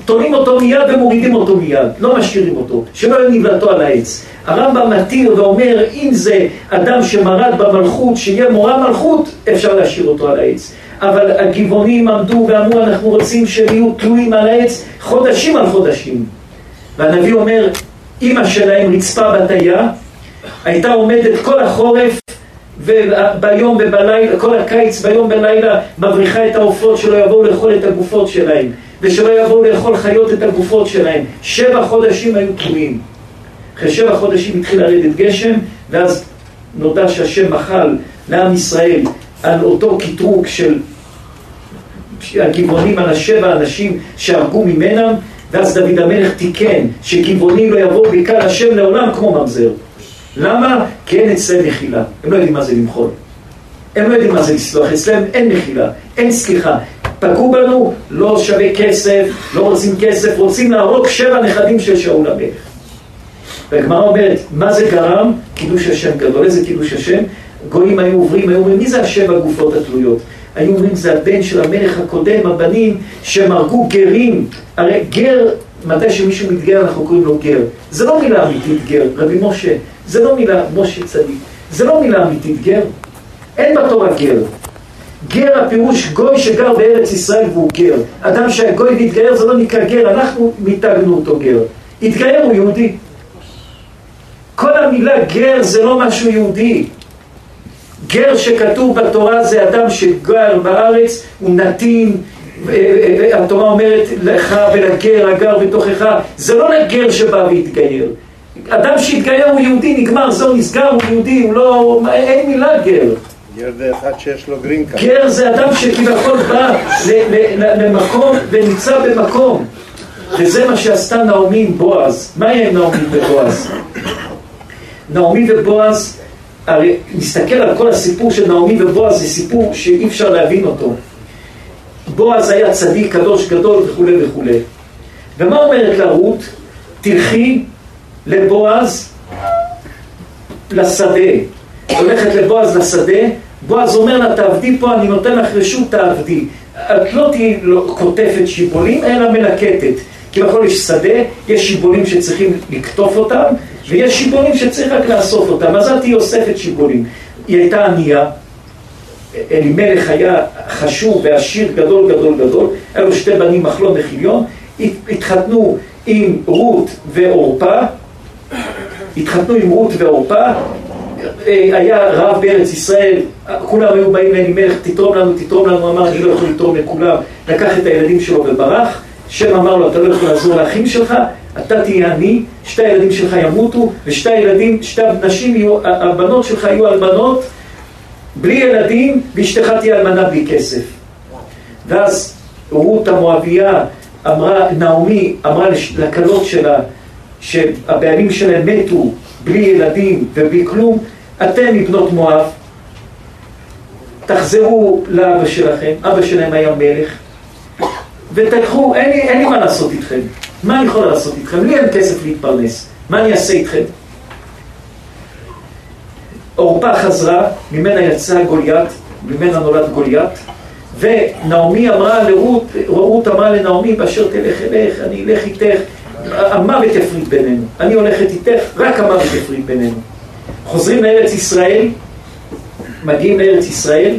תולים אותו מיד ומורידים אותו מיד, לא משאירים אותו, שלא יהיה נבלתו על העץ. הרמב"ם מתיר ואומר, אם זה אדם שמרד במלכות, שיהיה מורה מלכות, אפשר להשאיר אותו על העץ. אבל הגבעונים עמדו ואמרו, אנחנו רוצים שהם יהיו תלויים על העץ חודשים על חודשים. והנביא אומר, אימא שלהם רצפה בתיה, הייתה עומדת כל החורף וביום ובלילה, כל הקיץ ביום ובלילה מבריחה את העופות שלא יבואו לאכול את הגופות שלהם ושלא יבואו לאכול חיות את הגופות שלהם שבע חודשים היו תלויים אחרי שבע חודשים התחיל לרדת גשם ואז נודע שהשם מחל לעם ישראל על אותו קטרוג של הגבעונים על השבע אנשים שהרגו ממנם ואז דוד המלך תיקן שגבעונים לא יבואו בקהל השם לעולם כמו ממזר למה? כי אין אצלם מחילה. הם לא יודעים מה זה למחול. הם לא יודעים מה זה לסלוח. אצלם אין מחילה, אין סליחה. פגעו בנו, לא שווה כסף, לא רוצים כסף, רוצים להרוג שבע נכדים של שאול המלך. והגמרא אומרת, מה זה גרם? קידוש השם גדול. איזה קידוש השם? גויים היו עוברים, היו אומרים, מי זה השבע גופות התלויות? היו אומרים, זה הבן של המלך הקודם, הבנים שהם הרגו גרים. הרי גר, מתי שמישהו מתגר אנחנו קוראים לו גר. זה לא מילה אמיתית גר, רבי משה. זה לא מילה, משה צדיק, זה לא מילה אמיתית, גר. אין בתורה גר. גר הפירוש גוי שגר בארץ ישראל והוא גר. אדם שהגוי והתגייר זה לא נקרא גר, אנחנו מיתגנו אותו גר. התגייר הוא יהודי. המילה גר זה לא משהו יהודי. גר שכתוב בתורה זה אדם שגר בארץ, הוא נתין, התורה אומרת לך ולגר הגר בתוכך, זה לא לגר שבא והתגייר. אדם שהתגייר הוא יהודי, נגמר, זהו, נסגר, הוא יהודי, הוא לא... אין מילה גר. גר זה אחד שיש לו green card. גר זה אדם שכביכול בא למקום ונמצא במקום. וזה מה שעשתה נעמי עם בועז. מה יהיה נעמי ובועז? נעמי ובועז, הרי נסתכל על כל הסיפור של נעמי ובועז, זה סיפור שאי אפשר להבין אותו. בועז היה צדיק, קדוש, גדול וכולי וכולי. ומה אומרת לה רות? תלכי לבועז לשדה. הולכת לבועז לשדה, בועז אומר לה, תעבדי פה, אני נותן לך רשות, תעבדי. את לא תהיי לא, קוטפת שיבולים, אלא מלקטת. כי בכל יש שדה, יש שיבולים שצריכים לקטוף אותם, ויש שיבולים שצריך רק לאסוף אותם. אז את תהיי אוספת שיבולים. היא הייתה ענייה, אלימלך היה חשוב ועשיר גדול גדול גדול, היו לו שתי בנים מחלון וחיליון, התחתנו עם רות ועורפה, התחתנו עם רות ועורפה, אה, היה רב בארץ ישראל, כולם היו באים לאלימלך, תתרום לנו, תתרום לנו, אמר, אני לא יכול לתרום לכולם, לקח את הילדים שלו וברח, שם אמר לו, אתה לא יכול לעזור לאחים שלך, אתה תהיה עני, שתי הילדים שלך ימותו, ושתי הילדים, שתי הנשים יהיו, הבנות שלך יהיו אלמנות, בלי ילדים, ואשתך תהיה אלמנה בלי כסף. ואז רות המואביה אמרה, נעמי אמרה לכלות שלה, שהבעלים שלהם מתו בלי ילדים ובלי כלום, אתם מבנות מואב, תחזרו לאבא שלכם, אבא שלהם היה מלך, ותלכו, אין לי, אין לי מה לעשות איתכם. מה אני יכול לעשות איתכם? לי אין כסף להתפרנס, מה אני אעשה איתכם? עורפה חזרה, ממנה יצא גוליית, ממנה נולד גוליית, ונעמי אמרה לרות, רות אמרה לנעמי, באשר תלך אלך, אני אלך איתך, המוות יפריד בינינו. אני הולכת איתך, רק המוות יפריד בינינו. חוזרים לארץ ישראל, מגיעים לארץ ישראל,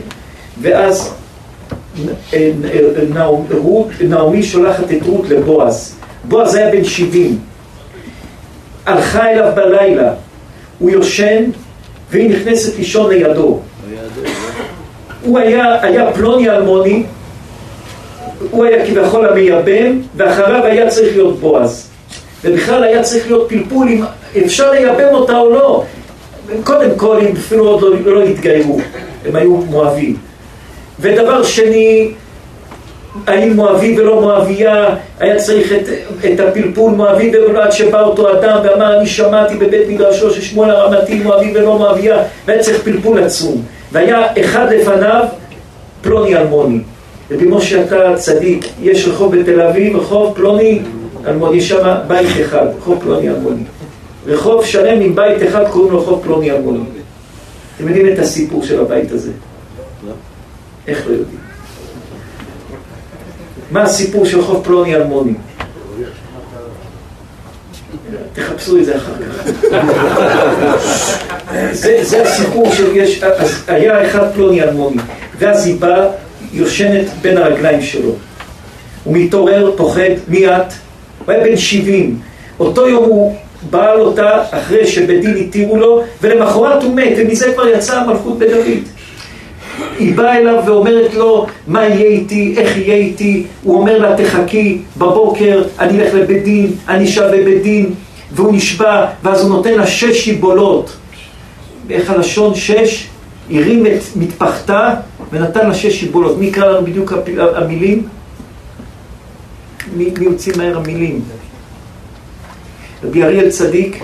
ואז נעמי שולחת את רות לבועז. בועז היה בן 70. הלכה אליו בלילה, הוא יושן, והיא נכנסת לישון לידו. הוא היה, היה פלוני אלמוני, הוא היה כביכול המייבם, ואחריו היה צריך להיות בועז. ובכלל היה צריך להיות פלפול אם אפשר לייבם אותה או לא. קודם כל, הם אפילו עוד לא, לא התגיירו, הם היו מואבים. ודבר שני, האם מואבי ולא מואבייה, היה צריך את, את הפלפול מואבי ולא עד שבא אותו אדם ואמר אני שמעתי בבית מדרשו ששמואל הרמתי מואבי ולא מואבייה והיה צריך פלפול עצום. והיה אחד לפניו פלוני אלמוני. רבי משה אתה צדיק, יש רחוב בתל אביב, רחוב פלוני אלמוני, יש שם בית אחד, רחוב פלוני אלמוני. רחוב שלם עם בית אחד קוראים לו רחוב פלוני אלמוני. אתם יודעים את הסיפור של הבית הזה? איך לא יודעים? מה הסיפור של חוף פלוני אלמוני? תחפשו את זה אחר כך. זה, זה הסיפור של יש, אז היה אחד פלוני אלמוני, ואז היא באה, יושנת בין הרגליים שלו. הוא מתעורר, פוחד, מי את? הוא היה בן 70. אותו יום הוא בעל אותה אחרי שבית דין התירו לו, ולמחרת הוא מת, ומזה כבר יצאה המלכות בדוד. היא באה אליו ואומרת לו, מה יהיה איתי, איך יהיה איתי, הוא אומר לה, תחכי, בבוקר אני אלך לבית דין, אני אשב בבית דין, והוא נשבע, ואז הוא נותן לה שש שיבולות. איך הלשון שש? הרים את מטפחתה ונתן לה שש שיבולות. מי יקרא לנו בדיוק המילים? מי, מי מהר המילים? רבי אריאל צדיק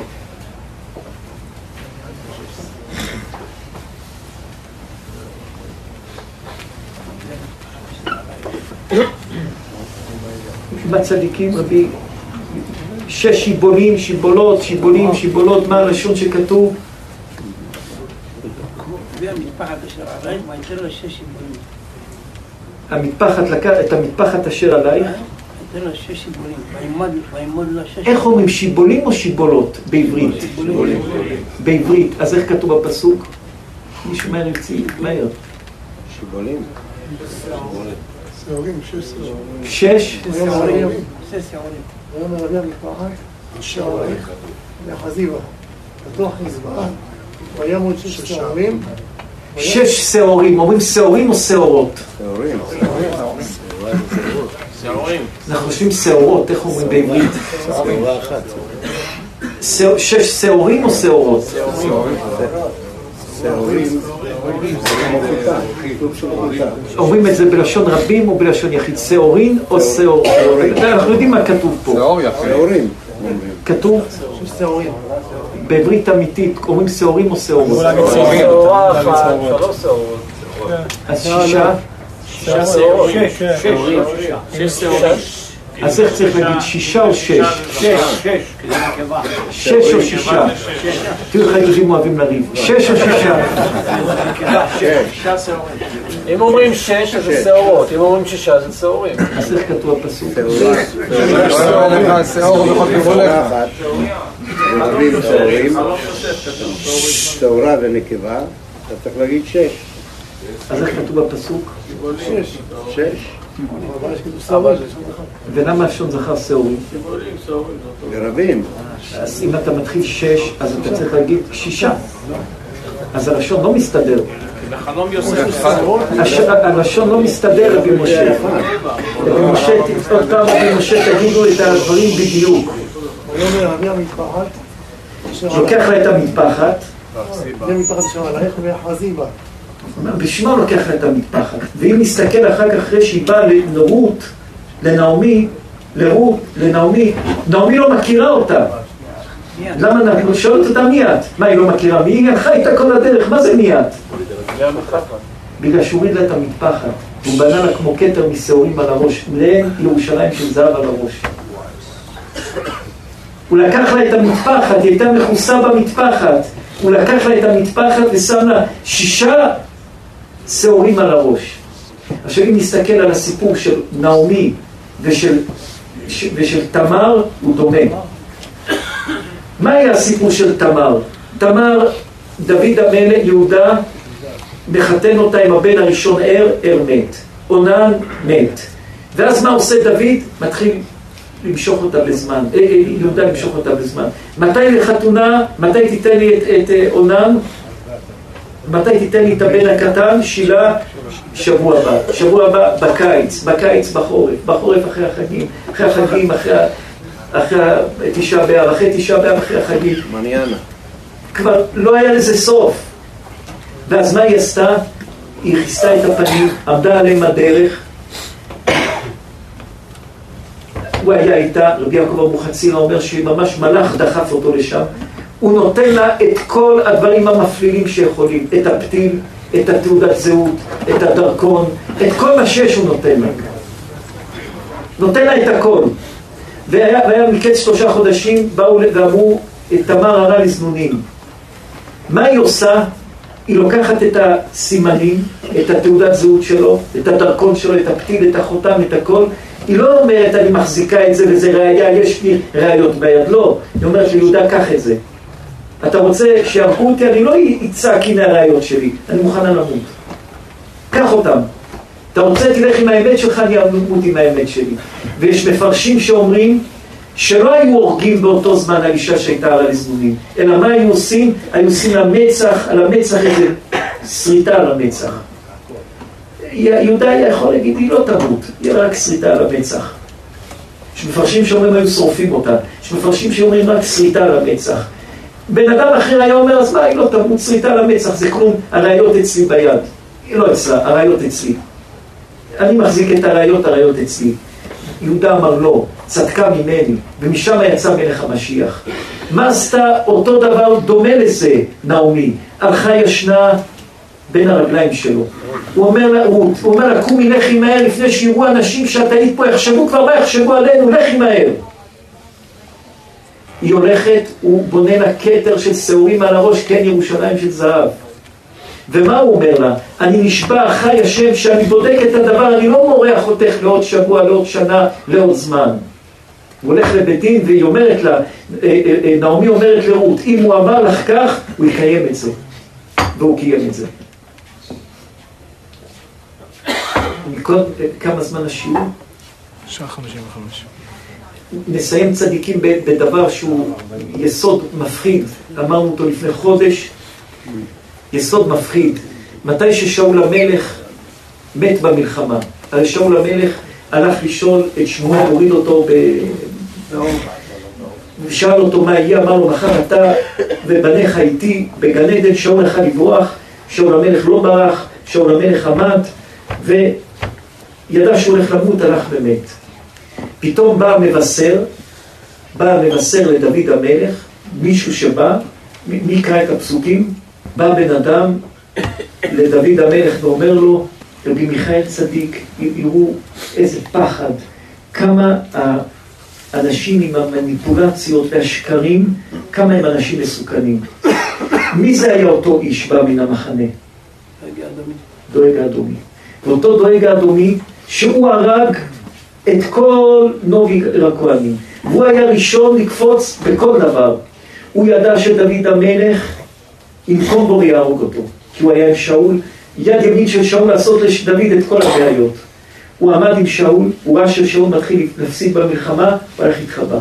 בצדיקים רבי שש שיבולים, שיבולות, שיבולים, שיבולות, מה הלשון שכתוב? המטפחת לקח את המטפחת אשר עלייך איך אומרים שיבולים או שיבולות בעברית? בעברית, אז איך כתוב בפסוק? מישהו מהר יוציא, מהר. שיבולים. שעורים, שש שעורים. שש? שש שעורים. ויאמר רבי המטפחת, שעוריך ואחזיבה, פתוח מזבח, וימות שש שעורים. שש שעורים, אומרים שעורים או שעורות? שעורים. שעורים. אנחנו חושבים שעורות, איך אומרים בעברית? שעורה אחת. שש שעורים או שעורות? שעורים. אומרים את זה בלשון רבים או בלשון יחיד? שעורין או שעור? אנחנו יודעים מה כתוב פה. שעורים. כתוב בעברית אמיתית, אומרים שעורים או שעורות? שעורה אחת, שלוש שעורות. אז שישה? שישה שעורות. שש שעורים. אז איך צריך להגיד, שישה או שש? שש. שש או שישה? תראו איך היהודים אוהבים לריב. שש או שישה? אם אומרים שש אז זה שעורות, אם אומרים שישה זה שעורים. אז איך כתוב הפסוק? שעורה ונקבה. אתה צריך להגיד שש. אז איך כתוב בפסוק? שש. שש. ולמה לשון זכר שעורים? ברבים. אז אם אתה מתחיל שש, אז אתה צריך להגיד שישה. אז הלשון לא מסתדר. בחלום יוסף. הש- הלשון לא מסתדר, רבי משה. רבי משה, עוד פעם רבי משה, תגידו את הדברים בדיוק. לוקח לה את המטפחת, רבי המטפחת אשר עלייך ואחזיבה. בשביל מה הוא לוקח לה את המטפחת? ואם נסתכל אחר כך אחרי שהיא באה לרות, לנעמי, לרות, לנעמי, נעמי לא מכירה אותה. למה אנחנו שואלת אותה מי את? מה היא לא מכירה? מי היא הלכה איתה כל הדרך? מה זה מי את? בגלל שהוא הוריד לה את המטפחת. הוא בנה לה כמו כתר משעורים על הראש, לאין ירושלים של זהב על הראש. הוא לקח לה את המטפחת, היא הייתה מכוסה במטפחת. הוא לקח לה את המטפחת ושם לה שישה שעורים על הראש. עכשיו אם נסתכל על הסיפור של נעמי ושל, ושל תמר, הוא דומה. מה היה הסיפור של תמר? תמר, דוד המלך, יהודה, מחתן אותה עם הבן הראשון ער, ער מת. אונן מת. ואז מה עושה דוד? מתחיל למשוך אותה בזמן, אה, אה, יהודה למשוך אותה בזמן. מתי לחתונה, מתי תיתן לי את, אה, אונן? מתי תיתן לי את הבן הקטן, שילה, שבוע הבא, שבוע הבא בקיץ, בקיץ בחורף, בחורף אחרי החגים, אחרי החגים, אחרי, אחרי תשעה באב, אחרי תשעה באב, אחרי החגים. מניאנה. כבר לא היה לזה סוף. ואז מה היא עשתה? היא כיסתה את הפנים, עמדה עליהם הדרך. הוא היה איתה, רבי יעקב אבוחצירא אומר שממש מלאך דחף אותו לשם. הוא נותן לה את כל הדברים המפלילים שיכולים, את הפתיל, את התעודת זהות, את הדרכון, את כל מה שיש הוא נותן לה. נותן לה את הכל. והיה, והיה מקץ שלושה חודשים, באו ואמרו, תמר הרע לזנונים. מה היא עושה? היא לוקחת את הסימנים, את התעודת זהות שלו, את הדרכון שלו, את הפתיל, את החותם, את הכל. היא לא אומרת, אני מחזיקה את זה וזה ראייה, יש לי ראיות ביד. לא. היא אומרת ליהודה, קח את זה. אתה רוצה שיהרגו אותי, אני לא אצעק הנה הראיות שלי, אני מוכנה למות. קח אותם. אתה רוצה, תלך עם האמת שלך, אני אמות עם האמת שלי. ויש מפרשים שאומרים שלא היו הורגים באותו זמן האישה שהייתה על הזמונים, אלא מה היו עושים? היו עושים למצח, על המצח איזה שריטה על המצח. יהודה היה יכול להגיד, היא לא תמות, יהיה רק שריטה על המצח. יש מפרשים שאומרים היו שורפים אותה, יש מפרשים שאומרים רק שריטה על המצח. בן אדם אחר היה אומר, אז מה, היא לא תמות שריטה על המצח, זה כלום, הראיות אצלי ביד. היא לא אצלה, הראיות אצלי. אני מחזיק את הראיות, הראיות אצלי. יהודה אמר לא, צדקה ממני, ומשם יצא מלך המשיח. מה עשתה אותו דבר דומה לזה, נעמי? הלכה ישנה בין הרגליים שלו. הוא אומר לה, הוא, הוא אומר לה, קומי לכי מהר לפני שיראו אנשים שאת היית פה, יחשבו כבר מה יחשבו עלינו, לכי מהר. היא הולכת, הוא בונה לה כתר של שעורים על הראש, כן ירושלים של זהב. ומה הוא אומר לה? אני נשבע חי השם שאני בודק את הדבר, אני לא מורח אותך לעוד שבוע, לעוד שנה, לעוד זמן. הוא הולך לבית דין והיא אומרת לה, אה, אה, אה, נעמי אומרת לרות, אם הוא אמר לך כך, הוא יקיים את זה. והוא קיים את זה. כמה זמן השיעור? שעה חמישים וחמש. נסיים צדיקים בדבר שהוא יסוד מפחיד, אמרנו אותו לפני חודש, יסוד מפחיד. מתי ששאול המלך מת במלחמה, הרי שאול המלך הלך לשאול את שמואל, הוריד אותו ב... ושאל אותו מה יהיה, אמר לו מחר אתה ובניך איתי בגן עדן, שאול לך לברוח, שאול המלך לא ברח, שאול המלך עמד וידע שהוא הולך למות, הלך ומת. פתאום בא המבשר, בא המבשר לדוד המלך, מישהו שבא, מי יקרא את הפסוקים? בא בן אדם לדוד המלך ואומר לו, רבי מיכאל צדיק, יראו איזה פחד, כמה האנשים עם המניפולציות והשקרים, כמה הם אנשים מסוכנים. מי זה היה אותו איש בא מן המחנה? דואג האדומי. ואותו דואג האדומי, שהוא הרג את כל נובי הכהנים. והוא היה ראשון לקפוץ בכל דבר. הוא ידע שדוד המלך ינקום בו ויהרוג אותו, כי הוא היה עם שאול, יד ימין של שאול לעשות לדוד את כל הבעיות. הוא עמד עם שאול, הוא ראה ששאול מתחיל להפסיד במלחמה, הוא הלך להתחבא.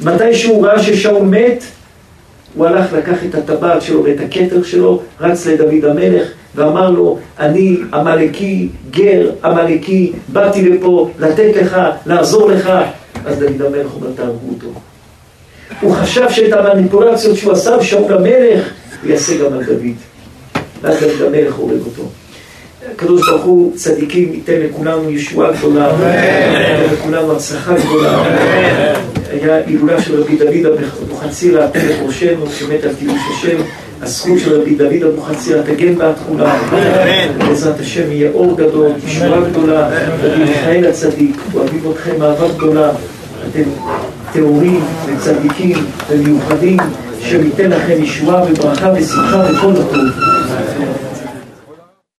מתי שהוא ראה ששאול מת, הוא הלך לקח את הטבעת שלו ואת הכתר שלו, רץ לדוד המלך ואמר לו, אני עמלקי, גר עמלקי, באתי לפה לתת לך, לעזור לך. אז דוד המלך אומר, תהרגו אותו. הוא חשב שאת המניפולציות שהוא עשה בשאול המלך, הוא יעשה גם על דוד. ואז דוד המלך הורג אותו. הקדוש ברוך הוא צדיקים ייתן לכולנו ישועה גדולה, ייתן לכולנו הצלחה גדולה. היה הילולה של רבי דוד אבוחצירא, תלך ראשנו, שמת על קידוש השם. הזכות של רבי דוד אבוחצירא תגן בה כולה. בעזרת השם יהיה אור גדול, ישועה גדולה. רבי מיכאל הצדיק, אוהבים אתכם אהבה גדולה. אתם טהורים וצדיקים ומיוחדים, שניתן לכם ישועה וברכה ושמחה וכל הטוב.